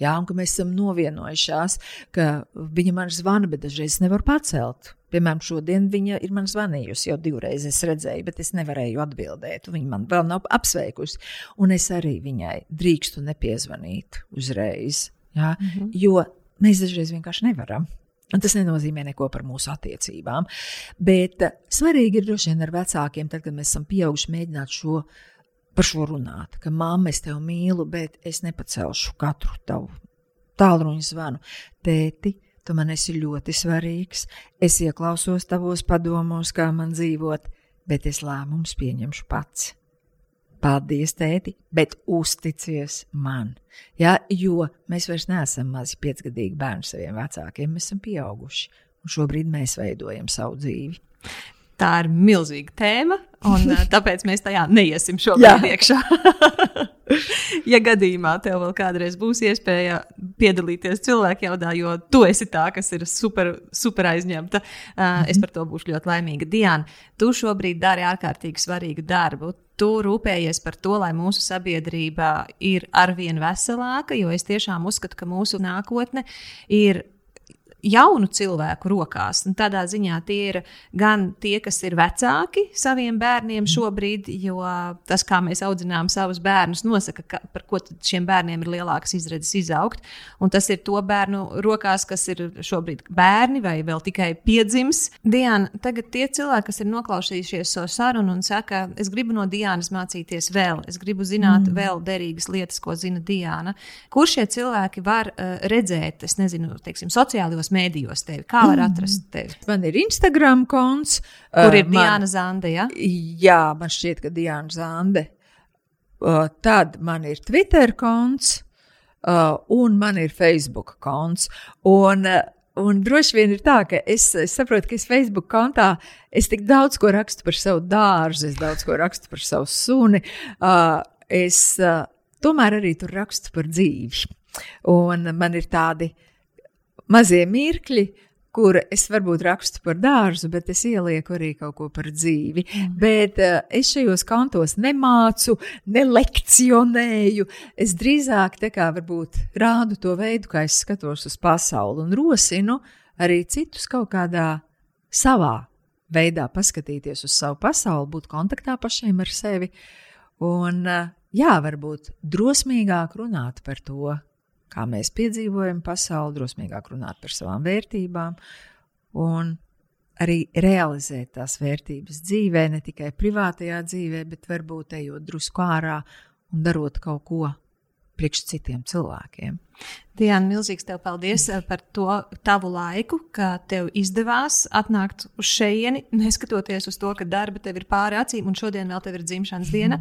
Jā, un ka mēs esam novienojušās, ka viņa man zvana, bet dažreiz nevar pacelt. Piemēram, šodien viņa ir man zvanījusi, jau divreiz es redzēju, bet es nevarēju atbildēt. Viņa man vēl nav apsveikusi. Un es arī viņai drīkstu nepiezvanīt uzreiz. Jā, mm -hmm. Jo mēs dažreiz vienkārši nevaram. Un tas nenozīmē neko par mūsu attiecībām. Bet uh, svarīgi ir droši vien ar vecākiem, tad, kad mēs esam pieauguši, mēģināt šo par šo runāt, ka mamma, es tevi mīlu, bet es nepacelšu katru tavu tālruņa zvanu. Tēti, tu man esi ļoti svarīgs, es ieklausos tavos padomos, kā man dzīvot, bet es lēmumus pieņemšu pats. Paldies, tēti, bet uzticies man. Ja, jo mēs vairs neesam mazi piecgadīgi bērni saviem vecākiem, mēs esam pieauguši, un šobrīd mēs veidojam savu dzīvi. Tā ir milzīga tēma, un (laughs) tāpēc mēs tajā neiesim šobrīd iekšā. (laughs) ja gadījumā tev vēl kādreiz būs iespēja piedalīties cilvēku jaudā, jo tu esi tā, kas ir super, super aizņemta, uh, es par to būšu ļoti laimīga. Diana, tu šobrīd dari ārkārtīgi svarīgu darbu. Tu rūpējies par to, lai mūsu sabiedrība ir arvien veselāka, jo es tiešām uzskatu, ka mūsu nākotne ir jaunu cilvēku rokās. Un tādā ziņā tie ir gan tie, kas ir vecāki saviem bērniem mm. šobrīd, jo tas, kā mēs audzinām savus bērnus, nosaka, ka, par ko šiem bērniem ir lielākas izredzes izaugt. Un tas ir to bērnu rokās, kas ir šobrīd bērni vai vēl tikai piedzims. Diana, tagad tie cilvēki, kas ir noklausījušies savu sarunu un saka, es gribu no Diānas mācīties vēl, es gribu zināt mm. vēl derīgas lietas, ko zina Diana. Kur šie cilvēki var uh, redzēt, es nezinu, teiksim, sociālajos mēdījos tevi? Kā var mm. atrast tevi? Man ir Instagram konts. Kur ir uh, Diana Zande? Ja? Jā, man šķiet, ka Diana Zande. Uh, tad man ir Twitter konts. Uh, un man ir Facebook konts. Un, uh, Un droši vien ir tā, ka es, es saprotu, ka es Facebook kontā es tik daudz ko rakstu par savu dārzu, es daudz ko rakstu par savu suni. Uh, es uh, tomēr arī tur rakstu par dzīvi. Un man ir tādi mazie mirkļi, kur es varbūt rakstu par dārzu, bet es ielieku arī kaut ko par dzīvi. Mm. Bet uh, es šajos kantos nemācu, nelekcionēju. Es drīzāk kā varbūt rādu to veidu, kā es skatos uz pasauli un rosinu arī citus kaut kādā savā veidā paskatīties uz savu pasauli, būt kontaktā pašiem ar sevi. Un, uh, jā, varbūt drosmīgāk runāt par to, kā mēs piedzīvojam pasauli, drosmīgāk runāt par savām vērtībām un arī realizēt tās vērtības dzīvē, ne tikai privātajā dzīvē, bet varbūt ejot drusku ārā un darot kaut ko priekš citiem cilvēkiem. Diana, milzīgs tev paldies eh, par to tavu laiku, ka tev izdevās atnākt uz šejieni, neskatoties uz to, ka darba tev ir pāri acīm, un šodien vēl tev ir dzimšanas diena.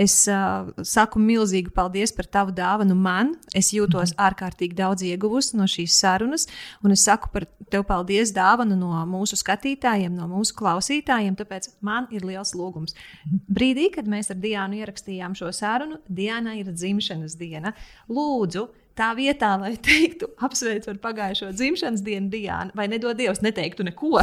Es uh, saku milzīgu paldies par tavu dāvanu man. Es jūtos ārkārtīgi daudz ieguvusi no šīs sarunas, un es saku par tev paldies dāvanu no mūsu skatītājiem, no mūsu klausītājiem, tāpēc man ir liels lūgums. Brīdī, kad mēs ar Diānu ierakstījām šo sarunu, Diana ir dzimšanas diena. Lūdzu! Tā vietā, lai (laughs) teiktu, apsveicu ar pagājušo dzimšanas dienu, Diana, vai nedod Dievs, neteiktu neko,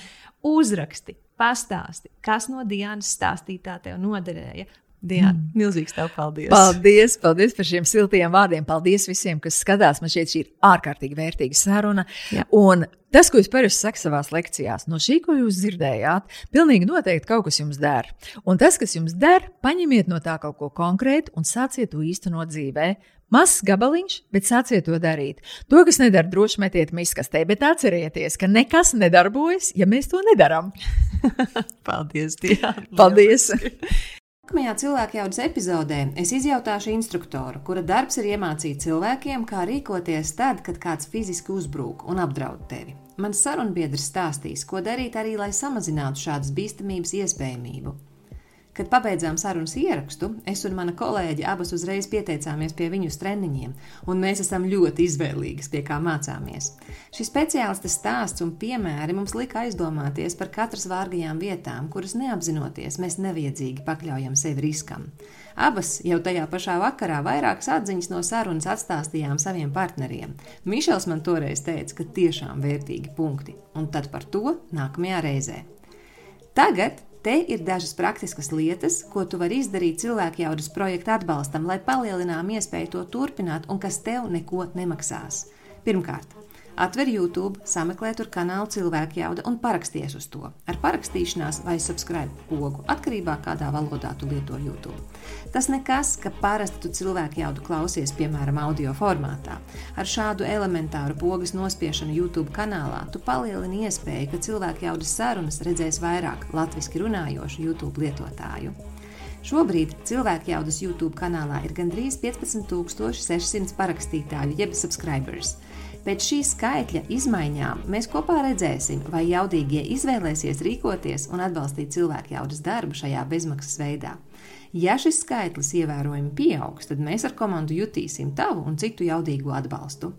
(laughs) uzraksti, pastāsti, kas no Dienas stāstītā tev noderēja. Diana, mm. milzīgs tev paldies. Paldies, paldies par šiem siltiem vārdiem. Paldies visiem, kas skatās. Man šķiet, šī ir ārkārtīgi vērtīga saruna. Jā. Un tas, ko es parasti saku savā lekcijās, no šī, ko jūs dzirdējāt, pilnīgi noteikti kaut kas jums der. Un tas, kas jums der, paņemiet no tā kaut ko konkrētu un sāciet to īstenot dzīvē. Mazs gabaliņš, bet sāciet to darīt. To, kas nedara, droši metiet miskastē, bet atcerieties, ka nekas nedarbojas, ja mēs to nedarām. (laughs) Paldies, Diana! (laughs) Paldies! Nākamajā cilvēku jaudas epizodē es izjautāšu instruktoru, kura darbs ir iemācīt cilvēkiem, kā rīkoties tad, kad kāds fiziski uzbrūk un apdraud tevi. Mans sarunbiedrs stāstīs, ko darīt arī, lai samazinātu šādas bīstamības iespējamību. Kad pabeidzām sarunas ierakstu, es un mana kolēģe abas uzreiz pieteicāmies pie viņu treniņiem, un mēs esam ļoti izvēlīgas, pie kā mācāmies. Šis speciālists stāsts un piemēri mums lika aizdomāties par katras vārgajām vietām, kuras neapzinoties mēs neviedzīgi pakļaujam sevi riskam. Abas jau tajā pašā vakarā vairākas atziņas no sarunas atstāstījām saviem partneriem. Mišels man toreiz teica, ka tiešām vērtīgi punkti, un tad par to nākamajā reizē. Tagad Te ir dažas praktiskas lietas, ko tu vari izdarīt cilvēku jaudas projekta atbalstam, lai palielinātu iespēju to turpināt un kas tev neko nemaksās. Pirmkārt, Atver YouTube, sameklē tur kanālu cilvēku jauda un paraksties uz to. Ar parakstīšanās vai subscribe pogu, atkarībā no kādā valodā tu lieto YouTube. Tas nekas, ka parasti tu cilvēku jaudu klausies, piemēram, audio formātā. Ar šādu elementāru pogas nospiešanu YouTube kanālā tu palielini iespēju, ka cilvēku jaudas sarunas redzēs vairāk latviešu runājošu YouTube lietotāju. Šobrīd cilvēku jaudas YouTube kanālā ir gandrīz 15,600 parakstītāju, jeb subscribers. Pēc šī skaitļa izmaiņām mēs kopā redzēsim, vai jaudīgie izvēlēsies rīkoties un atbalstīt cilvēku jaudas darbu šajā bezmaksas veidā. Ja šis skaitlis ievērojami pieaugs, tad mēs ar komandu jutīsim tavu un citu jaudīgu atbalstu.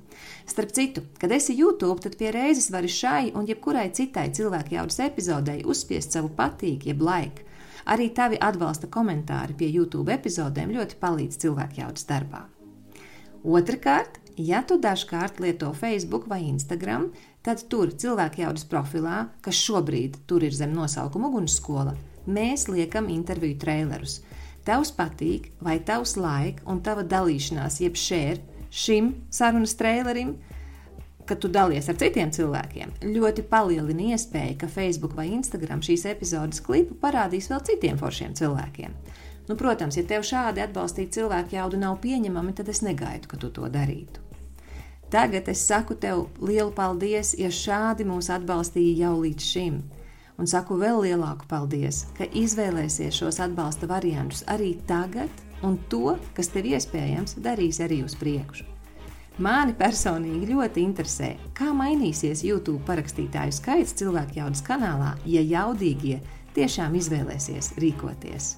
Starp citu, kad esi YouTube, tad pie reizes vari šai un jebkurai citai cilvēku jaudas epizodei uzspiest savu patīk, jeb like. Arī tavi atbalsta komentāri pie YouTube epizodēm ļoti palīdz cilvēku jaudas darbā. Otrakārt, Ja tu dažkārt lieto Facebook vai Instagram, tad tur cilvēku jaudas profilā, kas šobrīd tur ir zem nosaukuma ugunsskola, mēs liekam interviju trailerus. Tavs patīk, vai tavs laika un tava dalīšanās, jeb šēr šim sarunas trailerim, kad tu dalies ar citiem cilvēkiem, ļoti palielina iespēju, ka Facebook vai Instagram šīs epizodes klipu parādīs vēl citiem foršiem cilvēkiem. Nu, protams, ja tev šādi atbalstīt cilvēku jaudu nav pieņemami, tad es negaidu, ka tu to darītu. Tagad es saku tev lielu paldies, ja šādi mūs atbalstīja jau līdz šim. Un saku vēl lielāku paldies, ka izvēlēsies šos atbalsta variantus arī tagad, un to, kas tev iespējams, darīs arī uz priekšu. Mani personīgi ļoti interesē, kā mainīsies YouTube parakstītāju skaits cilvēku jaudas kanālā, ja jaudīgie tiešām izvēlēsies rīkoties.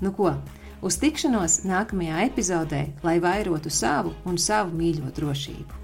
Nu ko, uz tikšanos nākamajā epizodē, lai vairotu savu un savu mīļo drošību!